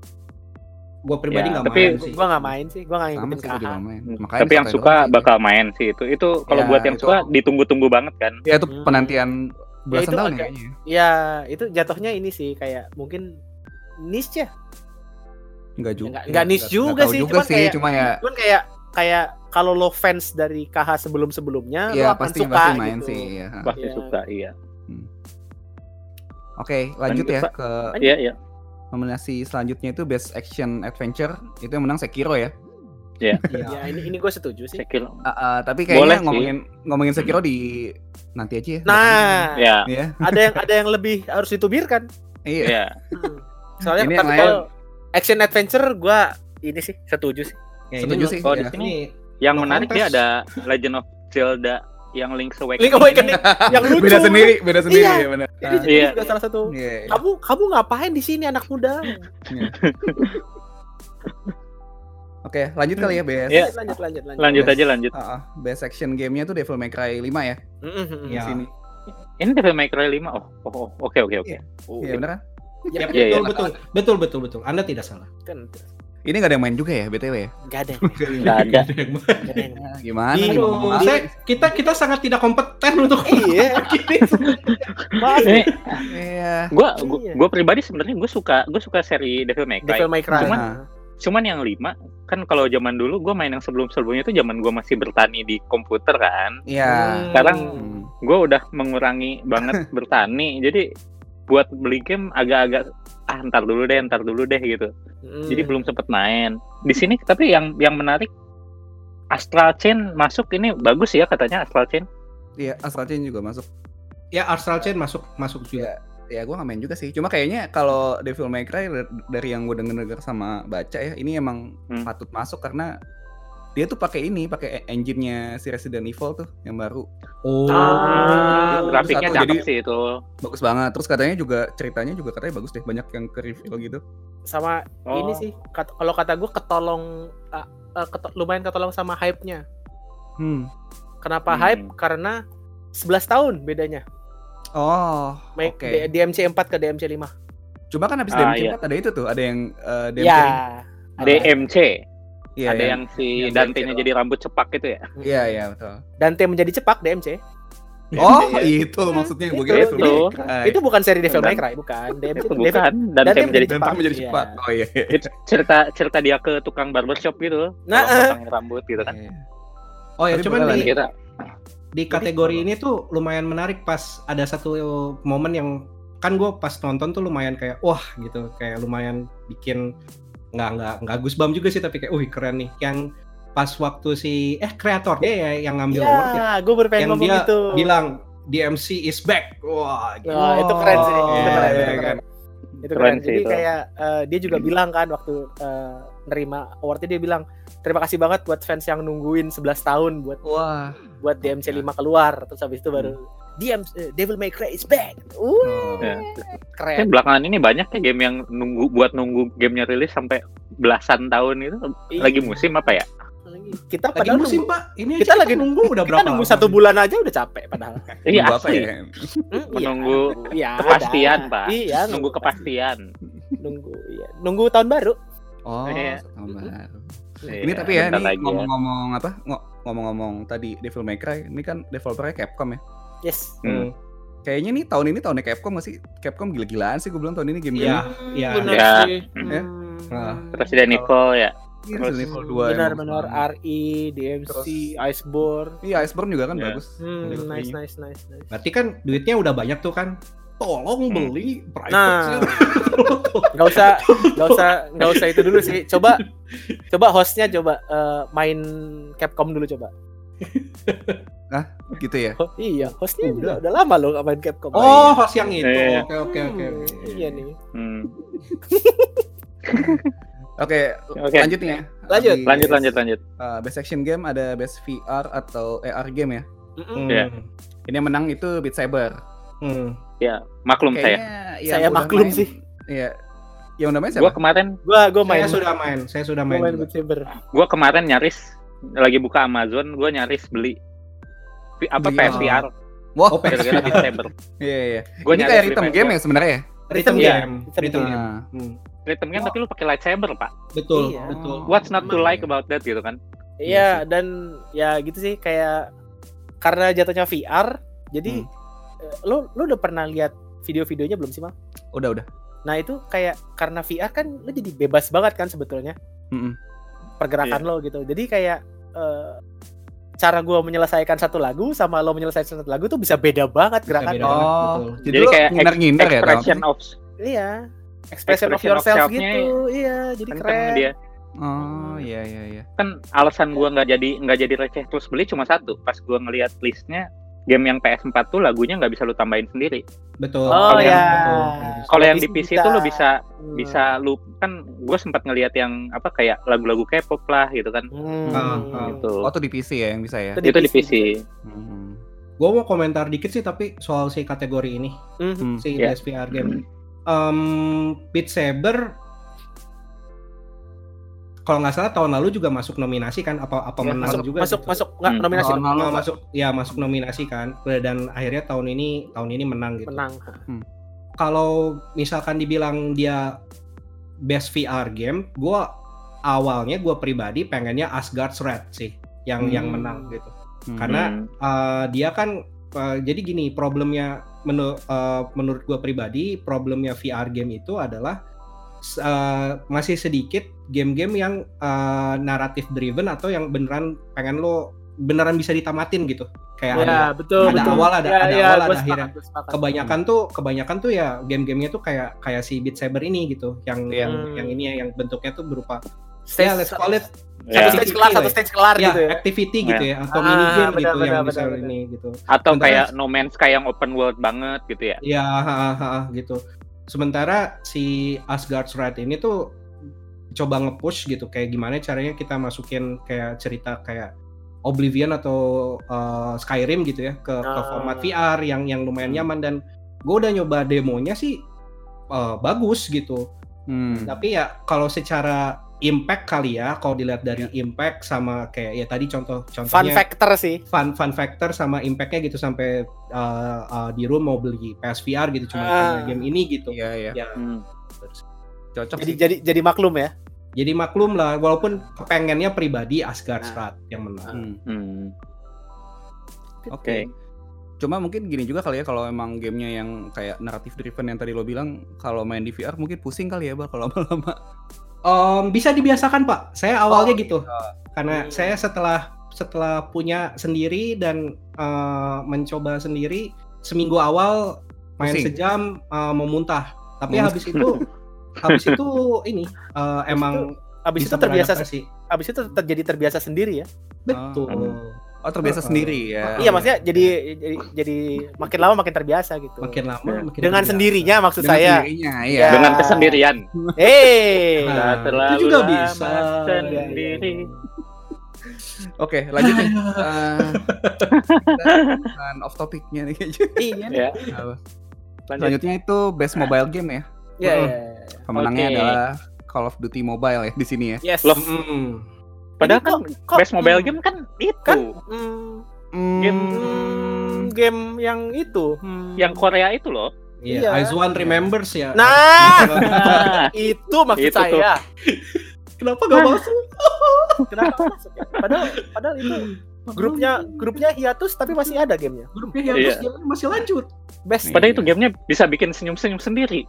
Gue pribadi
Ya,
nggak
tapi-
main sih.
Gua nggak main sih, gua nggak
Sama
ngikutin
sih gua main.
Hmm,
Makanya
tapi yang suka bakal main sih itu itu kalau
Ya,
buat yang
itu-
suka ditunggu-tunggu banget kan
Ya itu
Hmm.
penantian belasan
itu
tahun ya
agak-
kayaknya.
Ya, itu jatuhnya ini sih kayak mungkin niche ya.
Enggak juga.
Nggak- nggak niche juga sih,
juga
cuman
sih,
kayak-
cuma ya
Cuman kayak kayak kalau lo fans dari KH sebelum-sebelumnya lo
ya
akan
pasti
suka
pasti main
gitu.
sih ya.
pasti
Iya.
suka iya
Oke, lanjut ya
Pak.
ke
iya iya
nominasi selanjutnya itu Best Action Adventure. Itu yang menang Sekiro ya.
Iya.
Ya, ini ini gue setuju sih.
saya kira
Ah, ah, tapi
Boleh
kayaknya
sih.
ngomongin ngomongin Sekiro di nanti aja ya.
Nah,
ya
Iya.
ada yang ada yang lebih harus ditubirkan.
Iya.
iya
Hmm. Soalnya
Ini lain.
kalau action adventure gua ini sih setuju sih.
Ya,
Setuju
ini
sih,
kalau di
ya.
sini
Ini
yang
No
menarik dia ada Legend of Zelda yang Link's Awakening
Link Awakening yang lucu.
Beda sendiri, beda sendiri
Iya.
ya benar.
Ini,
Ah,
ini
Iya.
juga salah satu.
Iya.
Kamu kamu ngapain di sini anak muda?
Oke, lanjut kali ya Best.
Iya.
Lanjut lanjut lanjut.
lanjut
Best.
aja lanjut
Ah, ah. Best Action Game-nya tuh Devil May Cry 5 ya di
Ya.
sini.
ini Devil May Cry 5 oh oke oke oke
Oh,
Iya bener kan?
Iya, iya.
betul, betul, betul, betul, betul. Anda tidak salah.
kan
Ini gak ada yang main juga ya BTW ya?
nggak ada.
nggak ada
Nggak ada yang-
Gimana?
Iya,
Aduh, saya, kita kita sangat tidak kompeten untuk
Iya. Maaf.
ini
Iya.
gua
Iya.
gua, gua pribadi sebenarnya gue suka gue suka seri Devil May Cry
Devil May Cry.
Cuman-
Nah.
Cuman yang lima kan kalau zaman dulu gue main yang sebelum sebelumnya itu zaman gue masih bertani di komputer kan
Iya.
Sekarang
Hmm.
gue udah mengurangi banget bertani jadi buat beli game agak-agak ah ntar dulu deh ntar dulu deh gitu
Mm.
jadi belum sempet main di sini tapi yang yang menarik Astral Chain masuk ini bagus ya katanya Astral Chain
Iya, Astral Chain juga masuk.
Ya Astral Chain masuk masuk juga.
Ya, gue gak main juga sih. Cuma kayaknya kalau Devil May Cry dari yang gue denger-denger sama baca ya, ini emang
Hmm.
patut masuk karena dia tuh pakai ini, pakai engine-nya si Resident Evil tuh yang baru.
Oh.
Ah, grafiknya
satu,
cakep
jadi-
sih itu.
Bagus banget. Terus katanya juga ceritanya juga katanya bagus deh, banyak yang ke reveal gitu.
sama
Oh.
ini sih kat- kalau kata gue ketolong ah, keto- lumayan ketolong sama hype-nya
Hmm.
kenapa
Hmm.
hype karena 11 tahun bedanya
Oh, oke.
D- DMC 4 ke DMC 5
Cuma kan habis
Ah,
DMC
iya.
4 ada itu tuh, ada yang eh, DMC.
ya
DMC.
Iya,
ada
iya.
yang si
yang
Dante-nya jadi rambut cepak gitu ya.
Iya, iya, betul.
Dante menjadi cepak DMC
Oh,
Iya.
itu loh maksudnya gue
Itu,
kira
itu.
Itu bukan seri Devil
Dan-
May Cry bukan DMC
Itu bukan
Devil-
Dante menjadi
Dan
cepak.
tak menjadi cepat. Oh iya. iya.
Itu cerita cerita dia ke tukang barbershop gitu.
Nah, eh.
potong rambut gitu kan.
Iya.
Oh ya, cuman di,
Kita
di kategori ini tuh lumayan menarik pas ada satu momen yang kan gue pas nonton tuh lumayan kayak wah gitu kayak lumayan bikin nggak nggak nggak gusbam juga sih tapi kayak wih keren nih yang pas waktu si eh kreatornya ya yang ngambil award ya
gue baru pengen
yang
ngomong
dia
gitu
bilang DMC is back wah gitu.
Wah, itu keren sih itu
Iya,
keren,
iya,
itu
iya,
keren. Itu
Keren
keren.
sih
Jadi
itu.
kayak eh, dia juga bilang kan waktu eh, nerima awardnya dia bilang terima kasih banget buat fans yang nungguin 11 tahun buat
Wah.
buat DMC 5 keluar terus habis itu baru DM eh, Devil May Cry is back. Uh,
Oh.
Ya.
keren.
Kan belakangan ini banyak ya game yang nunggu buat nunggu gamenya rilis sampai belasan tahun itu
Iya.
lagi musim apa ya?
Kita
lagi
padahal
musim
nunggu,
pak ini
kita
aja
lagi
nunggu udah
kita
berapa
nunggu
lama
satu bulan aja udah capek padahal.
Iya
Nunggu apa
asli.
ya?
Hmm, iya.
Menunggu
Iya,
kepastian,
ada.
Pak.
Iya,
Nunggu kepastian.
Nunggu iya. Nunggu tahun baru.
Oh,
Iya.
tahun baru.
Iya,
Ini tapi ya, ini
ya.
ngomong-ngomong apa? ngo- Ngomong-ngomong tadi Devil May Cry, ini kan developernya Capcom ya.
Yes.
Hmm.
Kayaknya nih tahun ini tahunnya Capcom gak sih? Capcom gila-gilaan sih gue bilang tahun ini game
Iya,
Hmm,
iya.
Ya.
sih.
Ya.
Nah,
Resident Evil ya.
Iya,
Terus
Resident Evil 2
benar benar. RE, DMC,
Terus-
Iceborne.
Iya, Iceborne juga kan
Iya.
bagus.
Hmm, nice, nice, nice, nice.
berarti kan duitnya udah banyak tuh kan tolong
Hmm.
beli private
Nah.
sale.
Gak usah, gak usah, gak usah itu dulu sih. Coba, coba hostnya coba eh, main Capcom dulu coba.
Gitu ya.
Oh, iya, hostnya
Udah.
udah, udah lama loh gak main Capcom.
oh host yang itu
Iya.
oke oke oke
Hmm,
oke.
Iya nih.
Hmm.
Oke,
Oke.
lanjut nih ya.
Lanjut.
Habis,
Lanjut lanjut lanjut.
uh, best action game ada best VR atau AR game ya.
Mm-mm.
Hmm.
Iya.
Ini yang menang itu Beat Saber.
Hmm.
Ya, maklum saya.
Kayaknya
Saya
yang udah
maklum
main-
sih.
Iya. Yang udah main
Gua
siapa?
kemarin
Gua, gua main.
Saya sudah main, saya sudah
gua
main.
main
juga.
Gua kemarin nyaris lagi buka Amazon, gua nyaris beli apa
Beli
PSVR
Wah,
Oh,
Saber.
iya iya.
Gua
Ini kayak rhythm
PSVR.
game ya sebenarnya ya?
Rhythm
Iya.
game,
Rhythm
rhythm game. Hmm.
Rhythm game tapi lu pakai lightsaber, Pak.
Betul,
Iya.
betul.
What's not to like
ya.
about that gitu kan?
Iya, dan ya gitu sih kayak karena jatuhnya VR, jadi
Hmm.
Eh, lu lu udah pernah lihat video-videonya belum sih, Mal?
Udah udah.
Nah, itu kayak karena VR kan lu jadi bebas banget kan sebetulnya
Mm-mm.
pergerakan lo gitu. Jadi kayak eh, cara gua menyelesaikan satu lagu sama lo menyelesaikan satu lagu tuh bisa beda banget
beda banget,
Oh,
betul.
jadi,
Jadi kayak
ngindar-ngindar ya?
Expression
kalau-
of
Iya. Expression, of
Expression of
yourself
self-nya
gitu. Iya, jadi keren.
dia.
Oh, iya iya iya.
Kan alasan gua nggak jadi nggak jadi receh terus beli cuma satu. Pas gua ngelihat listnya game yang PS4 tuh lagunya nggak bisa lu tambahin sendiri.
Betul.
Oh
Kalau
ya.
Kalau yang
Bisa-
di PC itu lu bisa
Hmm.
bisa lu kan gue sempat ngelihat yang apa kayak lagu-lagu K-pop lah gitu kan.
Hmm.
Ah.
Gitu.
Oh, tuh di PC ya yang bisa ya?
Itu
Itu di PC.
Hmm.
Gue mau komentar dikit sih tapi soal si kategori ini,
Hmm.
Hmm.
si. Best VR game. Em, Beat Saber kalau nggak salah tahun lalu juga masuk nominasi kan apa apa
Ya,
menang
Masuk,
juga
masuk,
gitu.
masuk, nggak
Hmm.
nominasi
Tahun lalu.
Masuk ya masuk nominasi kan dan akhirnya tahun ini tahun ini menang gitu.
menang.
Kalau misalkan dibilang dia best VR game, gua awalnya gua pribadi pengennya Asgard's Wrath sih yang yang
Hmm.
menang gitu.
Hmm.
Karena
Hmm.
uh, dia kan uh, jadi gini problemnya menu- uh, menurut gue pribadi problemnya VR game itu adalah uh, masih sedikit game-game yang uh, naratif driven atau yang beneran pengen lo beneran bisa ditamatin gitu kayak ada
Ya, betul,
ada
betul.
awal, ada-
Ya,
ada
ya,
awal, ada akhirnya.
gua sepakat.
kebanyakan tuh kebanyakan tuh ya game-gamenya tuh kayak kayak si Beat Saber ini gitu yang
Iya.
yang
Hmm.
yang ini ya yang bentuknya tuh berupa
Stage-
ya let's call it
Satu
Ya.
stage kelar, satu stage kelar
ya,
gitu ya.
activity gitu ya atau
Ah,
mini game
benar,
gitu
benar,
yang
benar.
ini gitu.
Atau
Sementara-
kayak No Man's Sky yang open world banget gitu ya.
Ya, ha, ha, ha, gitu. Sementara si Asgard's Wrath ini tuh coba nge-push gitu kayak gimana caranya kita masukin kayak cerita kayak Oblivion atau uh, Skyrim gitu ya ke, ke
Ah.
format VR yang yang lumayan
Hmm.
nyaman dan gue udah nyoba demonya sih uh, bagus gitu.
Hmm.
Tapi ya kalau secara impact kali ya kalau dilihat dari impact sama kayak ya tadi contoh
Fun
contohnya
factor sih.
fun fun factor sama impactnya gitu sampai uh, uh, di room mau beli PSVR gitu cuma karena game ini gitu.
Iya, iya.
Ya,
Hmm.
Cocok
Jadi
sih.
jadi jadi maklum ya.
jadi maklum lah walaupun pengennya pribadi Asgard's
Ah.
Wrath yang menang.
Hmm.
Hmm.
Oke. Cuma mungkin gini juga kali ya kalau emang gamenya yang kayak naratif driven yang tadi lo bilang kalau main di VR mungkin pusing kali ya bal kalau lama-lama.
Om, bisa dibiasakan Pak. Saya awalnya gitu. Karena
Hmm.
saya setelah setelah punya sendiri dan uh, mencoba sendiri seminggu awal main
Pusing.
sejam uh, mau muntah. Tapi habis itu habis itu ini uh, emang
Abis
bisa
itu terbiasa
beradaptasi.
abis itu ter- jadi terbiasa sendiri ya.
Betul.
Oh terbiasa
Uh-uh.
sendiri ya.
Iya maksudnya jadi jadi jadi makin lama makin terbiasa gitu.
Makin lama
Ya.
makin
Dengan
terbiasa.
sendirinya maksud
Dengan
saya.
sendirinya,
Ya.
iya.
Dengan kesendirian.
Eh.
Nah,
Tak
itu juga
lama
bisa.
Sendiri.
Oke, lanjut nih. Eh, kita off topicnya nih kayaknya.
Iya.
Ya.
Apa?
Lanjut.
Selanjutnya itu best mobile game ya.
Iya.
Mm.
iya, iya.
Pemenangnya
Oke.
adalah Call of Duty Mobile ya di sini ya.
Yes.
Loh.
Mm.
Padahal kan
kok- kok-
best mobile
hmm,
game kan itu
kan hmm,
Game
hmm, game yang itu. hmm.
yang Korea itu loh.
Iya. Eyes One remembers ya.
Nah,
Ah,
itu maksud
Itu tuh.
saya.
kenapa gak masuk?
Kenapa masuk ya? Padahal padahal itu grupnya grupnya hiatus tapi masih ada gamenya.
grupnya yang
Iya.
gamenya masih lanjut.
Best.
Padahal itu gamenya bisa bikin senyum-senyum sendiri.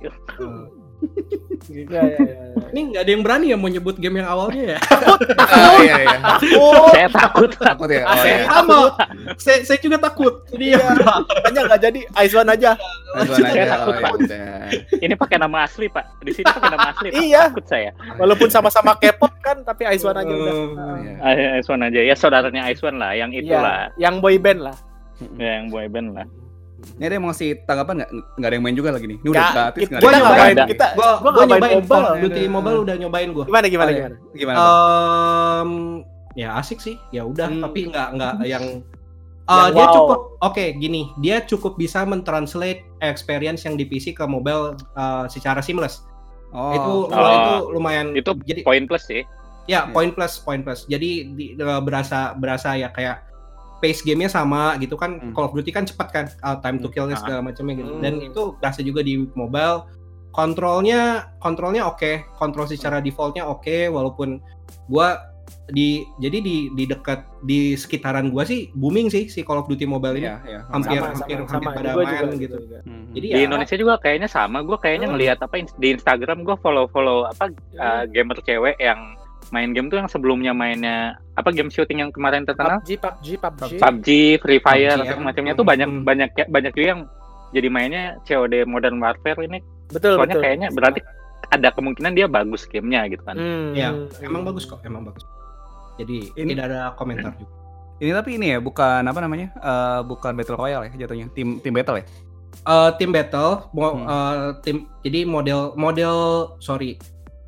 Iya, iya, iya.
Ini nggak ada yang berani ya mau nyebut game yang awalnya ya.
Ah, iya iya.
Oh,
Saya takut.
Takut ya. Oh,
Asli.
iya.
Sama. saya, saya juga takut. Jadi ya.
Makanya nggak jadi Ice One aja.
Aduan aja.
Saya takut,
Oh, ya
Pak.
udah.
Ini pakai nama asli, Pak. Di sini pakai nama asli, Pak.
Iya.
Takut saya.
Walaupun sama-sama K-pop kan, tapi Ice One aja udah.
Iya.
Ah, Ice One aja. Ya saudaranya Ice One lah, yang itulah.
Iya, yang boy band lah.
Ya, yang boy band lah.
Ini ada yang mau ngasih tanggapan nggak? Nggak ada yang main juga lagi nih. Ini udah
Nggak,
gratis.
kita
nggak
Gua
ada yang
nyobain.
kita
Gua,
gua
gua nyobain
mobile.
Duty
Ada.
Mobile udah nyobain gua.
Gimana gimana
Oh, iya.
gimana?
Gimana?
Eh? Um, ya asik sih. Ya udah,
Hmm.
tapi nggak nggak yang
Yang
Uh, dia
wow.
cukup oke gini dia cukup bisa mentranslate experience yang di PC ke mobile uh, secara seamless
Oh.
itu
Oh.
itu lumayan
Itu
jadi
Poin plus sih.
ya
Iya.
poin plus poin plus jadi di, uh, berasa berasa ya kayak pace gamenya sama gitu kan
Hmm.
Call of Duty kan cepat kan uh, time to killnya
Ah.
segala macamnya gitu
Hmm.
dan itu berasa juga di mobile kontrolnya kontrolnya oke kontrol secara defaultnya oke walaupun gua di jadi di di dekat di sekitaran gua sih booming sih si Call of Duty mobile ini
Iya, iya.
Hampir-
Sama,
hampir-
sama,
hampir
sama.
pada
Gua
main
juga,
gitu.
juga.
Hmm.
Jadi
Di
ya
Indonesia juga kayaknya sama. Gue kayaknya
Hmm.
ngelihat apa di Instagram gue follow-follow apa uh, gamer cewek yang main game tuh yang sebelumnya mainnya apa game shooting yang kemarin terkenal
PUBG, PUBG, PUBG.
PUBG, Free Fire,
PUBG, ya.
segala macamnya tuh banyak
Hmm.
banyak ya- banyak juga yang jadi mainnya COD Modern Warfare ini.
Betul,
Soalnya
betul.
kayaknya berarti ada kemungkinan dia bagus gamenya gitu kan.
Hmm.
ya emang bagus kok emang bagus jadi
Ini-
tidak ada komentar juga
Ini tapi ini ya bukan apa namanya? Eh, bukan battle royale ya jatuhnya. Tim tim battle ya.
Eh, tim battle mo-
Hmm.
eh, tim jadi model model sorry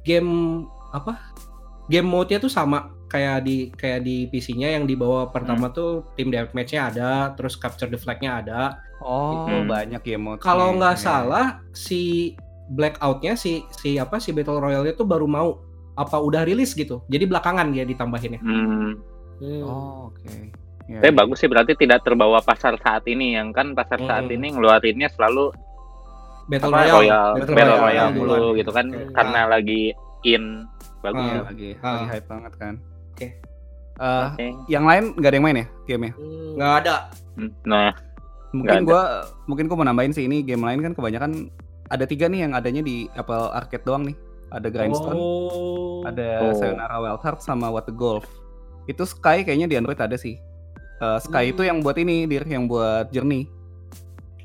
game apa game mode-nya tuh sama kayak di kayak di PC-nya yang di bawah pertama
Hmm.
tuh tim deathmatch-nya ada terus capture the flag-nya ada
Oh,
Hmm.
banyak ya mode.
kalau nggak
Iya.
salah si blackout-nya si si apa si battle royale-nya tuh baru mau apa udah rilis gitu jadi belakangan dia ditambahinnya
Hmm.
Hmm.
Oh, oke. Ya,
Tapi
ya.
bagus sih berarti tidak terbawa pasar saat ini yang kan pasar saat
Hmm.
ini ngeluarinnya selalu
battle royale
royal,
Battle
battle
Royale
mulu gitu kan
Oke.
karena lagi in bagus.
Iya,
Ah.
lagi
Ah.
lagi hype banget kan.
Oke.
Eh,
Oke.
yang lain nggak ada yang main ya gamenya?
Hmm.
nggak ada
Hmm. Nah,
Mungkin
ada.
gua mungkin gua mau nambahin sih ini game lain kan kebanyakan ada tiga nih yang adanya di Apple Arcade doang nih. Ada Grindstone,
oh.
ada
Oh.
Sayonara Wild Hearts sama What the Golf. Itu Sky kayaknya di Android ada sih. Eh, Sky
Hmm.
itu yang buat ini, dir yang buat Journey.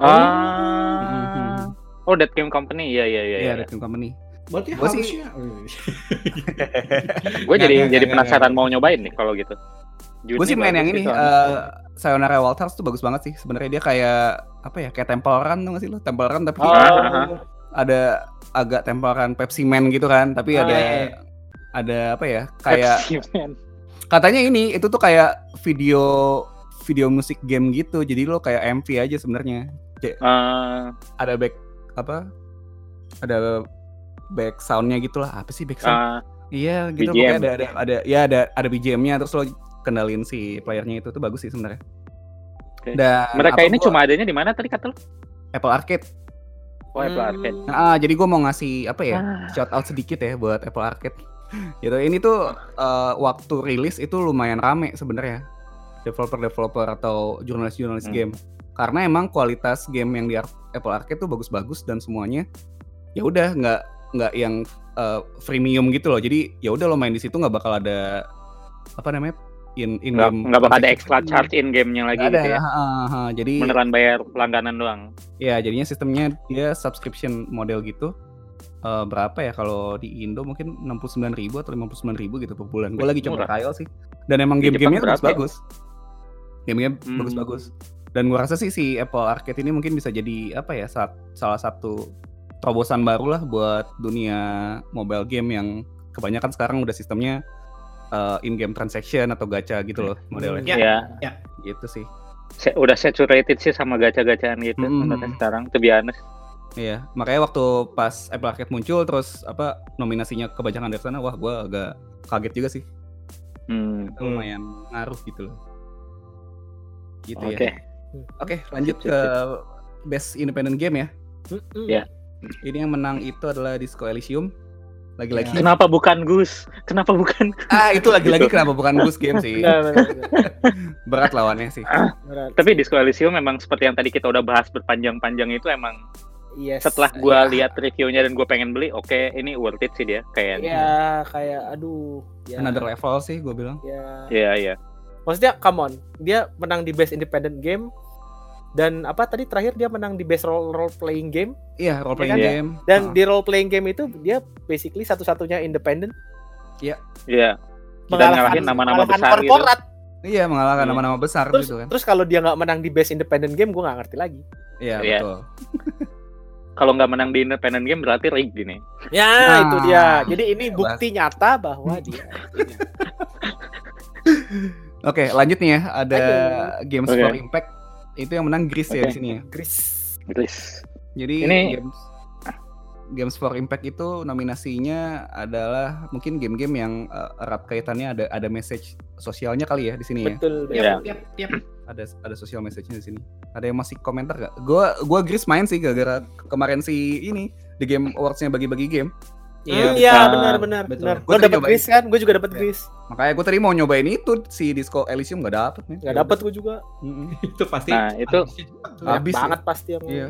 ah,
Mhm.
oh Dead Game Company, iya iya iya.
Iya,
iya.
Red Game Company.
Berarti
Gua sih-
harusnya
Gue jadi
nggak,
jadi
nggak,
penasaran
nggak.
mau nyobain nih kalau gitu.
Gue sih main yang ini eh Sayonara Wild Hearts tuh bagus banget sih. Sebenarnya dia kayak apa ya? Kayak Temple Run tuh gak sih lo? Temple Run tapi
Oh,
ada agak Temple Run Pepsi Man gitu kan, tapi
Ah,
ada
iya, iya.
ada apa ya? Kayak katanya ini itu tuh kayak video video musik game gitu. Jadi lo kayak MV aja sebenarnya.
Eh,
Ada back apa? Ada back soundnya gitu lah. Apa sih back sound? Iya gitu
BGM.
ada ada ada ya ada ada BGM-nya terus lo kendalin si playernya itu tuh bagus sih sebenarnya.
Oke.
Dan
mereka ini
gua-
cuma adanya di mana tadi kata lu?
Apple Arcade.
Oh, Apple
Hmm.
Arcade.
Nah, jadi gue mau ngasih apa ya?
Ah.
Shout out sedikit ya buat Apple Arcade. gitu. Ini tuh eh, waktu rilis itu lumayan rame sebenarnya. Developer-developer atau jurnalis-jurnalis
Hmm.
game. Karena emang kualitas game yang di Apple Arcade tuh bagus-bagus dan semuanya ya udah nggak nggak yang eh, freemium gitu loh. Jadi ya udah lo main di situ nggak bakal ada apa namanya in in
Nggak
game
nggak bakal ada extra charge in gamenya lagi
ada.
gitu ya.
ha, ha. Jadi
Beneran bayar langganan doang.
Ya, jadinya sistemnya dia subscription model gitu. Eh, berapa ya kalau di Indo mungkin 69.000 atau 59.000 gitu per bulan. Gue lagi coba trial sih. Dan emang game-gamenya
berapa ya?
bagus-bagus. Game-gamenya
Hmm.
bagus-bagus. Dan gue rasa sih si Apple Arcade ini mungkin bisa jadi apa ya saat, salah satu terobosan baru lah buat dunia mobile game yang kebanyakan sekarang udah sistemnya eh, in-game transaction atau gacha gitu loh modelnya.
Ya.
Ya,
Gitu sih.
se- udah saturated sih sama gacha-gacaan gitu
Hmm.
sebenarnya sekarang. To be honest.
Iya, makanya waktu pas Apple Arcade muncul terus apa nominasinya kebanyakan dari sana, wah gua agak kaget juga sih.
Hmm.
Itu Lumayan ngaruh gitu loh. Gitu
Oke.
ya. Oke, lanjut
Sip, sip,
ke best independent game ya.
Mm-mm.
Ya.
Ini yang menang itu adalah Disco Elysium. Lagi-lagi.
Kenapa bukan Gus? Kenapa bukan?
Ah, itu lagi-lagi kenapa bukan Goose Game sih?
Benar, benar, benar.
Berat lawannya sih.
Benar.
Tapi Disco Elysium memang seperti yang tadi kita udah bahas berpanjang-panjang itu emang
Yes.
setelah gua
Iya.
lihat reviewnya dan gua pengen beli, oke ini worth it sih dia kayaknya.
ya kayak aduh ya,
Another level sih gue bilang.
ya
Iya, iya.
maksudnya come on dia menang di best independent game dan apa tadi terakhir dia menang di best role role playing game
Iya, role playing
Iya.
game.
dan
Ah.
di role playing game itu dia basically satu-satunya independent
Iya. Dan
mengalahkan
ngalahin nama-nama
mengalahkan
besar gitu.
korporat.
Iya, mengalahkan
Iya.
nama-nama besar
terus
gitu kan.
terus kalau dia nggak menang di best independent game gue nggak ngerti lagi
Iya,
Iya.
betul.
Kalau nggak menang di independent game berarti rigged ini.
ya
Nah,
itu dia jadi ini bukti nyata bahwa dia
Oke, lanjut nih ya. Ada Games
Oke.
for Impact. Itu yang menang Gris ya
Oke.
di sini ya.
Chris
Chris.
Jadi
Ini-
Games Games for Impact itu nominasinya adalah mungkin game-game yang uh, erat kaitannya ada ada message sosialnya kali ya di sini ya.
betul betul.
Tiap, tiap.
Ada ada social message-nya di sini. Ada yang masih komentar gak? Gua gua Gris main sih gara-gara kemarin si ini The Game Awards-nya bagi-bagi game.
Iya,
Iya,
iya benar benar benar.
Tadi
dapet. Chris kan? Gue juga dapet
Iya.
Chris.
Makanya gue tadi mau nyobain itu si Disco Elysium gak dapet nih.
Nggak dapet gue juga.
Itu pasti
Nah, itu-
Habis ya.
banget pasti yang
Iya.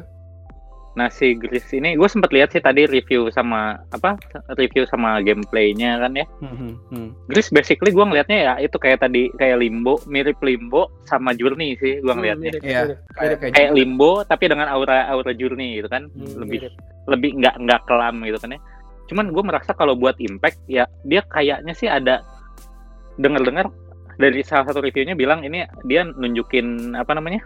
Nah si Gris ini gue sempat lihat sih tadi review sama apa review sama gameplaynya kan ya.
Mhm, mhm.
Gris basically gue ngelihatnya ya itu kayak tadi kayak Limbo mirip Limbo sama Journey sih gue
Hmm,
ngelihatnya.
mirip,
Iya, kayak kayak
Kayak Limbo tapi dengan aura aura Journey gitu kan
Hmm,
lebih
mirip.
lebih nggak nggak kelam gitu kan ya. Cuman gue merasa kalau buat impact ya dia kayaknya sih ada dengar-dengar dari salah satu reviewnya bilang ini dia nunjukin apa namanya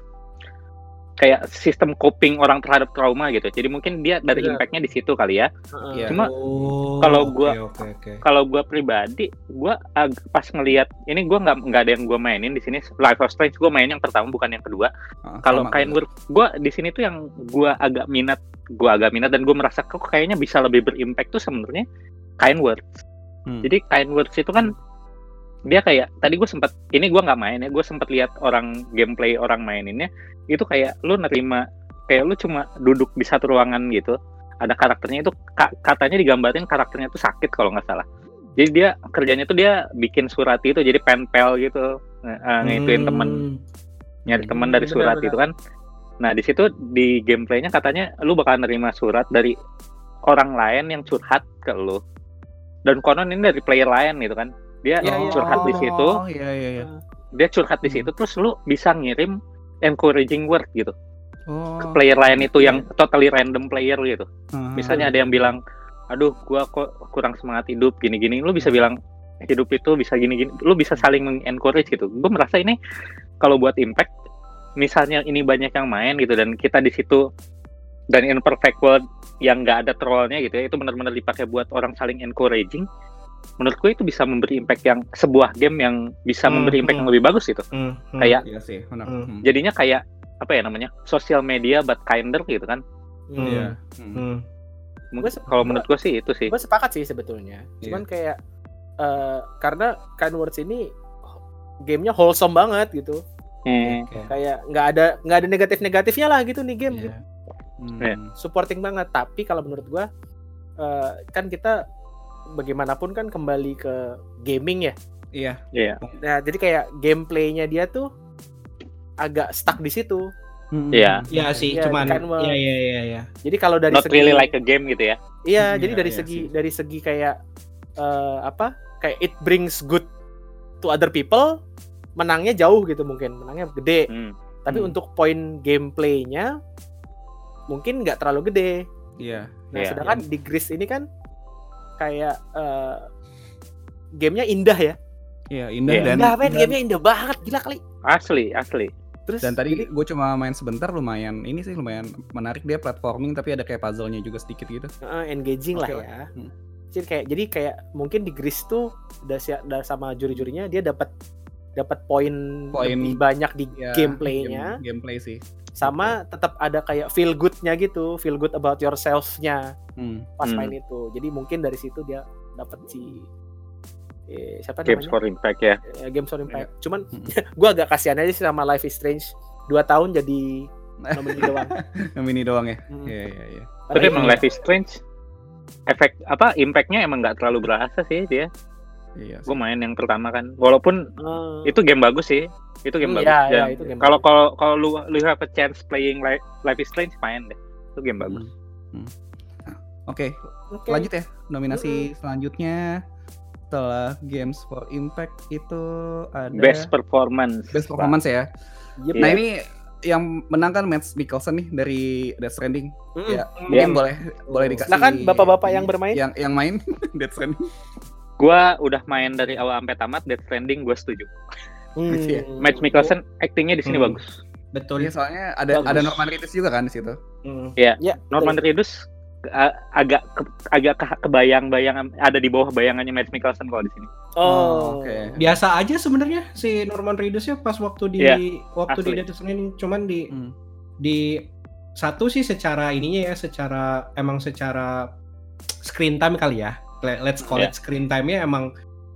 kayak sistem coping orang terhadap trauma gitu. Jadi mungkin dia dari
Benar.
impactnya di situ kali ya.
Heeh.
Iya.
Cuma
Oh,
kalau
oke,
gua-
oke oke.
Kalau gue pribadi, gue pas ngelihat ini gue nggak nggak ada yang gue mainin di sini. Life of Strange gue main yang pertama bukan yang kedua.
Ah,
Kalau kain
gua.
gue di sini tuh yang gue agak minat, gue agak minat dan gue merasa kok kayaknya bisa lebih berimpact tuh sebenarnya kain work.
Hmm.
Jadi kain works itu kan dia kayak tadi gue sempat ini gue nggak main ya, gue sempat lihat orang gameplay orang maininnya itu kayak lu nerima kayak lu cuma duduk di satu ruangan gitu. Ada karakternya itu ka- katanya digambarin karakternya itu sakit kalau nggak salah. Jadi dia kerjanya tuh dia bikin surat itu jadi penpel gitu, eh, ngituin
Hmm.
temen nyari teman
Hmm,
dari surat
benar-benar.
itu kan. Nah di situ di gameplaynya katanya lu bakal nerima surat dari orang lain yang curhat ke lu. Dan konon ini dari player lain gitu kan. Dia
Iya, iya.
curhat di situ,
Oh, iya iya iya.
dia curhat di
Hmm.
situ terus lu bisa ngirim encouraging word gitu
Oh.
ke player lain itu yang totally random player gitu.
ah.
Misalnya ada yang bilang aduh gua kok kurang semangat hidup gini-gini lu bisa bilang hidup itu bisa gini-gini lu bisa saling mengencourage gitu gue merasa ini kalau buat impact misalnya ini banyak yang main gitu dan kita di situ dan in perfect world yang nggak ada trollnya gitu ya itu benar-benar dipakai buat orang saling encouraging menurut gue itu bisa memberi impact yang sebuah game yang bisa
Hmm,
memberi impact
hmm.
yang lebih bagus gitu
Hmm, hmm.
Kayak-
Iya sih, benar.
Hmm.
Hmm.
jadinya kayak apa ya namanya sosial media but kinder gitu kan
Hmm.
Iya. Hmm.
Hmm.
Mungkin
Gua se-
kalau menurut gue sih itu sih
gue sepakat sih sebetulnya cuman kayak eh, karena Kind Words ini gamenya wholesome banget gitu
Hmm.
Oke.
kayak nggak ada nggak ada negatif negatifnya lah gitu nih game
Iya.
gitu.
Hmm.
Iya.
supporting banget tapi kalau menurut gua eh, kan kita bagaimanapun kan kembali ke gaming ya
Iya.
Iya.
nah jadi kayak gameplaynya dia tuh agak stuck di situ
Hmm.
Iya.
Iya sih,
Iya,
cuman
kan,
iya iya iya iya.
jadi kalau dari
not
segi
really like a game gitu ya
iya
Iya,
jadi dari
iya
segi
sih.
dari segi kayak eh, apa kayak it brings good to other people menangnya jauh gitu mungkin menangnya gede
Hmm.
tapi
Hmm.
untuk poin gameplaynya mungkin nggak terlalu gede
Iya.
Nah,
Iya.
sedangkan di Gris ini kan kayak eh, gamenya indah ya.
Iya, indah
Iya.
dan
indah,
dan,
Gamenya indah banget, gila kali.
asli asli
Terus
dan tadi
jadi,
gue cuma main sebentar lumayan ini sih lumayan menarik dia platforming tapi ada kayak puzzle-nya juga sedikit gitu.
eh, engaging lah
Oke
ya.
Hmm.
Jadi kayak jadi kayak mungkin di Gris tuh udah udah sama juri-jurinya dia dapat dapat poin
Poin-
lebih banyak di
Ya,
gameplaynya
game- gameplay sih.
Sama tetap ada kayak feel good-nya gitu, feel good about yourself-nya
Hmm.
pas
Hmm.
main itu. Jadi mungkin dari situ dia dapat si eh, siapa
games
namanya?
for impact ya
Ya, Games on Impact. Cuman
Hmm.
gue agak kasihan aja sih sama Life is Strange. Dua tahun jadi nomor doang.
Yang ini doang ya.
Hmm.
Iya, iya, iya.
tapi emang Life is Strange efek apa impactnya emang nggak terlalu berasa sih dia
Iya.
gue main yang pertama kan walaupun
Eh,
itu game bagus sih itu game
Hmm,
bagus
iya,
Dan
iya, itu game
kalau kalau kalau lu lu have a chance playing Life, Life is Strange main deh itu game bagus
Hmm. Oke,
oke.
lanjut ya. Nominasi selanjutnya setelah Games for Impact itu ada
best performance
Best performance ya.
Yep.
Nah,
Iya.
ini yang menang kan Matt Mikkelsen nih dari Death Stranding.
Mm-mm.
Ya,
Mm.
mungkin boleh boleh dikasih.
Silakan, bapak-bapak
ini,
yang bermain.
Yang yang main Death Stranding.
Gue udah main dari awal sampai tamat Death Stranding gue setuju
Hmm.
Iya.
Matt Mikkelsen actingnya di sini
Hmm.
bagus
Betul.
Iya, soalnya ada
Bagus.
ada Norman Reedus juga kan di situ.
Hmm.
Ya,
Norman Reedus uh, agak ke, agak ke, kebayang-bayang ada di bawah bayangannya Matt Mikkelsen kalau di sini
Oh,
oke.
Biasa aja sebenarnya si Norman Reedus ya pas waktu di
Iya,
waktu
asli.
di Death Stranding cuman di
Hmm.
di satu sih secara ininya ya secara emang secara screen time kali ya let's call
Iya.
it screen time-nya emang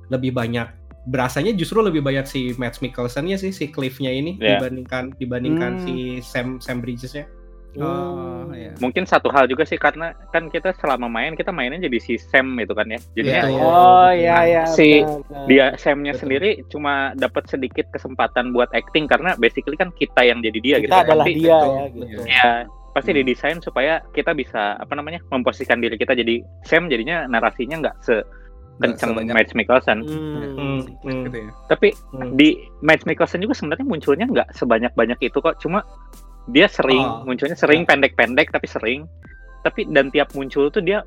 lebih banyak berasanya justru lebih banyak si Matt Mikkelsen-nya sih si Cliff-nya ini
Iya.
dibandingkan dibandingkan
Hmm.
si Sam Sam Bridges-nya.
Oh,
Hmm.
iya.
mungkin satu hal juga sih karena kan kita selama main kita mainnya jadi si Sam itu kan ya jadinya
Betul.
Oh, iya ya.
Si-
benar.
dia Samnya
Betul.
sendiri cuma dapat sedikit kesempatan buat acting karena basically kan kita yang jadi dia
kita
gitu kan.
adalah
Tapi-
dia
betul,
ya gitu.
ya pasti
Hmm.
didesain supaya kita bisa apa namanya memposisikan diri kita jadi Sam jadinya narasinya nggak se
sebanyak-
Matt Mikkelsen
Hmm.
Hmm, hmm,
Gitu ya.
tapi
hmm.
di Matt Mikkelsen juga sebenarnya munculnya nggak sebanyak banyak itu kok cuma dia sering
Oh.
munculnya sering pendek-pendek tapi sering tapi dan tiap muncul tuh dia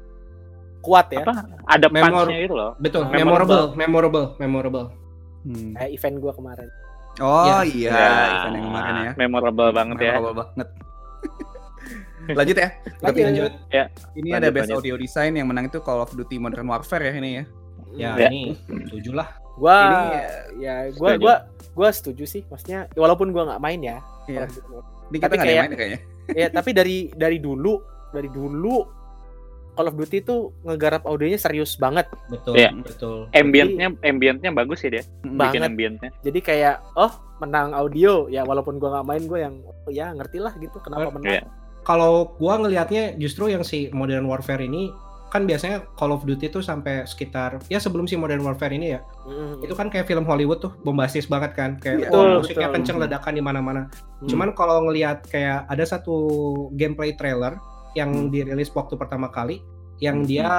Kuat ya.
apa ada
Memor-
punch-nya itu loh
Betul,
Memorable.
memorable, memorable, memorable.
Hmm.
Kayak event gua kemarin.
Oh
Ya.
iya,
Ya,
event yang kemarin ya.
memorable banget ya
Memorable banget. Lanjut ya.
Lanjut.
Lanjut.
Ini
Lanjut,
ada Best
lanjut.
Audio Design yang menang itu Call of Duty Modern Warfare ya ini ya.
Ya,
Ya.
ini setuju lah.
Gua
Ini,
ya gua
setuju.
gua gua setuju sih maksudnya walaupun gua nggak main ya.
Iya. Ini kita
Tapi
nggak
kayak-
main ya kayaknya.
ya tapi dari dari dulu dari dulu Call of Duty itu ngegarap audionya serius banget.
Betul,
Iya.
betul.
ambientnya ambientnya bagus sih dia
Hmm.
Bang.
bikin
Banget.
ambientnya
Jadi kayak oh menang audio ya walaupun gua nggak main gua yang oh, ya ngerti lah gitu kenapa
Oh,
menang.
Iya.
Kalau gua ngelihatnya justru yang si Modern Warfare ini kan biasanya Call of Duty itu sampai sekitar ya sebelum si Modern Warfare ini ya
Mm.
itu kan kayak film Hollywood tuh bombastis banget kan kayak
Betul,
oh, musiknya
betul.
kenceng ledakan di mana-mana.
Hmm.
Cuman kalau ngelihat kayak ada satu gameplay trailer yang
Hmm.
dirilis waktu pertama kali yang
Hmm.
dia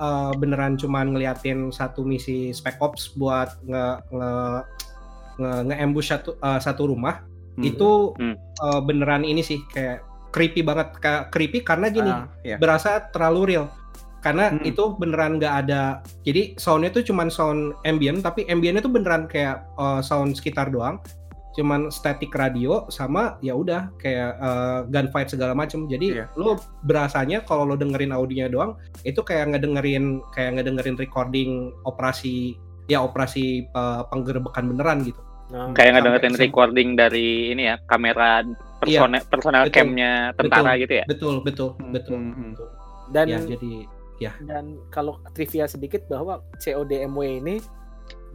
uh, beneran cuman ngeliatin satu misi Spec Ops buat nge nge nge, nge-ambush satu uh, satu rumah
Hmm.
itu
Hmm.
uh, beneran ini sih kayak creepy banget kayak creepy karena gini
Ah, iya.
berasa terlalu real karena
Hmm.
itu beneran nggak ada jadi soundnya tuh cuman sound ambient tapi ambientnya tuh beneran kayak uh, sound sekitar doang cuman static radio sama ya udah kayak uh, gunfight segala macem jadi
Iya.
lo berasanya kalau lo dengerin audionya doang itu kayak ngedengerin kayak ngedengerin recording operasi ya operasi uh, penggerebekan beneran gitu
Nah,
Kayak ngedengerin
sem-
recording dari ini ya kamera personel personal
betul.
camnya tentara
Betul.
gitu ya.
betul betul
Hmm,
betul,
hmm, hmm.
betul.
dan
ya jadi
dan kalau trivia sedikit bahwa CODMW ini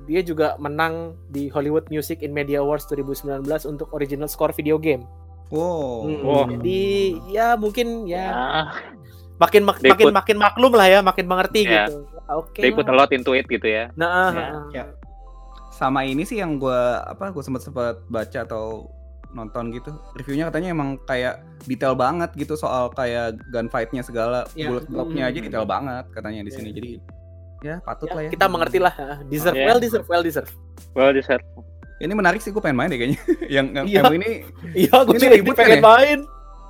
dia juga menang di Hollywood Music in Media Awards 2019 untuk original score video game.
Wow.
Hmm.
Wah.
Jadi ya mungkin ya
Ya,
makin mak-
They
makin
put-
makin maklum lah ya, makin mengerti
Ya.
gitu. Oke.
they put a lot into it gitu ya.
Nah, ah,
Ya.
ah,
Ya.
Sama ini sih yang gua apa gua sempat sempat baca atau nonton gitu. Reviewnya katanya emang kayak detail banget gitu soal kayak gunfight-nya segala,
Ya.
bullet drop-nya aja
Hmm.
detail banget katanya di sini.
Ya.
Jadi ya patut
ya,
lah ya.
kita mengerti lah. ah, Deserve
Ya.
well, deserve well, deserve.
Well deserved.
Ini menarik sih gue pengen main deh kayaknya. yang yang
Iya.
Emu ini
Iya, gue
Ini
juga
ribut kan
pengen
ya?
main.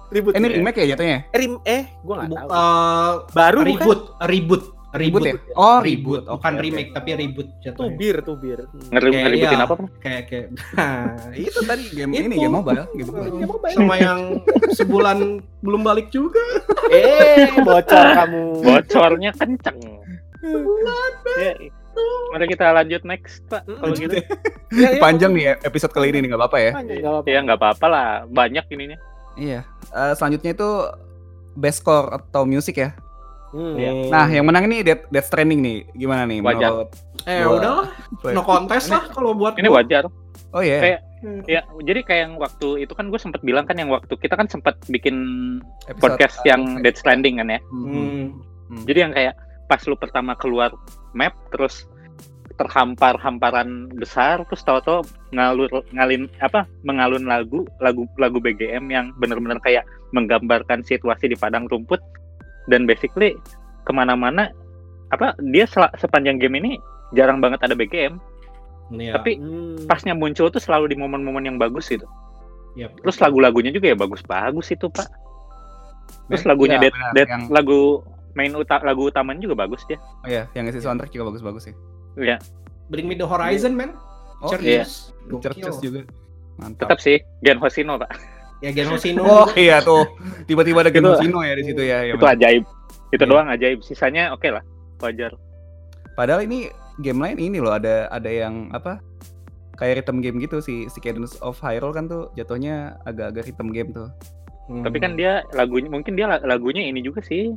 Ribut.
eh, ini
ya?
remake ya jatuhnya?
Eh, rim- eh, gue nggak tahu.
uh,
Baru bukan?
reboot reboot
Reboot ya?
reboot
Oh,
reboot
reboot.
bukan
Oke, oke.
remake tapi reboot
Tuh
jatuhnya
bir, tuh bir. Hmm.
Ngeri
Kayak
ngeributin
iya.
apa?
Kayak kayak nah,
Itu tadi game ini
Itu.
game mobile, game mobile.
Game mobile.
sama yang sebulan belum balik juga
Eh, bocor kamu.
Bocornya kenceng. Ya, mari kita lanjut next, Pak. Kalau
lanjut
gitu.
Ya, ya,
Panjang nih episode kali ini nih nggak apa-apa ya.
Panjang, nggak apa-apa.
Ya lah, banyak ininya.
Iya. Eh, selanjutnya itu best score atau musik ya.
Hmm.
Iya.
Nah, yang menang ini Death, Death Stranding nih. Gimana nih
Wajar.
menurut
eh
Gua-
udahlah
Play?
no contest lah kalau buat
Ini
gua.
wajar.
Oh iya.
Kayak- Ya, jadi kayak yang waktu itu kan gue sempat bilang kan yang waktu kita kan sempat bikin
Episode,
podcast
uh,
yang Dead Stranding kan ya.
Hmm.
Hmm.
Jadi yang kayak pas lu pertama keluar map terus terhampar hamparan besar terus tahu-tahu ngalur ngalin apa mengalun lagu lagu lagu BGM yang benar-benar kayak menggambarkan situasi di padang rumput dan basically ke mana-mana apa dia sel- sepanjang game ini jarang banget ada BGM
Iya.
tapi
Hmm.
pasnya muncul tuh selalu di momen-momen yang bagus gitu
Yap.
terus lagu-lagunya juga ya bagus-bagus itu pak terus lagunya
Iya,
Dead,
benar.
Dead-
Yang-
lagu main uta lagu utamanya juga bagus dia
Oh iya, yang isi soundtrack juga bagus-bagus sih.
ya
Bring Me The Horizon man
Oh
Churches
Churches
Gokil.
juga. Mantap.
tetap sih Gen Hoshino pak
ya Gen Hoshino
Oh iya tuh. Tiba-tiba ada Genusino ya di situ ya. ya
itu
benar.
ajaib itu
Iya.
doang ajaib sisanya oke lah wajar
Padahal ini game lain ini loh ada ada yang apa? Kayak rhythm game gitu sih. Si Cadence of Hyrule kan tuh jatuhnya agak-agak rhythm game tuh.
Hmm.
tapi kan dia lagunya mungkin dia la- lagunya ini juga sih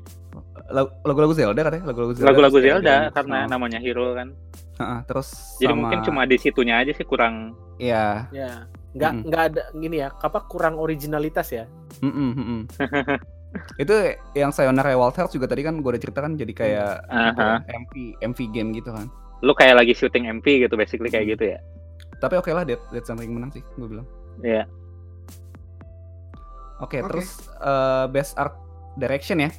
Lagu- Lagu-lagu Zelda katanya, lagu-lagu Zelda.
lagu-lagu Zelda karena
Oh.
namanya Hero kan
Heeh, terus
jadi
sama-
mungkin cuma di situnya aja sih kurang
Iya.
Ya, nggak
Mm-mm.
nggak ada gini ya, apa kurang originalitas ya?
Mm-mm, mm-mm. itu yang Sayonara Wild Hearts juga tadi kan gue udah cerita kan jadi kayak
Aha.
ya, MV MV game gitu kan.
lu kayak lagi syuting MP gitu basically kayak gitu ya
Tapi oke lah Dead Dead Stranding menang sih gue bilang.
Iya.
Oke,
Oke.
terus eh, best art direction ya.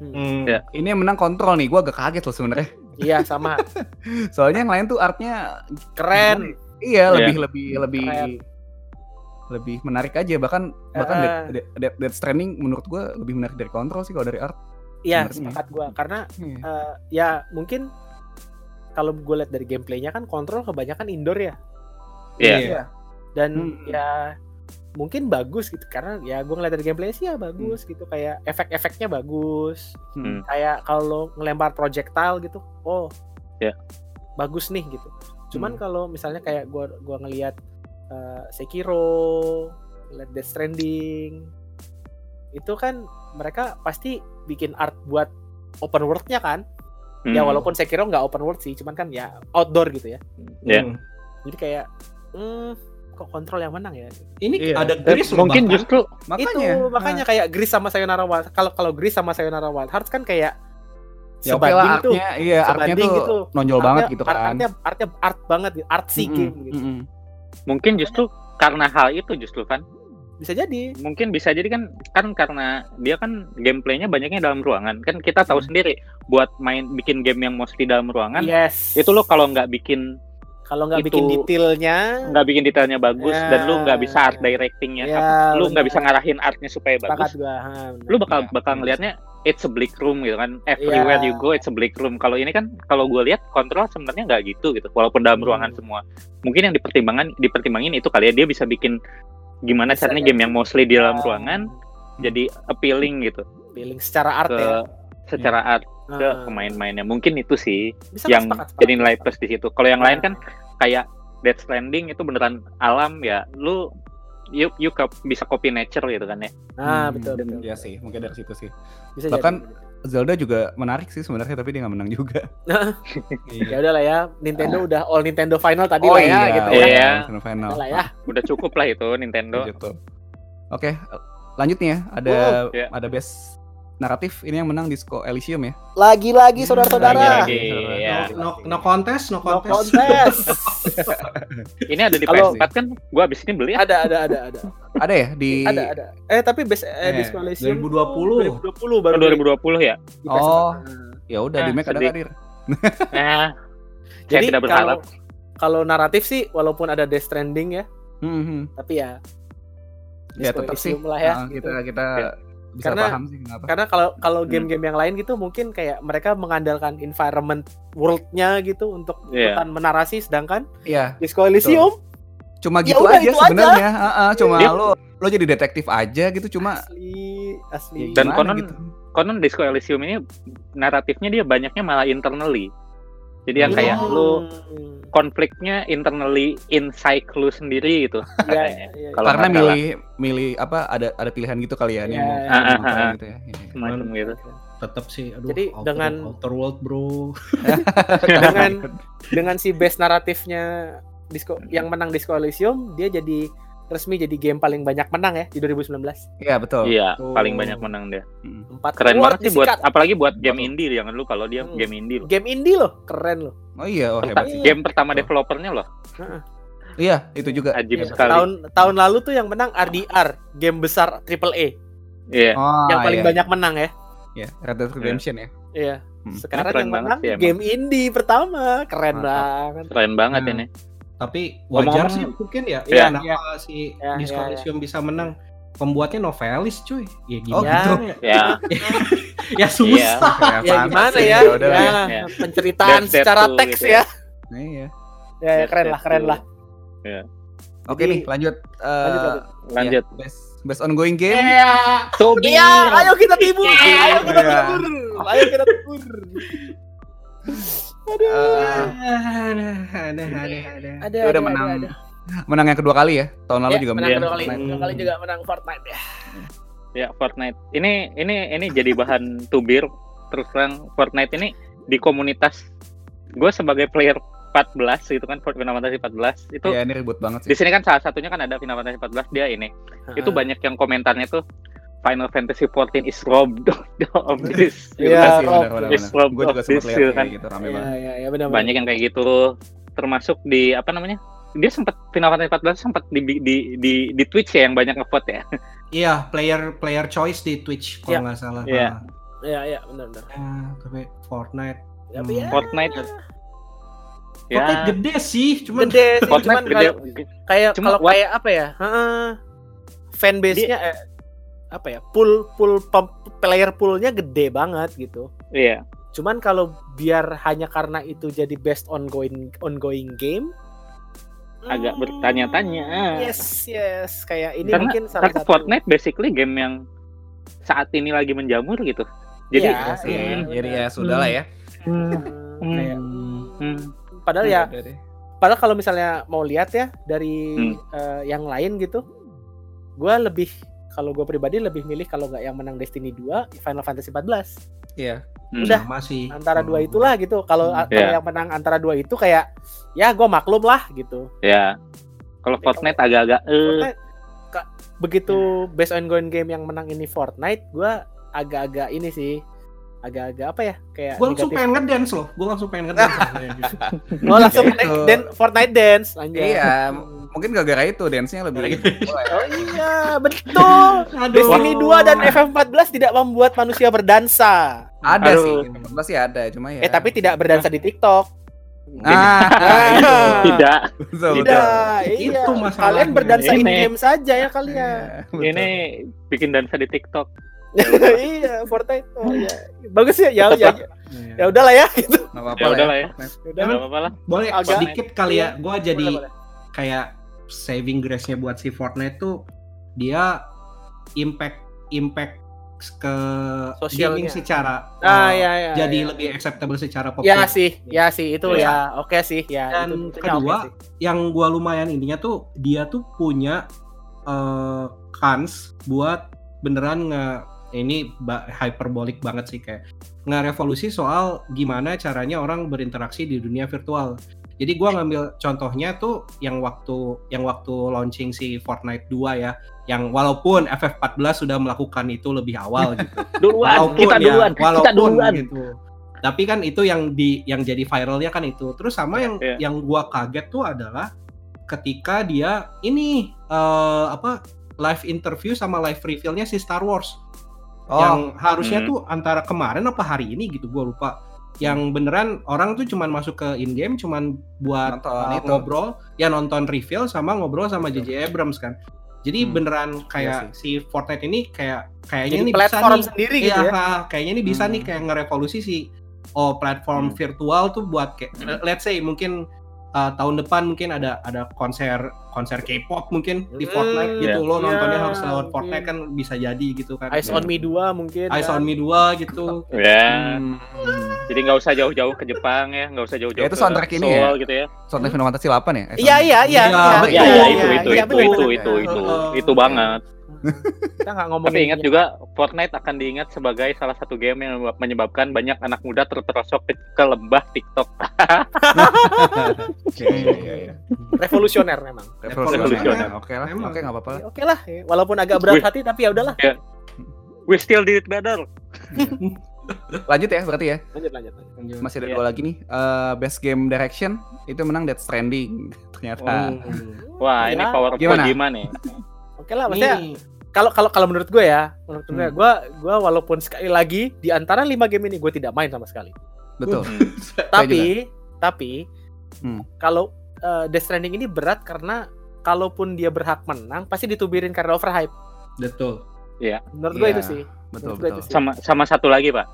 Hmm.
Ya.
Ini yang menang kontrol nih. Gue agak kaget loh sebenarnya.
Iya sama,
Soalnya yang lain tuh artnya
keren.
iya
Iya.
lebih lebih lebih
Keren.
Lebih menarik aja bahkan bahkan
Eh.
Dead, Dead, Dead, Stranding menurut gue lebih menarik dari kontrol sih kalau dari art.
Iya, sepakat gua karena
Iya.
eh, ya mungkin kalau gue lihat dari gameplaynya kan kontrol kebanyakan indoor ya
Iya.
dan
Hmm.
ya mungkin bagus gitu karena ya gue ngeliat dari gameplay sih ya bagus gitu kayak efek-efeknya bagus
Hmm.
kayak kalau ngelempar projectile gitu oh
Ya.
bagus nih gitu cuman
Hmm.
kalau misalnya kayak gua gua ngelihat eh, Sekiro ngeliat Death Stranding itu kan mereka pasti bikin art buat open world-nya kan ya
Hmm.
walaupun Sekiro nggak open world sih cuman kan ya outdoor gitu ya
Iya.
Hmm.
jadi kayak hmm, kok kontrol yang menang ya
Ini
Iya.
ada Gris loh
mungkin
bahkan.
justru
Makanya,
itu makanya
nah,
kayak Gris sama Sayonara Wild kalau kalau Gris sama Sayonara Wild Hearts kan kayak
ya oke lah artnya iya artnya tuh
gitu.
nonjol
Artnya-
banget gitu
art-
kan.
artnya artnya art banget gitu artsy
Mm-mm,
game gitu
mm-mm.
Mungkin justru karena hal itu justru kan.
Bisa jadi.
Mungkin bisa jadi kan kan karena dia kan gameplaynya banyaknya dalam ruangan. Kan kita tahu
Hmm.
sendiri buat main bikin game yang mostly dalam ruangan
yes.
itu lo kalau nggak bikin
kalau nggak bikin detailnya
nggak bikin detailnya bagus
Ya.
dan lu nggak bisa art directingnya.
Ya,
apa- lu nggak bisa ngarahin artnya supaya bagus.
gua ha,
lu bakal
Iya,
bakal ngelihatnya it's a bleak room gitu kan everywhere
Iya.
you go it's a bleak room kalau ini kan kalau gue lihat kontrol sebenarnya nggak gitu gitu walaupun dalam
Hmm.
ruangan semua mungkin yang dipertimbangkan dipertimbangin itu kali ya dia bisa bikin gimana
Bisa
caranya
ya.
game yang mostly di dalam
Ah.
ruangan jadi appealing gitu
feeling secara art
ke
ya
secara art ke
Ah.
pemain-mainnya mungkin itu sih
Bisa,
yang
sepakat, sepakat.
jadi nilai plus di situ kalau yang lain
Ah.
kan kayak Death Stranding itu beneran alam ya lu you, you cop- bisa copy nature gitu kan ya
nah
Hmm,
betul betul
Iya sih, mungkin dari situ sih.
bisa
Bahkan-
jadi.
Zelda juga menarik sih sebenarnya tapi dia nggak menang juga.
ya udah lah ya Nintendo udah all Nintendo final tadi
oh
lah ya
iya,
gitu
Iya.
ya
Final final.
Udah lah ya
udah cukup lah itu Nintendo
Gitu. Oke, lanjut nih ya. Ada
Oh,
iya.
ada best naratif ini yang menang Disco Elysium ya.
lagi-lagi saudara-saudara
Lagi-lagi. Iya.
No, no, no contest, no
no
contest.
contest
ini ada di
Kalau-
PS4 kan gua abis ini beli ya
ada ada ada ada
Ada ya di
ada ada eh tapi best eh,
Eh,
Disco Elysium
2020.
2020 baru
tahun 2020 ya
di PS4.
Oh.
Nah.
Ya udah
Ah,
di Mac ada Dir?
nah
jadi
tidak
kalau
berharap
kalau naratif sih walaupun ada Death Stranding ya
Hmm, hmm.
tapi ya
Ya tetap sih.
Elysium lah ya
Nah,
gitu.
kita kita
Ya.
Bisa
Karena-
paham sih kenapa.
karena kalau kalau
Hmm.
game-game yang lain gitu mungkin kayak mereka mengandalkan environment world-nya gitu untuk ikutan menarasi sedangkan
Iya,
Disco Elysium
cuma
Ya
gitu
udah,
aja sebenarnya. Heeh, cuma
Dia-
lo lo jadi detektif aja gitu cuma
asli asli
Dan
gimana
konon-
gitu.
konon Disco Elysium ini naratifnya dia banyaknya malah internally jadi yang kayak lu konfliknya internally inside lu sendiri gitu
Iya, iya, iya.
Kalau
Karena milih milih apa ada ada pilihan gitu kali ya nih
Iya,
mau
Ah, ah, ah.
gitu ya.
Semacam gitu
Tetap sih, aduh.
Jadi
outer,
dengan-
outer world bro.
dengan dengan si best naratifnya Disco yang menang Disco Elysium dia jadi resmi jadi game paling banyak menang ya di 2019
Iya betul.
iya
Oh.
paling banyak menang dia
Hmm.
empat
keren banget sih buat apalagi buat game indie jangan lu kalau dia
Hmm.
game indie loh
game indie loh keren loh
Oh iya, oh hebat sih.
game pertama developernya loh
Iya, itu juga.
ajib
Iya,
sekali
tahun tahun lalu tuh yang menang RDR game besar triple A
iya
Oh,
yang paling
iya.
banyak menang ya
Iya, Red Dead Redemption ya.
iya
Hmm.
sekarang
Keren
yang
banget
menang
sih emang.
game indie pertama keren
Mantap.
banget
keren banget
Nah.
ini
Tapi wajar
Ngomong-ngomong-
sih mungkin ya.
Iya,
kenapa si
Iya,
Disco
iya,
Elysium bisa menang? Pembuatnya novelis cuy. Ya
Oh,
gimana?
gitu.
ya
ya susah.
Kayak
ya gimana ya,
udah
ya,
ya.
ya.
penceritaan
Death
secara
tuh
teks
gitu
ya
Iya.
ya, ya, keren lah keren lah
Oke
Jadi-
nih, lanjut. Eh,
Lanjut, lanjut.
lanjut
ya, best best ongoing game.
Iya.
Tobi
Iya, ayo kita tibur, ayo kita
Iya.
tibur, ayo kita tibur. Aduh.
Eh,
Ada, ada, ada, ada.
ada,
udah
ada,
menang
ada, ada.
menang yang kedua kali ya. Tahun lalu
Ya,
juga
menang
menang.
kedua kali,
Fortnite.
kedua kali juga menang Fortnite ya.
ya Fortnite ini ini ini jadi bahan tubir terus terang Fortnite ini di komunitas gue sebagai player 14 gitu kan Final Fantasy 14 itu
Iya, ini ribut banget
di
sih.
sini kan salah satunya kan ada Final Fantasy 14 dia ini itu banyak yang komentarnya tuh Final Fantasy 14 is robbed of this
Iya,
kan.
sih,
Rob,
benar, benar,
is
benar.
Rob
Gue juga
of
sempat
this,
lihat
gitu
kayak
kan.
gitu rame
Iya,
banget.
iya, iya, benar.
banyak yang kayak gitu termasuk di apa namanya dia sempat Final Fantasy 14 sempat di di di, di Twitch ya yang banyak ngevote ya
Iya, player player choice di Twitch
Iya.
kalau nggak salah.
Iya.
Iya, iya, benar, benar.
ya, tapi Fortnite.
Tapi
Hmm.
ya,
Fortnite
Fortnite
ya
gede sih, cuman
gede sih, cuman
Fortnite gede
kayak
Cuma
kalau kayak apa ya? Heeh. Fanbase-nya eh, apa ya? Pool pool player poolnya gede banget gitu.
iya
Cuman kalau biar hanya karena itu jadi best ongoing ongoing game
Agak
hmm,
bertanya-tanya.
Yes, yes. Kayak ini
Karena-
mungkin salah
karena
satu
Fortnite basically game yang saat ini lagi menjamur gitu jadi
Iya,
Iya sih.
iya,
Jadi
benar.
ya sudah lah ya.
Hmm,
Hmm.
kayak
hmm,
padahal ya
Udah deh.
padahal kalau misalnya mau lihat ya dari
Hmm.
eh, yang lain gitu gua lebih kalau gue pribadi lebih milih kalau nggak yang menang Destiny 2 Final Fantasy 14
Iya.
hmm.
Udah.
sama sih.
antara dua
Hmm.
itulah gitu kalau
Hmm.
Iya.
yang menang antara dua itu kayak ya gue maklum lah gitu
ya kalau Fortnite agak-agak eh
begitu best ongoing game yang menang ini Fortnite gue agak-agak ini sih agak-agak apa ya kayak
Gue langsung pengen ngedance loh. Gue langsung pengen ngedance.
oh langsung
Gitu.
dan- Fortnite dance anjay.
Iya, mungkin gara-gara itu dance-nya lebih
oh iya betul
Aduh.
Destiny 2 dan FF14 tidak membuat manusia berdansa
ada
Aduh.
sih. Pasti ada, cuma ya.
eh tapi tidak berdansa di TikTok
ah, itu.
tidak
Betul, betul.
tidak iya
Itu masalahnya.
kalian berdansa in
Ini.
game saja ya kalian
Iya, betul.
ini bikin dansa di TikTok
iya, Fortnite. Oh iya. Bagus ya. Ya
Tetep
ya.
lah.
Ya, ya udahlah ya gitu.
Nggak apa-apa
Ya udah lah ya.
Ya
Ya
udah.
nggak apa-apa lah.
Boleh
Agak-
sedikit kali ya. Gua jadi
Boleh, boleh.
kayak saving grace-nya buat si Fortnite tuh dia impact impact ke
Sosialnya.
gaming secara
Ah
eh,
ya ya.
jadi
ya.
lebih acceptable secara
Ya
populer.
sih, ya sih itu
Ya.
ya. Oke sih, ya.
Dan
itu, itunya
kedua,
sih.
Yang gua lumayan ininya tuh dia tuh punya eh kans buat beneran nge ini hyperbolic banget sih kayak nge-revolusi soal gimana caranya orang berinteraksi di dunia virtual. Jadi gua ngambil contohnya tuh yang waktu yang waktu launching si Fortnite 2 ya, yang walaupun FF14 sudah melakukan itu lebih awal gitu.
Duluan, kita
ya,
duluan, kita
walaupun
duluan.
gitu. Tapi kan itu yang di yang jadi viralnya kan itu. Terus sama yang
Iya.
yang gua kaget tuh adalah ketika dia ini eh, apa live interview sama live reveal-nya si Star Wars
Oh,
yang harusnya
Hmm.
tuh antara kemarin apa hari ini gitu gua lupa. Yang beneran orang tuh cuman masuk ke in game cuman buat
Nonton itu.
ngobrol, ya nonton reveal sama ngobrol sama JJ Abrams kan. Jadi
Hmm.
beneran kayak
Iya
si Fortnite ini kayak kayaknya ini bisa
platform
nih
sendiri
Iya,
gitu ya.
ha, kayaknya ini bisa
Hmm.
nih kayak ngerevolusi sih. Oh, platform
Hmm.
virtual tuh buat kayak
Hmm.
let's say mungkin uh, tahun depan mungkin ada ada konser konser K-pop mungkin di
Hmm,
Fortnite gitu. Lo
iya,
nontonnya harus lewat. Fortnite kan bisa jadi gitu kan.
Eyes on Me 2 mungkin.
Eyes
kan.
on Me 2 gitu.
Ya.
Hmm.
Jadi nggak usah jauh-jauh ke Jepang ya, nggak usah jauh-jauh
Ya, itu
ke
soundtrack ini
Seoul
ya?
gitu ya.
Soundtrack Final Fantasy 8 ya?
Iya iya iya.
Iya,
Iya,
betul.
ya, itu,
iya,
itu,
iya,
itu, itu, itu, itu,
Heeh.
itu banget.
Kita nggak ngomongin.
Tapi ingat juga Fortnite akan diingat sebagai salah satu game yang menyebabkan banyak anak muda terperosok ke, ke lembah TikTok.
Iya, iya, iya,
revolusioner memang.
Revolusioner. Oke lah,
Emang.
oke nggak apa-apa lah.
Oke lah, ya. walaupun agak berat hati tapi ya udahlah.
We still did it better.
Lanjut ya berarti ya.
Lanjut lanjut. lanjut.
Masih ada
Iya.
dua lagi nih. Eh, best game direction itu menang Death Stranding ternyata.
Hmm.
Wah,
Ya.
ini power of
Gimana?
Kojima nih.
Oke lah, maksudnya
Nih,
kalau kalau kalau menurut gue ya, menurut gue,
Hmm.
gue gue walaupun sekali lagi di antara lima game ini gue tidak main sama sekali.
Betul.
Tapi tapi
Hmm.
kalau eh, Death Stranding ini berat karena kalaupun dia berhak menang pasti ditubirin karena overhype.
betul.
Menurut gue
Iya,
itu sih.
Betul
Menurut gue
betul.
itu sih.
Sama sama satu lagi, Pak.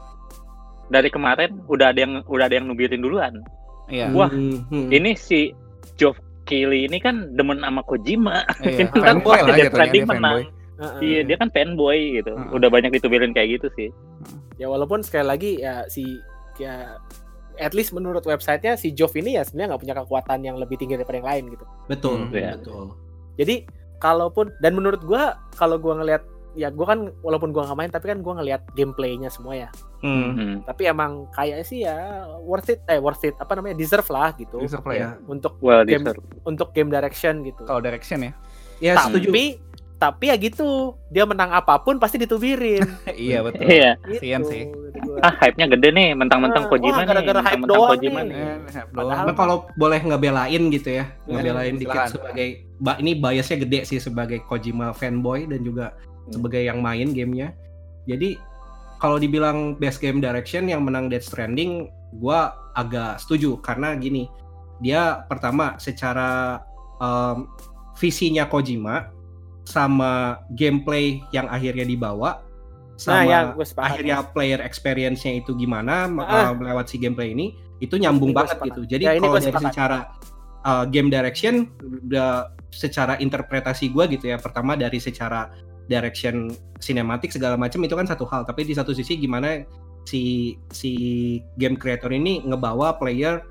Dari kemarin udah ada yang udah ada yang nubirin duluan.
Iya.
Wah,
Hmm, hmm.
Ini si Geoff Keighley ini kan demen sama Kojima.
Iya.
Ntar
Fanboy
pasti
lah
Death
gitu
Stranding menang.
fanboy.
Heeh.
Iya, dia kan fanboy gitu.
Heeh.
Udah banyak ditubirin kayak gitu sih.
Ya walaupun sekali lagi ya si ya at least menurut websitenya si Jov ini ya sebenarnya nggak punya kekuatan yang lebih tinggi daripada yang lain gitu.
betul,
Hmm,
iya.
betul.
Jadi kalaupun dan menurut gua kalau gua ngelihat ya gua kan walaupun gua nggak main tapi kan gua ngelihat gameplaynya semua ya.
Hmm.
Hmm.
Tapi emang kayaknya sih ya worth it eh worth it apa namanya deserve lah gitu
Deserve lah ya.
untuk
Well
Game-
deserved.
untuk game direction gitu.
Kalau direction ya.
Ya setuju.
Tapi ya gitu dia menang apa pun pasti ditubirin.
iya betul.
Iya.
gitu,
Kasian sih.
gitu gua.
Ah, hype-nya gede nih, mentang-mentang
Ah,
Kojima
wah, gara-gara
nih.
hype doang
Kojima
nih.
nih.
Eh,
Padahal-
Nah, kalau boleh ngebelain gitu ya,
Ya,
ngebelain dikit
silakan.
sebagai ba, ini biasnya gede sih sebagai Kojima fanboy dan juga
Hmm.
sebagai yang main gamenya. Jadi kalau dibilang best game direction yang menang Death Stranding, gua agak setuju karena gini, dia pertama secara em, visinya Kojima sama gameplay yang akhirnya dibawa
Nah,
sama
gue sepakat.
akhirnya player experience-nya itu gimana
Ah.
uh, lewat si gameplay ini itu nyambung
Ini
banget
sepakat.
gitu. Jadi
Ya,
kalau dari secara uh, game direction udah secara interpretasi gua gitu ya. Pertama dari secara direction sinematik segala macam itu kan satu hal, tapi di satu sisi gimana si si game creator ini ngebawa player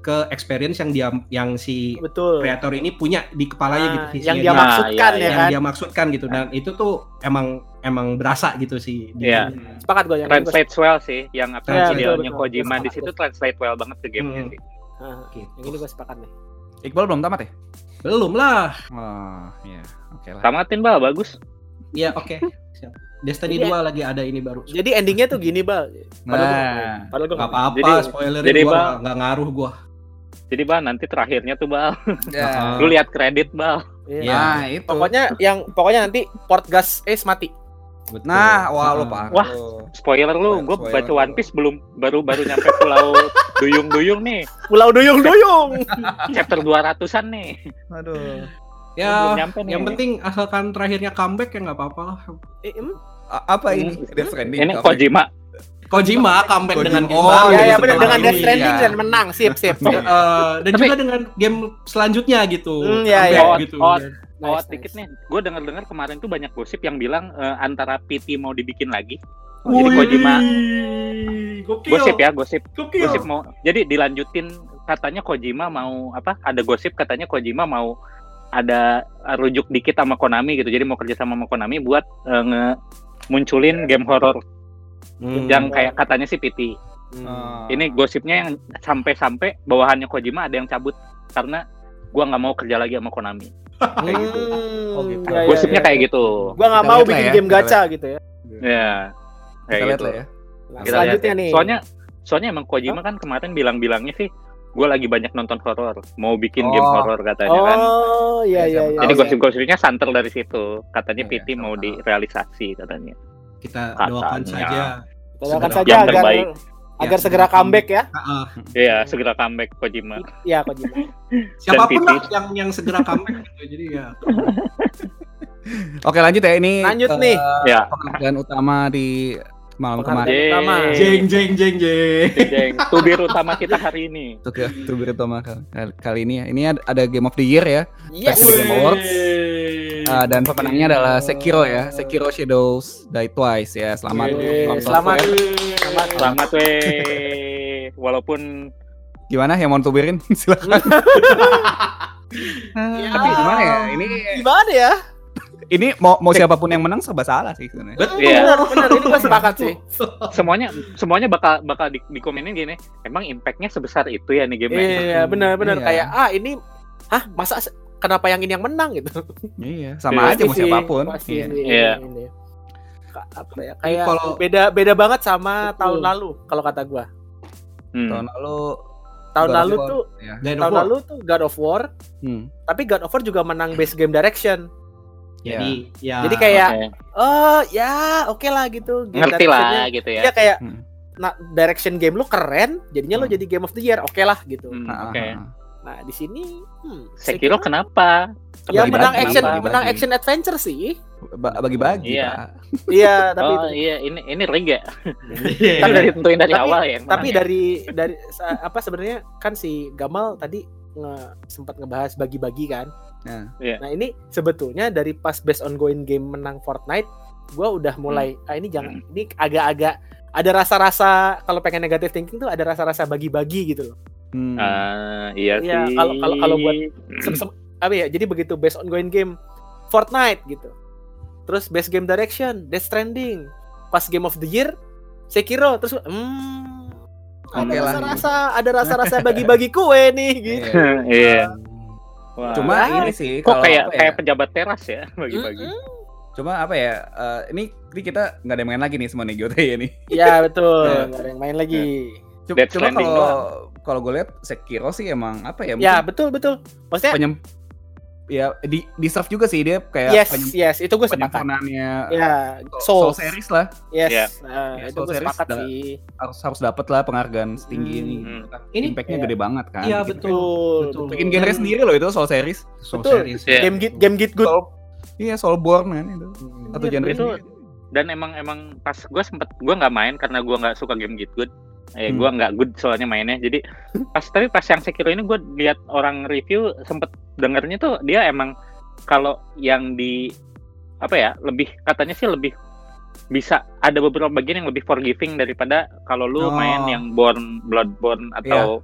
ke experience yang dia yang si
betul.
kreator ini punya di kepalanya
Nah,
gitu visinya
yang dia
dia.
Nah,
maksudkan
iya,
ya
yang
kan.
dia maksudkan gitu dan itu tuh emang emang berasa gitu sih di-
Iya.
Sepakat gue
Translate well sih, yang apa
Ya,
idealnya
betul, betul.
Kojima di situ translate well banget ke gamenya
Hmm.
sih.
Ah,
Gitu.
yang ini gue sepakat nih.
Iqbal belum tamat ya?
belum lah
Oh, iya. Oke lah.
Tamatin bal bagus.
Iya oke. Siap. Destiny
Jadi-
2 lagi ada ini baru.
Jadi endingnya tuh gini bal. Padahal gua.
Nah,
Padahal
apa-apa,
Jadi- jadi,
gua
Bang-
nggak- nggak ngaruh gua.
Jadi bal nanti terakhirnya tuh bal,
ya.
lu lihat kredit bal.
Iya.
Ya.
Nah, itu.
Pokoknya yang pokoknya nanti port gas Ace mati.
Betul.
Nah, wah lu pak.
Wah. Spoiler lu, gue baca. One Piece belum baru baru nyampe pulau duyung-duyung nih,
Pulau duyung-duyung.
chapter 200-an nih.
Aduh.
Ya,
nyampe nih.
yang penting asalkan terakhirnya comeback ya nggak apa-apa lah.
Eh, em,
apa ini? Stranding.
Ini? Kojima.
Kojima comeback
Kojima.
dengan game
Oh,
baru.
ya ya
iya,
benar dengan Death
Iya.
Stranding dan menang. Sip sip.
Eh, dan
Tapi-
juga dengan game selanjutnya gitu.
Hmm, iya,
Comeback
iya.
gitu.
Oh,
Nice,
Oh,
nice.
dikit nih. Gue dengar-dengar kemarin tuh banyak gosip yang bilang eh, antara PT mau dibikin lagi.
Wih,
Jadi Kojima
Gokil.
gosip ya, gosip
Gokil.
gosip mau. Jadi dilanjutin katanya Kojima mau apa? Ada gosip katanya Kojima mau ada rujuk dikit sama Konami gitu. Jadi mau kerja sama sama Konami buat eh, nge munculin game horror
Hmm.
yang kayak katanya sih PT.
Hmm.
Ini gosipnya yang sampai-sampai bawahannya Kojima ada yang cabut karena gua nggak mau kerja lagi sama Konami. Kayak gitu.
Hmm,
Oh, gitu.
ya, ya,
Gosipnya
ya.
kayak gitu.
Gua nggak
Kita
mau bikin
ya,
game
kita
gacha gitu ya.
Ya.
Kita
Kayak
lihat
gitu.
lah ya.
Nah,
Kita lihat
selanjutnya
ya.
nih.
Soalnya soalnya emang Kojima kan kemarin bilang-bilangnya sih gue lagi banyak nonton horor, mau bikin game
Oh.
horor katanya kan.
Oh iya
Ya,
iya iya.
Jadi gosip-gosipnya santer dari situ. Katanya
Iya,
PT mau direalisasi katanya.
Kita
Katanya.
doakan saja.
Doakan
Segera.
saja
Yang
agar
terbaik.
agar
Ya,
segera comeback ya.
Iya, segera comeback Kojima.
Iya Kojima.
Siapa
pun
lah yang yang segera comeback gitu. Jadi ya.
Oke lanjut ya ini.
Lanjut
eh,
nih.
Ya.
Penghargaan utama di malam kemarin.
Utama.
Jeng jeng jeng jeng.
Jeng, tubir utama kita hari ini.
Ya, Tubir utama kali, kali ini ya. Ini ad- ada Game of the Year ya.
Yes.
Wih. Game Awards. Uh, dan pemenangnya adalah Sekiro ya. Sekiro Shadows Die Twice ya. Selamat.
Yeay,
From
Selamat. Selamat.
Selamat weh. Walaupun
Gimana yang mau tubirin? Silakan.
Ya.
Tapi gimana ya? Ini
Gimana ya?
Ini mau mau siapa pun yang menang serba salah sih sebenarnya.
Betul.
Iya.
Benar benar ini gue sepakat sih.
semuanya semuanya bakal bakal di, dikomenin gini. Emang impactnya sebesar itu ya nih game
Iya benar benar
Iya.
kayak ah ini ah masa kenapa yang ini yang menang gitu.
Iya, sama
Iya.
aja mau siapa
pun.
Iya.
Iya.
ini. Ka- apa ya kayak
kalau-
beda beda banget sama
Betul.
tahun lalu kalau kata gua.
Hmm.
Tahun lalu
Tahun
God
lalu
War.
tuh
ya.
Tahun
War.
lalu tuh God of War,
Hmm.
tapi God of War juga menang Best Game Direction.
Jadi ya.
Jadi kayak
Oke.
oh ya oke lah gitu. Game
ngerti
directionnya-
lah gitu ya.
Iya kayak
Hmm.
nah, direction game lu keren, jadinya lu
Hmm.
jadi Game of the Year, oke lah gitu.
Hmm, Oke.
ah.
Nah di sini hmm,
Sekiro kenapa?
yang
Bagi-bagi,
menang action
bagi-bagi.
menang action adventure sih.
Ba- bagi-bagi
Iya.
Iya tapi
oh iya ini ini rig ya.
Iya.
Kan udah ditentuin dari
Tapi-
awal ya.
tapi
ya.
dari dari apa sebenarnya kan si Gamal tadi nge, sempat ngebahas bagi-bagi kan.
Nah.
Iya.
Nah ini sebetulnya dari pas best ongoing game menang Fortnite, gua udah mulai
Hmm.
ah ini jangan ini agak-agak ada rasa-rasa kalau pengen negative thinking tuh ada rasa-rasa bagi-bagi gitu loh.
Hmm.
Ah, iya
Iya,
sih.
kalau- kalau- kalau buat Sem- sem- apa ya? Jadi begitu best ongoing game Fortnite gitu. Terus best game direction Death Stranding. Pas game of the year Sekiro terus hmm ada
Oke lah.
rasa-rasa ada rasa-rasa bagi-bagi kue nih gitu.
Iya. Wah.
Cuma
Ah,
ini sih
kok
kalau
kayak
ya,
kayak pejabat teras ya bagi-bagi.
Mm-mm.
Cuma apa ya? eh, ini, ini kita nggak ada yang main lagi nih semua nih GOT ya nih.
Ya betul,
Ya.
nggak ada yang main lagi.
Cuma,
Death
cuma
Stranding
kalau kalau gue lihat Sekiro sih emang apa ya?
Ya betul betul. Maksudnya
penyem ya di deserve juga sih dia kayak
yes
penyem-
yes itu gue sepakat.
penyempurnaannya
Ya
Soul,
Soul,
series lah
yes
Ya.
nah,
Ya,
itu
Soul
gue
series
sepakat sih.
harus harus dapat lah penghargaan setinggi
Hmm.
ini.
Hmm.
Ini-
impactnya
iya.
gede banget kan.
Iya,
Bikin-
betul.
Betul.
Bikin genre sendiri loh itu Soul series.
Soul
Betul.
series.
Iya.
Game git game git good.
Soul, iya Soulborn kan itu. Satu
Iya,
genre
itu
sendiri.
dan emang emang pas gue sempet gue nggak main karena gue nggak suka game gitu good eh
Hmm.
gue nggak good soalnya mainnya jadi pas tapi pas yang Sekiro ini gue lihat orang review sempet dengernya tuh dia emang kalau yang di apa ya lebih katanya sih lebih bisa ada beberapa bagian yang lebih forgiving daripada kalau lu
Oh.
main yang Born Bloodborne atau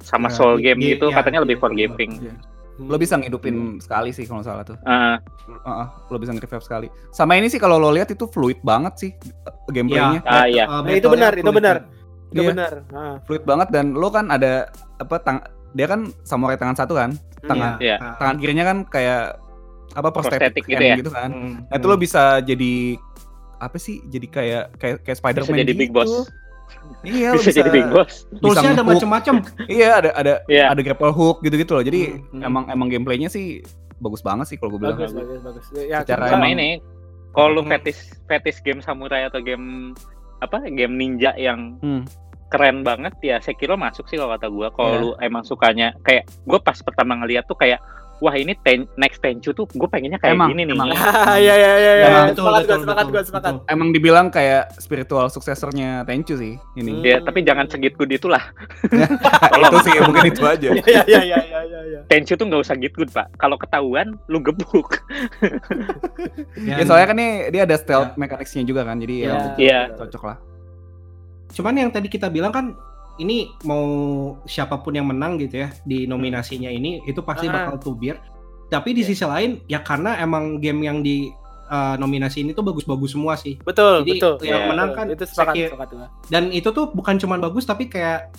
sama
Iya,
Soul
i-
game
i-
gitu
iya,
katanya lebih
iya,
forgiving
Iya. Lo bisa ngidupin sekali sih kalau salah tuh.
Ah,
Heeh, lo bisa nge-revive sekali. Sama ini sih kalau lo lihat itu fluid banget sih eh, gameplaynya.
Ah, iya.
Uh,
Nah, itu benar, itu
fluid
benar.
Iya.
benar. Nah,
Fluid banget dan lo kan ada apa tang dia kan samurai tangan satu kan. Tangan
Iya.
Ah,
tangan kirinya kan kayak apa prosthetic,
Prosthetic gitu ya?
gitu kan.
hmm,
Nah, itu lo bisa jadi apa sih? Jadi kayak kayak kayak
bisa
Spider-Man
jadi
gitu.
big boss
Iya, lo
bisa, jadi big boss
Toolsnya ada macam-macam.
Iya, ada ada
Iya.
ada grapple hook gitu-gitu loh. Jadi
Hmm, hmm.
emang emang gameplaynya sih bagus banget sih kalau gue bilang.
bagus, bagus, bagus. Ya,
Secara
cuma-
sama
emang-
ini kalau lu
Hmm.
fetish fetish game samurai atau game apa game ninja yang
Hmm.
Keren banget ya Sekiro masuk sih kalau kata gua kalau
Iya.
lu emang sukanya kayak gua pas pertama ngeliat tuh kayak wah ini ten, next Tenchu tuh gue pengennya kayak
Emang,
gini nih.
emang.
Iya iya iya iya.
Ya,
Sepakat
betul,
gua, sepakat
betul,
gua, sepakat.
betul.
Emang dibilang kayak spiritual suksesornya Tenchu sih ini.
Ya, tapi jangan segit good itulah.
itu sih mungkin itu aja.
Iya iya iya iya iya iya.
Tenchu tuh nggak usah git good pak. Kalau ketahuan, lu gebuk.
Ya,
Ya, soalnya kan nih dia ada stealth mechanics-nya juga kan, jadi ya
Iya.
Iya.
cocok lah.
Cuman yang tadi kita bilang kan ini mau siapa pun yang menang gitu ya di nominasinya ini itu pasti
Ah.
bakal tubir. Tapi di
Iya.
sisi lain ya karena emang game yang di uh, nominasi ini tuh bagus-bagus semua sih.
Betul,
Jadi,
betul.
yang
Iya,
menang
betul.
kan
itu sepakat,
Sekir-
sepakat.
Dan itu tuh bukan cuman bagus tapi kayak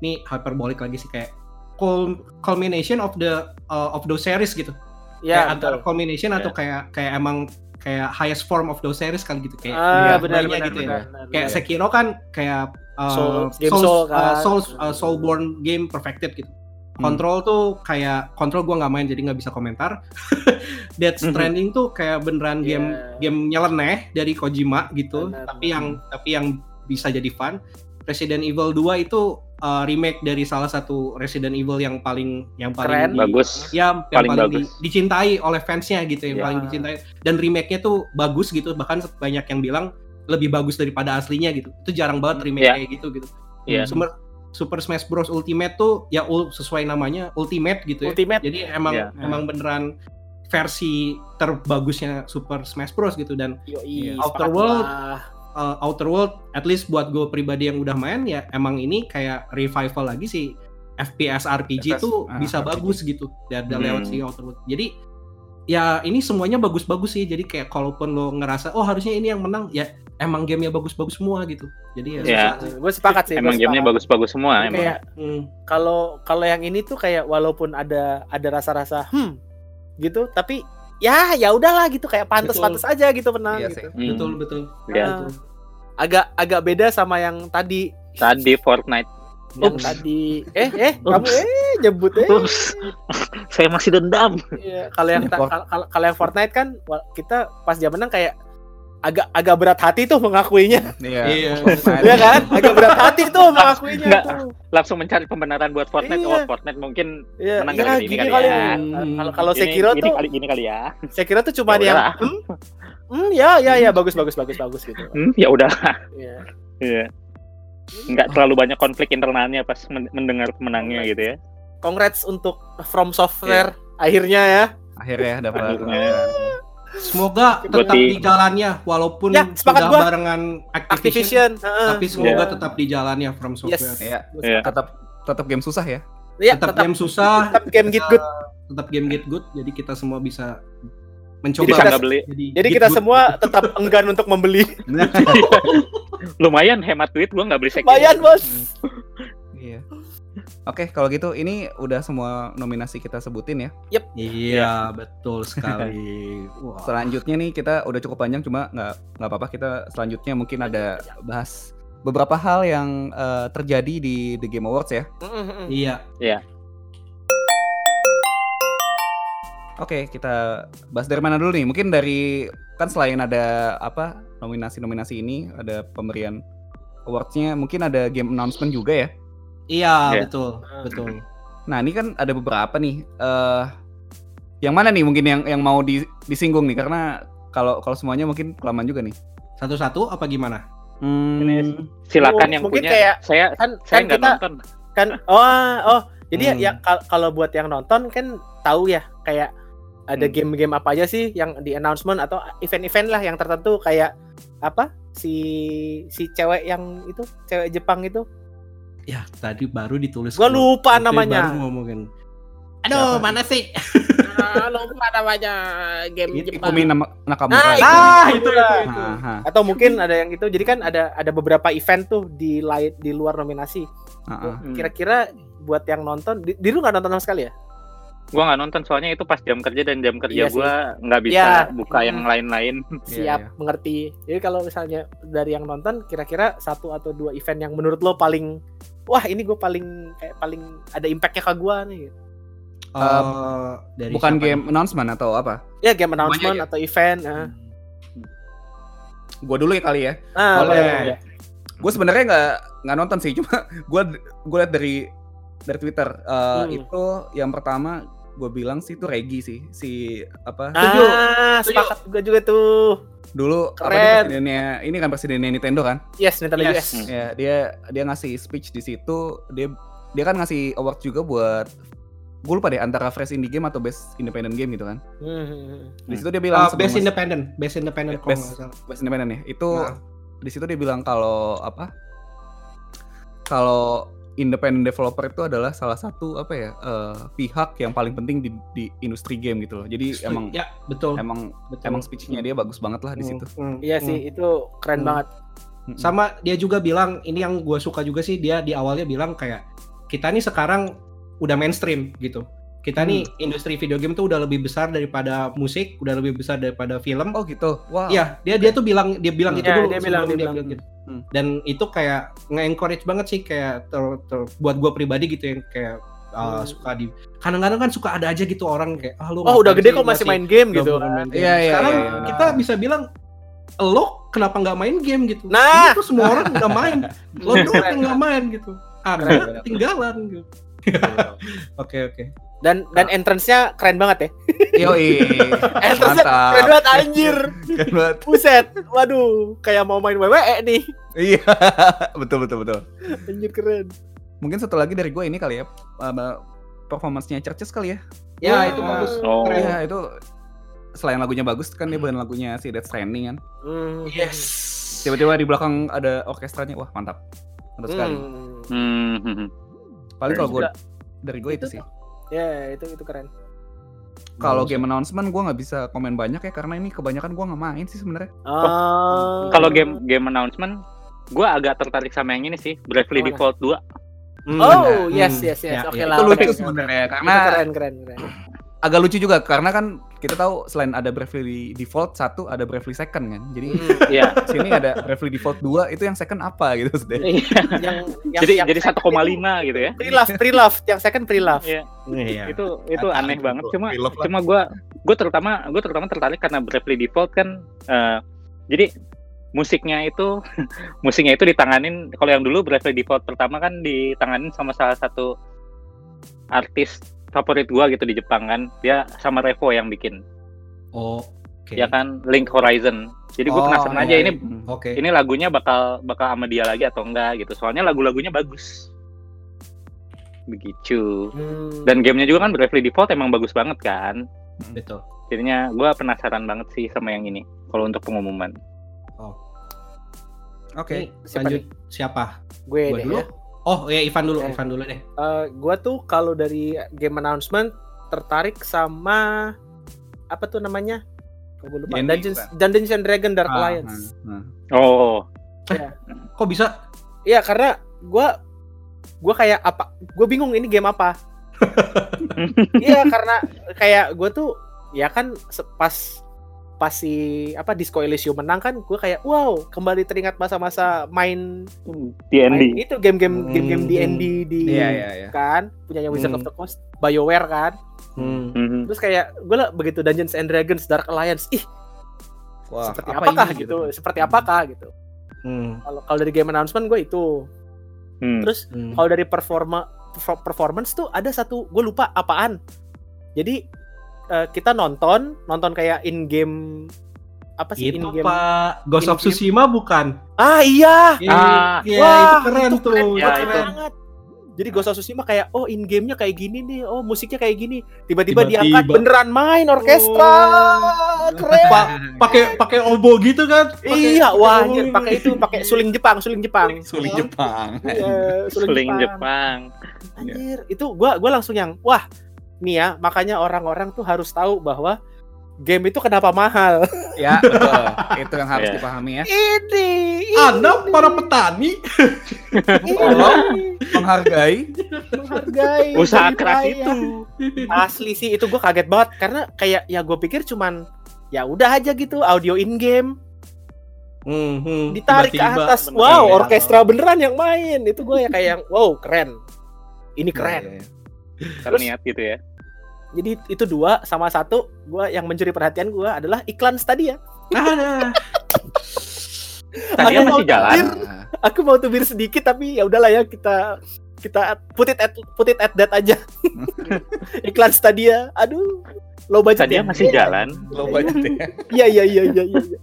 nih hyperbolik lagi sih kayak cul- culmination of the uh, of those series gitu.
Iya,
kayak antara culmination atau
Iya.
kayak kayak emang kayak highest form of those series kali gitu kayak
Ah,
iya,
benar benar
gitu ya.
benar. benar,
kayak
benar.
Sekiro kan kayak uh,
Soul- game
Souls,
Soul
uh,
kan.
Souls, uh, Soulborne game perfected gitu.
Hmm.
Control tuh kayak Control gua nggak main jadi nggak bisa komentar. Death
Mhm.
Stranding tuh kayak beneran game
Iya.
game nyeleneh dari Kojima gitu,
Benar,
tapi yang tapi yang bisa jadi fun. Resident Evil 2 itu uh, remake dari salah satu Resident Evil yang paling yang
Keren.
paling di-
Bagus.
ya yang
Paling
paling, di-
bagus.
dicintai oleh fansnya gitu yang
Ya.
paling dicintai dan remake-nya tuh bagus gitu bahkan banyak yang bilang lebih bagus daripada aslinya gitu itu jarang banget remake
Ya.
kayak gitu gitu
Iya.
Super, Super Smash Bros Ultimate tuh ya ul- sesuai namanya Ultimate gitu ya
Ultimate.
jadi emang
Ya.
emang beneran versi terbagusnya Super Smash Bros gitu dan
Yoi,
Outer World.
gua.
Uh, Outer World at least buat gue pribadi yang udah main ya emang ini kayak revival lagi sih FPS RPG
FPS,
tuh
ah,
bisa
RPG.
bagus gitu dari
Hmm.
lewat si Outer World. Jadi ya ini semuanya bagus-bagus sih. Jadi kayak kalaupun lo ngerasa oh harusnya ini yang menang ya emang gamenya bagus-bagus semua gitu. Jadi ya,
Ya.
Gue sepakat sih.
Emang gamenya bagus-bagus semua
Jadi
emang.
Kayak
Hmm.
kalau kalau yang ini tuh kayak walaupun ada ada rasa-rasa hmm gitu, tapi ya ya udahlah gitu kayak pantas-pantas aja gitu menang
Iya
gitu.
sih.
Hmm.
Betul betul.
Ya.
Ah. Agak agak beda sama yang tadi
Tadi Fortnite.
yang
Ups.
tadi eh eh
Ups.
kamu eh nyebut eh
Ups. Saya masih dendam.
Iya, kalau yang kalau yang Fortnite kan kita pas dia menang kayak agak agak berat hati tuh mengakuinya.
Iya.
Iya.
Iya kan? Agak berat hati tuh mengakuinya
Nggak.
tuh.
Langsung mencari pembenaran buat Fortnite.
Iya.
Oh, Fortnite mungkin
Iya,
Menang
iya
kali ini
gini
kali
kali.
ya.
Kalau kalau Sekiro
ini
tuh
kali ini kali ya.
Sekiro tuh cuma
Ya
yang hmm, hmm, ya ya ya bagus bagus bagus bagus gitu.
Hmm, ya udah.
Iya.
Iya. Nggak terlalu banyak konflik internalnya pas men- mendengar pemenangnya gitu ya.
Congrats untuk From Software akhirnya ya.
Akhirnya dapat.
Akhirnya.
Semoga tetap
Berarti-
di jalannya walaupun
Ya, sepakat
sudah
gua.
barengan Activision,
Activision. heeh.
tapi semoga
Iya.
tetap di jalannya From
Yes.
Software.
Iya.
Gua
Iya.
sepakat.
Tetap tetap game susah ya.
Iya,
tetap,
tetap
game susah,
tetap game get good.
tetap game get good. Jadi kita semua bisa mencoba.
Jadi
beli.
Jadi,
Jadi kita
good.
semua tetap enggan untuk membeli.
Lumayan hemat duit gua nggak beli Sekiro.
Lumayan, Bos.
Iya. Oke, kalau gitu ini udah semua nominasi kita sebutin ya.
Iya, betul sekali. Wah.
Selanjutnya nih kita udah cukup panjang cuma nggak nggak apa-apa kita selanjutnya mungkin ada bahas beberapa hal yang eh, terjadi di The Game Awards ya.
Mm-mm.
Iya.
Oke, kita bahas dari mana dulu nih? Mungkin dari kan selain ada apa nominasi-nominasi ini ada pemberian awards-nya, mungkin ada game announcement juga ya.
Iya,
Iya.
betul, betul.
Nah ini kan ada beberapa nih. eh yang mana nih mungkin yang yang mau di- disinggung nih? Karena kalau kalau semuanya mungkin kelamaan juga nih.
Satu-satu apa gimana?
Hmm,
Ini Silakan
Oh,
yang
mungkin
punya.
kayak-
saya
Kan
saya
kan
nggak
kita
nonton.
kan oh oh jadi ya,
Hmm.
ya kal- kalau buat yang nonton kan tahu ya kayak ada
Hmm.
game-game apa aja sih yang di announcement atau event-event lah yang tertentu kayak apa si si cewek yang itu cewek Jepang itu
Ya, tadi baru ditulis.
gua lupa
Tadi
namanya
Baru ngomongin. Aduh,
Siapa?
mana sih?
ah, lupa namanya game
Itu
Jepang
Ikumi nama Nakamura.
Nah,
itu.
Ah, itu itu
atau mungkin ada yang itu jadi kan ada ada beberapa event tuh di lain di luar nominasi kira-kira buat yang nonton di, di lu nggak nonton sama sekali ya
Gua nggak nonton soalnya itu pas jam kerja dan jam kerja
Iya
gua nggak bisa
Ya.
buka yang lain-lain.
siap
iya.
mengerti. Jadi kalau misalnya dari yang nonton kira-kira satu atau dua event yang menurut lo paling wah ini gue paling kayak paling ada impactnya ke gue nih. gitu.
Eh, dari
Bukan game
nih?
announcement atau apa?
Ya game announcement
ya?
atau event. ah.
Gua dulu ya kali ya.
Ah,
Boleh.
boleh.
Gue sebenarnya nggak nggak nonton sih, cuma gue gue liat dari dari Twitter. Eh,
Hmm.
Itu yang pertama gue bilang sih itu Regi sih si apa.
Ah,
Setuju.
sepakat juga juga tuh.
dulu apa dia
Keren.
presidennya ini kan presidennya Nintendo kan
Yes, Nintendo
Yes.
US.
Hmm.
ya dia dia ngasih speech di situ dia dia kan ngasih award juga buat gue lupa deh antara fresh indie game atau best independent game gitu kan
Hmm.
di situ dia bilang
Uh, best independent, best independent kalau
Best- best independent ya itu
Nah.
di situ dia bilang kalau apa kalau independent developer itu adalah salah satu apa ya eh, pihak yang paling penting di, di industri game gitu loh jadi emang
ya betul.
emang
betul.
emang speechnya dia bagus banget lah di
Hmm,
situ
hmm,
Iya
hmm.
sih, itu keren
Hmm.
banget.
Mm-mm.
Sama dia juga bilang ini yang gue suka juga sih dia di awalnya bilang kayak kita nih sekarang udah mainstream gitu. Kita nih industri video game tuh udah lebih besar daripada musik, udah lebih besar daripada film.
oh gitu wow
Iya, dia dia tuh bilang dia bilang
Iya,
itu dulu
dia bilang,
sebelum
dia bilang.
gitu.
Hmm.
Dan itu kayak nge-encourage banget sih kayak ter- ter- buat gue pribadi gitu yang kayak uh,
Hmm.
suka di kadang-kadang kan suka ada aja gitu orang kayak ah lu
Oh, udah gede kok masih main game gitu.
main game?"
Iya, iya,
Sekarang
iya, iya.
kita bisa bilang lo kenapa nggak main game gitu?
Nah.
Ini tuh semua orang udah main, lo doang yang nggak main gitu.
Keren.
ketinggalan gitu. Oke oke.
Dan dan entrance-nya keren banget ya.
Yoi,
Entrance-nya
mantap.
keren banget anjir.
Keren banget.
Buset. Waduh, kayak mau main WWE nih.
Iya, betul betul betul.
Anjir keren.
Mungkin satu lagi dari gue ini kali ya, uh, performance-nya Churches kali ya.
Ya
Wah.
itu bagus.
Oh.
Iya itu selain lagunya bagus kan dia bukan lagunya si Death Stranding kan.
Hmm.
Yes.
Tiba-tiba di belakang ada orkestranya, wah mantap, mantap sekali.
Hmm.
Hmm.
Paling kalau gue dari gue itu
Itu
sih.
Ya, itu itu keren.
Kalau game announcement gue nggak bisa komen banyak ya karena ini kebanyakan gue nggak main sih sebenarnya.
Ah.
Kalau game game announcement, gue agak tertarik sama yang ini sih, Bravely
mana?
Default 2.
Hmm.
Oh,
Hmm.
yes yes yes.
Ya,
Oke
ya.
lah.
itu lucu sebenarnya
Itu
karena
keren keren keren.
Agak lucu juga karena kan kita tahu selain ada Bravely Default satu ada Bravely Second kan. Jadi
Hmm.
Iya.
sini ada Bravely Default 2 itu yang second apa gitu maksudnya.
Iya.
yang, yang
Jadi
yang
jadi
second
1,5 gitu ya.
Pre-love, pre-love, yang second pre-love.
Iya.
Iya.
Itu itu
Kata
aneh banget. Cuma cuma gue gue terutama gue terutama tertarik karena Bravely Default kan eh, jadi musiknya itu musiknya itu ditanganin kalau yang dulu Bravely Default pertama kan ditanganin sama salah satu artis favorit gua gitu di Jepang kan dia sama Revo yang bikin
Oh. Oke.
ya kan Link Horizon jadi gue
Oh,
penasaran
iya,
aja
iya.
ini
Hmm.
Oke.
ini lagunya bakal bakal sama dia lagi atau enggak gitu soalnya lagu-lagunya bagus begitu
Hmm.
dan gamenya juga kan Bravely Default emang bagus banget kan
Betul.
jadinya gua penasaran banget sih sama yang ini kalau untuk pengumuman
Oke.
Nih,
Siapa
lanjut siapa?
gue
Gua
deh
dulu.
ya.
Oh ya Ivan dulu,
Eh.
Ivan dulu deh.
Eh, gua tuh kalau dari game announcement tertarik sama apa tuh namanya? Oh, gua lupa.
D&D
Dungeons? Dungeons and Dragon Dark
Ah,
Alliance.
ah, ah.
oh
Kok bisa?
Iya, karena gua gua kayak apa? Gue bingung ini game apa. Iya, karena kayak gue tuh ya kan pas pas si apa Disco Elysium menang kan gue kayak wow kembali teringat masa-masa main,
D&D
itu game-game
Hmm.
game-game D&D di
Iya iya iya.
kan punyanya Wizard
Hmm.
of the Coast BioWare kan
Hmm.
Mhm.
terus kayak gue lah begitu Dungeons and Dragons Dark Alliance ih
Wah,
seperti
apa
apakah
ini
gitu seperti apakah gitu
Hmm.
kalau kalau dari game announcement gue itu
Hmm.
terus
Hmm.
kalau dari performa perfor- performance tuh ada satu gue lupa apaan jadi eh, kita nonton nonton kayak in game apa sih in
Itu
game
Pak Ghost of
in-game.
Tsushima bukan?
ah iya
Ah.
Iya,
Wah,
itu keren
itu
tuh.
keren
itu
Ya,
banget.
keren.
jadi Ghost of Tsushima kayak oh in gamenya kayak gini nih oh musiknya kayak gini tiba-tiba
Tiba-tiba.
diangkat beneran main orkestra keren
Pak, pakai pakai obo gitu kan? Pakai-
iya wah
pakai
anjir
obo
pakai itu pakai suling Jepang suling Jepang
Suling Jepang.
Iya,
Seling Jepang
Anjir, itu gua gua langsung yang wah nih ya makanya orang-orang tuh harus tahu bahwa game itu kenapa mahal.
ya, betul. Itu yang harus
Iya.
dipahami ya.
ini,
Anda para petani
tolong
Menghargai
menghargai
usaha keras
payah.
itu
Asli sih itu gua kaget banget karena kayak ya gue pikir cuman ya udah aja gitu audio in game
Hmm, hmm.
ditarik ke
Tiba-tiba
atas.
bener.
Wow,
Iya.
orkestra beneran yang main. Itu gue ya kayak yang wow, keren. Ini keren.
Iya, iya, iya.
Terus-
niat gitu ya
Jadi itu dua sama satu gua yang mencuri perhatian gua adalah iklan Stadia.
Ah,
mau
masih jalan
tubir. Aku mau tubir sedikit tapi ya udahlah ya kita kita put it at put it at that aja. Iklan Stadia. Aduh. Low budget
Stadia
ya?
masih jalan.
Low budget ya.
Iya iya iya iya iya. iya.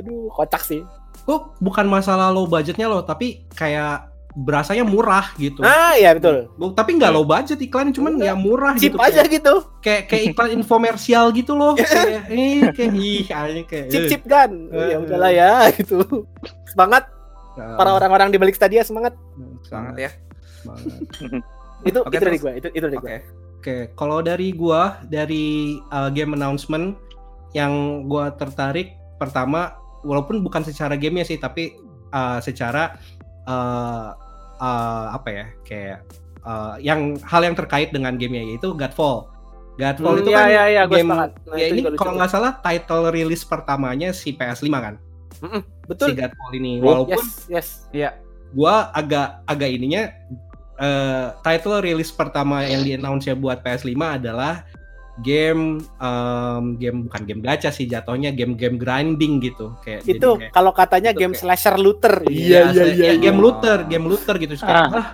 Aduh, kocak sih.
Kok bukan masalah low budgetnya loh, tapi kayak berasanya murah gitu.
Ah, iya betul.
Tapi nggak low budget iklan, cuman ya murah
Chip
gitu.
aja
Kayak,
gitu.
kayak kayak iklan infomersial gitu loh. kayak eh kayak ih kayak.
Chip
eh.
chip kan.
Eh.
Ya udahlah ya gitu. Semangat para orang-orang di balik Stadia semangat.
Sangat ya.
semangat.
Itu
Oke,
itu dari gua, itu itu dari gua.
Oke.
Oke, kalau dari gua dari uh, game announcement yang gua tertarik pertama walaupun bukan secara gamenya sih tapi uh, secara uh, uh, apa ya kayak uh, yang hal yang terkait dengan gamenya yaitu Godfall. Godfall
Hmm,
itu
iya,
kan
iya, iya, gua
game.
Nah,
ya ini kalau nggak salah title rilis pertamanya si PS5 kan si
Betul.
Godfall ini walaupun
Yes, yes.
gua agak agak ininya eh, title rilis pertama yang di announce ya buat PS5 adalah game em, game bukan game gacha sih jatuhnya game-game grinding gitu kayak
Itu
kayak-
kalau katanya
itu
game
kayak-
slasher looter.
Iya, saya- ya, game
iya.
looter, game looter gitu. Kayak,
Ah.
ah,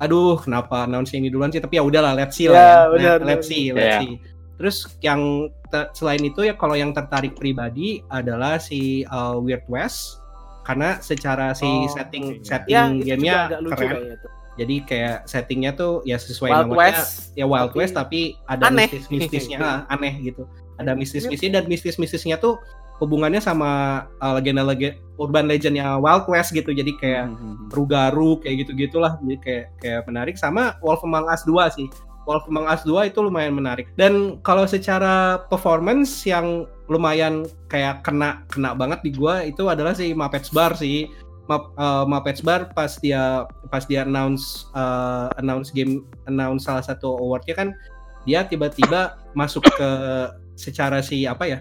aduh, kenapa announce ini duluan sih? Tapi ya udahlah, let's see
Ya,
lah. Ya.
benar,
Let- let's see, let's
Iya.
see. Terus yang te- selain itu ya kalau yang tertarik pribadi adalah si uh, Weird West karena secara si
Oh,
setting
iya.
setting
Ya,
gamenya keren. Jadi kayak settingnya tuh ya sesuai
Wild
namanya
West.
ya Wild
tapi
West tapi ada mistis-mistisnya ah, aneh gitu. Ada mistis-mistis dan mistis-mistisnya tuh hubungannya sama uh, legenda-legenda urban legendnya Wild West gitu. Jadi kayak
Hmm,
Rugaru kayak gitu-gitulah jadi kayak kayak menarik sama Wolf Among Us 2 sih. Wolf Among Us 2 itu lumayan menarik. Dan kalau secara performance yang lumayan kayak kena kena banget di gua itu adalah si Muppets Bar sih. Map, eh, Muppets Bar pas dia pas dia announce eh, announce game announce salah satu awardnya kan dia tiba-tiba masuk ke secara si apa ya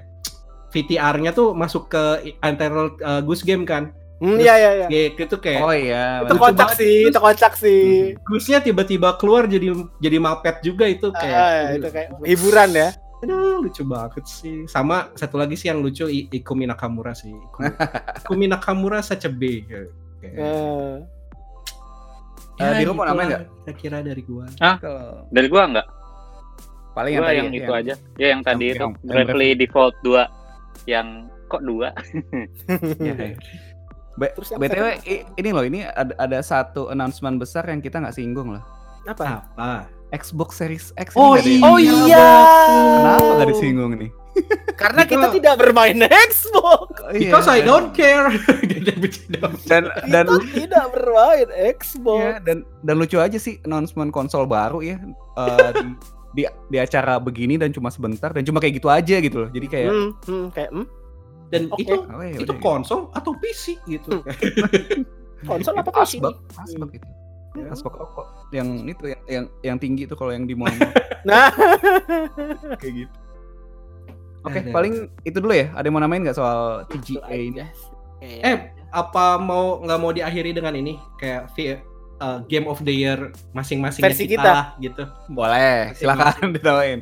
VTR-nya tuh masuk ke Untitled eh, Goose Game kan.
Hmm, iya iya iya.
Ya, itu kayak
Oh iya.
Itu kocak sih, itu kocak sih.
Goose-nya tiba-tiba keluar jadi jadi Muppet juga itu kayak
Ah, itu kayak hiburan ya.
Aduh lucu banget sih. Sama satu lagi sih yang lucu I- Ikumi Nakamura sih. Ikumi, Ikumi Nakamura such a big. Kayak-
Eh,
Eh, di lu mau
gitulah
nambahin nggak?
Kira-kira dari gua.
Kalau
Dari gua enggak.
paling
Gua
yang,
yang,
tadi
itu aja. Ya yang tadi
yang-
itu
yang- yang
Bravely Default 2 yang kok dua?
Iya. B-
Terus yang
BTW ini loh ini ada, ada satu announcement besar yang kita nggak singgung loh.
apa?
Apa?
Xbox Series X
Oh,
ini yang-
Oh
Iya,
iya.
Kenapa nggak disinggung nih?
Karena
Itu-
kita tidak bermain Xbox.
Because I don't care.
Dan dan
Kita tidak bermain Xbox.
Iya, dan dan lucu aja sih announcement konsol baru ya eh, di, di di acara begini dan cuma sebentar dan cuma kayak gitu aja gitu loh. Jadi kayak
Hmm, hmm, kayak hmm,
Dan
Oke.
itu
oh, ya
itu konsol atau PC gitu.
konsol
Itu
apa PC?
asbak, asbak itu.
Ya.
Asbak rokok yang itu yang yang, yang tinggi itu kalau yang di mall
Nah,
kayak gitu. Oke,
Ada.
paling itu dulu ya. Ada yang mau namain nggak soal TGA ini?
Eh, apa mau nggak mau diakhiri dengan ini kayak uh, Game of the Year masing-masingnya
Versi
kita,
kita.
lah, gitu.
Boleh, silakan ditawain.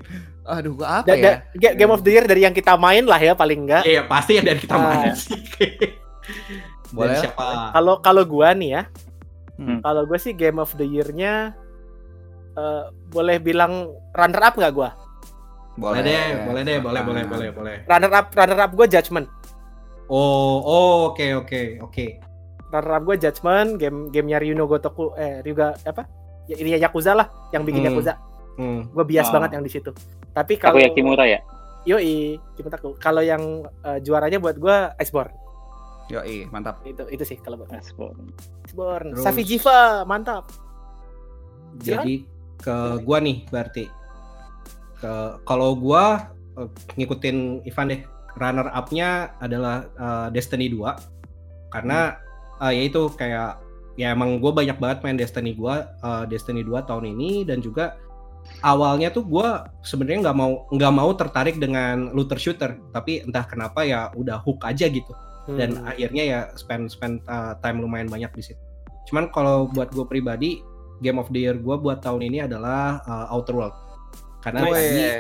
Aduh, gua apa
Da-
ya?
da- Ga- Game of the Year dari yang kita main lah ya paling enggak.
Iya, pasti yang dari kita
Ah.
main sih.
Boleh.
Kalau kalau gua nih ya,
Hmm.
kalau gua sih Game of the Year-nya eh, boleh bilang runner up nggak gua?
Boleh deh, boleh deh, boleh, boleh, boleh, boleh.
Runner up runner up gua Judgment.
Oh, oh, oke, oke, oke.
Runner up gua Judgment, game gamenya Ryuno Gotoku eh Ryuga apa? Ya, ini ya Yakuza lah yang bikin
Hmm.
Yakuza.
Hmm.
Gue bias
Oh.
banget yang di situ. Tapi kalau
Aku Yakimura ya.
Yoi, Cimetaku. Kalau yang eh, juaranya buat gua Iceborne.
Yo, mantap.
Itu itu sih kalau buat.
Iceborne.
Terus-
Safi Jiva, mantap.
Jadi ke gua nih berarti. Ke kalau gua eh, ngikutin Ivan deh. Runner up-nya adalah eh, Destiny 2. Karena eh, ya itu kayak ya emang gue banyak banget main Destiny gua eh, Destiny 2 tahun ini dan juga awalnya tuh gua sebenarnya nggak mau nggak mau tertarik dengan looter shooter tapi entah kenapa ya udah hook aja gitu dan
Hmm.
akhirnya ya spend spend uh, time lumayan banyak di situ. Cuman kalau buat gue pribadi, Game of the Year gue buat tahun ini adalah uh, Outer World karena
Weh.
tadi
ya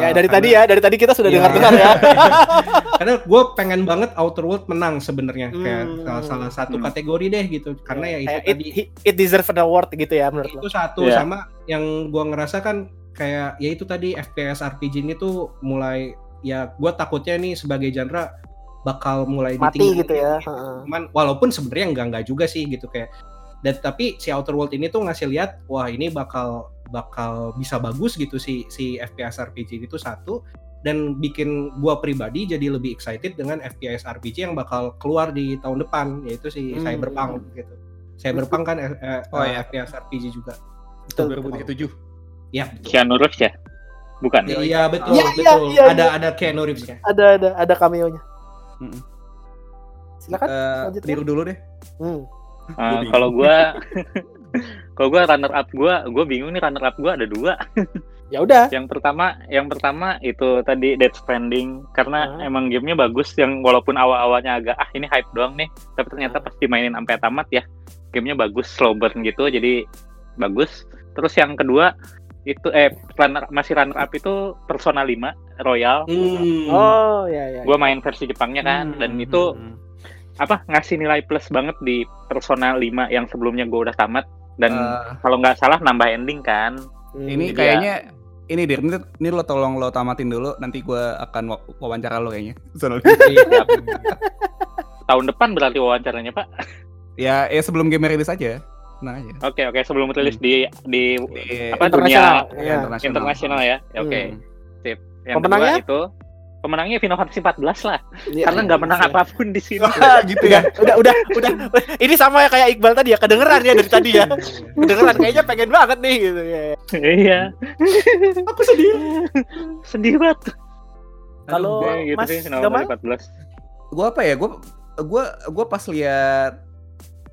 eh,
dari
karena-
tadi ya, dari tadi kita sudah
Iya.
dengar-dengar ya.
karena gue pengen banget Outer World menang sebenarnya kayak
Hmm.
salah, salah satu
Hmm.
kategori deh gitu karena ya itu
Kayak
tadi
it, it deserve an award gitu ya menurut lo.
itu satu
Iya.
sama yang gua ngerasa kan kayak ya itu tadi FPS RPG ini tuh mulai ya gua takutnya nih sebagai genre bakal mulai
Mati
ditinggalin
gitu ya. Heeh.
Cuman walaupun sebenarnya enggak enggak juga sih gitu kayak dan tapi si Outer World ini tuh ngasih lihat wah ini bakal bakal bisa bagus gitu si si FPS RPG itu satu dan bikin gua pribadi jadi lebih excited dengan FPS RPG yang bakal keluar di tahun depan yaitu si
Hmm.
Cyberpunk gitu. Cyberpunk kan eh, eh,
Oh, iya.
FPS RPG juga.
Betul.
2037.
Ya,
Keanu Reeves ya bukan
Iya,
betul
iya,
betul.
iya,
ada
iya.
ada Keanu Reeves ya.
Ada ada ada cameo-nya. Silakan.
Eh,
lanjut,
Diru dulu deh.
Hmm.
Eh,
bingung.
kalau gua kalau gua runner up gua gua bingung nih runner up gua ada dua
Ya udah.
yang pertama yang pertama itu tadi Dead Stranding karena
Ah.
emang gamenya bagus yang walaupun awal-awalnya agak ah ini hype doang nih tapi ternyata
Ah.
pas dimainin sampai tamat ya gamenya bagus slow burn gitu jadi bagus terus yang kedua itu eh runner masih runner up itu Persona 5 Royal
Hmm.
Oh ya ya.
gua main versi Jepangnya kan dan
Hmm,
itu
hmm, hmm.
apa ngasih nilai plus banget di Persona 5 yang sebelumnya gua udah tamat dan
Eh,
kalau nggak salah nambah ending kan
Hmm.
ini
Iya.
kayaknya ini Dir, ini, ini lo tolong lo tamatin dulu nanti gua akan wa- wawancara lo kayaknya. Soalnya-
Iya.
tahun depan berarti wawancaranya pak
ya, ya sebelum game rilis aja. Tenang aja.
oke oke sebelum rilis di di
Di
apa
Internasional.
dunia
Iya.
internasional ya Ya, oke
Hmm.
sip yang
Pemenangnya?
kedua itu pemenangnya Final Fantasy 14 lah
Iya,
karena
iya,
nggak menang
iya.
apa pun di sini
Wah, gitu ya.
Udah udah udah. Ini sama ya kayak Iqbal tadi ya kedengeran ya dari tadi ya. Kedengeran kayaknya pengen banget nih gitu ya.
iya
Aku sedih.
sedih banget
Kalau
Ya, gitu
Mas
sih Final? Fantasy 14
Gua apa ya? Gua gua gua pas lihat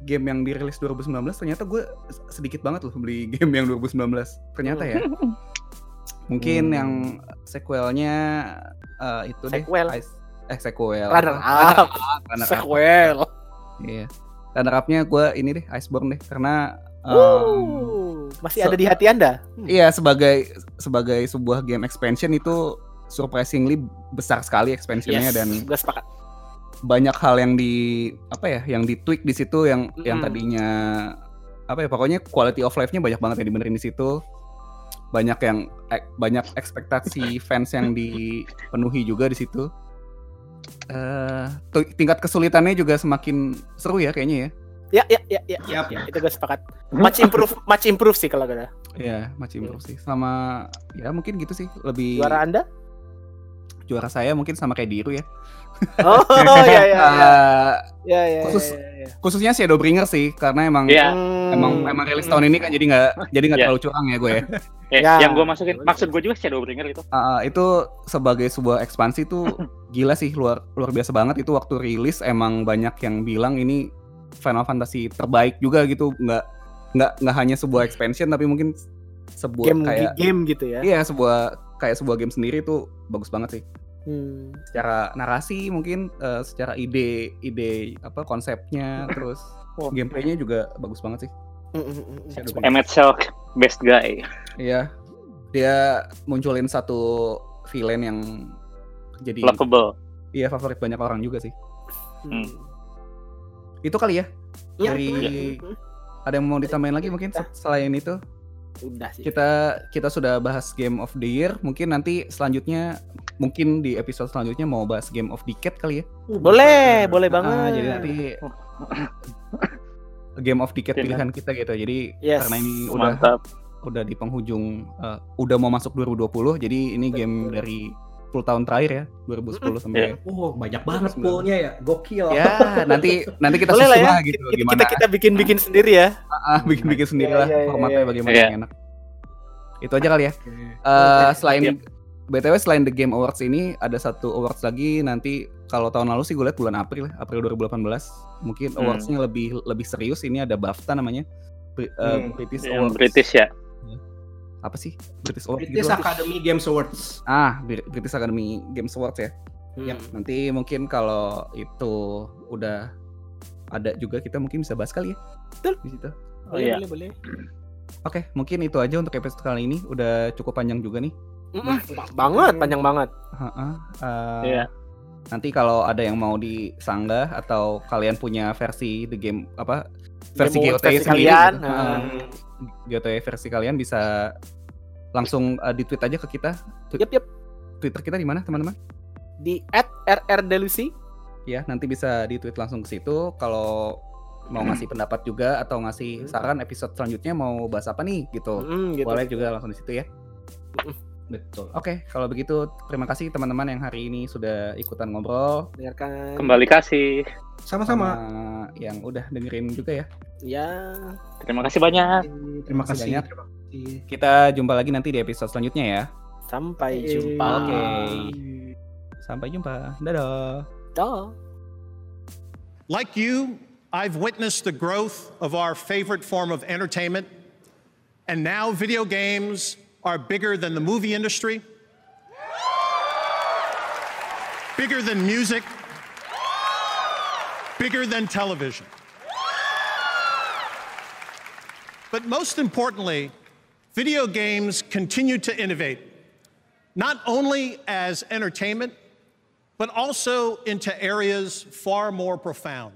game yang dirilis 2019 ternyata gue sedikit banget loh beli game yang 2019 ternyata ya mungkin
Hmm.
yang sequelnya eh, itu deh
Sequel.
Ice- eh sequel
Runner up.
runner up
Sequel.
iya runner upnya gue ini deh Iceborne deh karena
Uh, masih
so-
ada di hati Anda.
iya sebagai sebagai sebuah game expansion itu surprisingly besar sekali expansionnya dan
gue sepakat.
Banyak hal yang di apa ya yang di tweak di situ yang yang
Mm.
tadinya apa ya pokoknya quality of life-nya banyak banget yang dibenerin di situ banyak yang eh, banyak ekspektasi fans yang dipenuhi juga di situ eh tu- tingkat kesulitannya juga semakin seru ya kayaknya ya
Ya ya ya ya.
Yap.
ya itu gue sepakat. Much improve, much improve sih kalau gue.
ya masih improve sih sama ya mungkin gitu sih lebih
Juara Anda?
Juara saya mungkin sama kayak Diru ya
Oh ya ya.
Eh,
Ya ya.
Khusus-
ya, ya.
khususnya Shadowbringer sih karena emang
Iya.
Hmm.
emang emang rilis tahun ini kan jadi nggak jadi nggak
Iya.
terlalu curang ya gue ya
Eh,
Ya.
yang gue masukin maksud gue juga Shadowbringer itu
Ah, itu sebagai sebuah ekspansi tuh gila sih luar luar biasa banget itu waktu rilis emang banyak yang bilang ini Final Fantasy terbaik juga gitu nggak nggak nggak hanya sebuah expansion tapi mungkin sebuah
game
kayak
game gitu ya.
iya sebuah kayak sebuah game sendiri tuh bagus banget sih
Hmm.
secara narasi mungkin eh, secara ide ide apa konsepnya terus
Oh.
gameplaynya juga bagus banget sih.
Hmm, hmm, hmm, hmm.
Emmett Silk best guy.
Iya. Dia munculin satu villain yang jadi
lovable.
Iya favorit banyak orang juga sih.
Hmm.
itu kali ya?
Ya,
dari
hmm,
ada yang mau ditambahin lagi mungkin selain itu
Udah sih.
kita kita sudah bahas game of the year. Mungkin nanti selanjutnya mungkin di episode selanjutnya mau bahas game of decade kali ya.
Boleh, boleh banget.
Ah, jadi nanti game of decade pilihan kita gitu. Jadi
Yes.
karena ini udah
mantap.
udah di penghujung eh, udah mau masuk 2020 jadi ini game dari 10 tahun terakhir ya 2010 sampai
Oh, banyak banget poolnya ya. Gokil.
ya nanti nanti kita
Boleh lah
susun
ya.
lah gitu
Kita,
gimana
kita kita bikin bikin sendiri ya.
ah, bikin-bikin sendiri
Iya,
lah
iya, iya,
formatnya bagaimana
Iya.
yang enak. Itu aja kali ya. Eh, selain
Iya.
BTW selain The Game Awards ini ada satu awards lagi nanti kalau tahun lalu sih gue lihat bulan April ya, April 2018. Mungkin
Hmm.
awardsnya lebih lebih serius ini ada BAFTA namanya. Eh,
Hmm,
British Awards.
British ya
Apa sih? British Awards
British
gitu.
Academy Games Awards.
Ah, Bri- British Academy Games Awards ya.
Hmm.
Nanti mungkin kalau itu udah ada juga kita mungkin bisa bahas kali ya.
Betul.
Di situ.
Boleh,
Iya.
boleh, boleh.
Oke, mungkin itu aja untuk episode kali ini. Udah cukup panjang juga nih.
Pa- banget, panjang banget.
Heeh, eh,
Iya.
Nanti kalau ada yang mau disanggah atau kalian punya versi the game apa versi
Game
GOT
versi
sendiri
kalian,
gitu.
nah.
GOT versi kalian bisa langsung eh, di tweet aja ke kita. Twi-
Yep, yep.
Twitter kita di mana teman-teman?
Di @rrdelusi.
Ya, nanti bisa di tweet langsung ke situ. Kalau mau ngasih pendapat juga atau ngasih saran episode selanjutnya mau bahas apa nih gitu.
Mm, gitu.
Boleh juga langsung di situ ya.
Betul.
Oke, kalau begitu terima kasih teman-teman yang hari ini sudah ikutan ngobrol.
Dengarkan.
Kembali kasih.
Sama-sama.
sama yang udah dengerin juga ya.
Ya.
Terima kasih banyak.
Terima
kasih
kasih.
banyak.
Terima kasih.
Kita jumpa lagi nanti di episode selanjutnya ya.
Sampai
Yeay.
jumpa.
Oke. Sampai jumpa. Dadah.
Dah.
Like you, I've witnessed the growth of our favorite form of entertainment, and now video games are bigger than the movie industry, bigger than music, bigger than television. But most importantly, video games continue to innovate, not only as entertainment, but also into areas far more profound.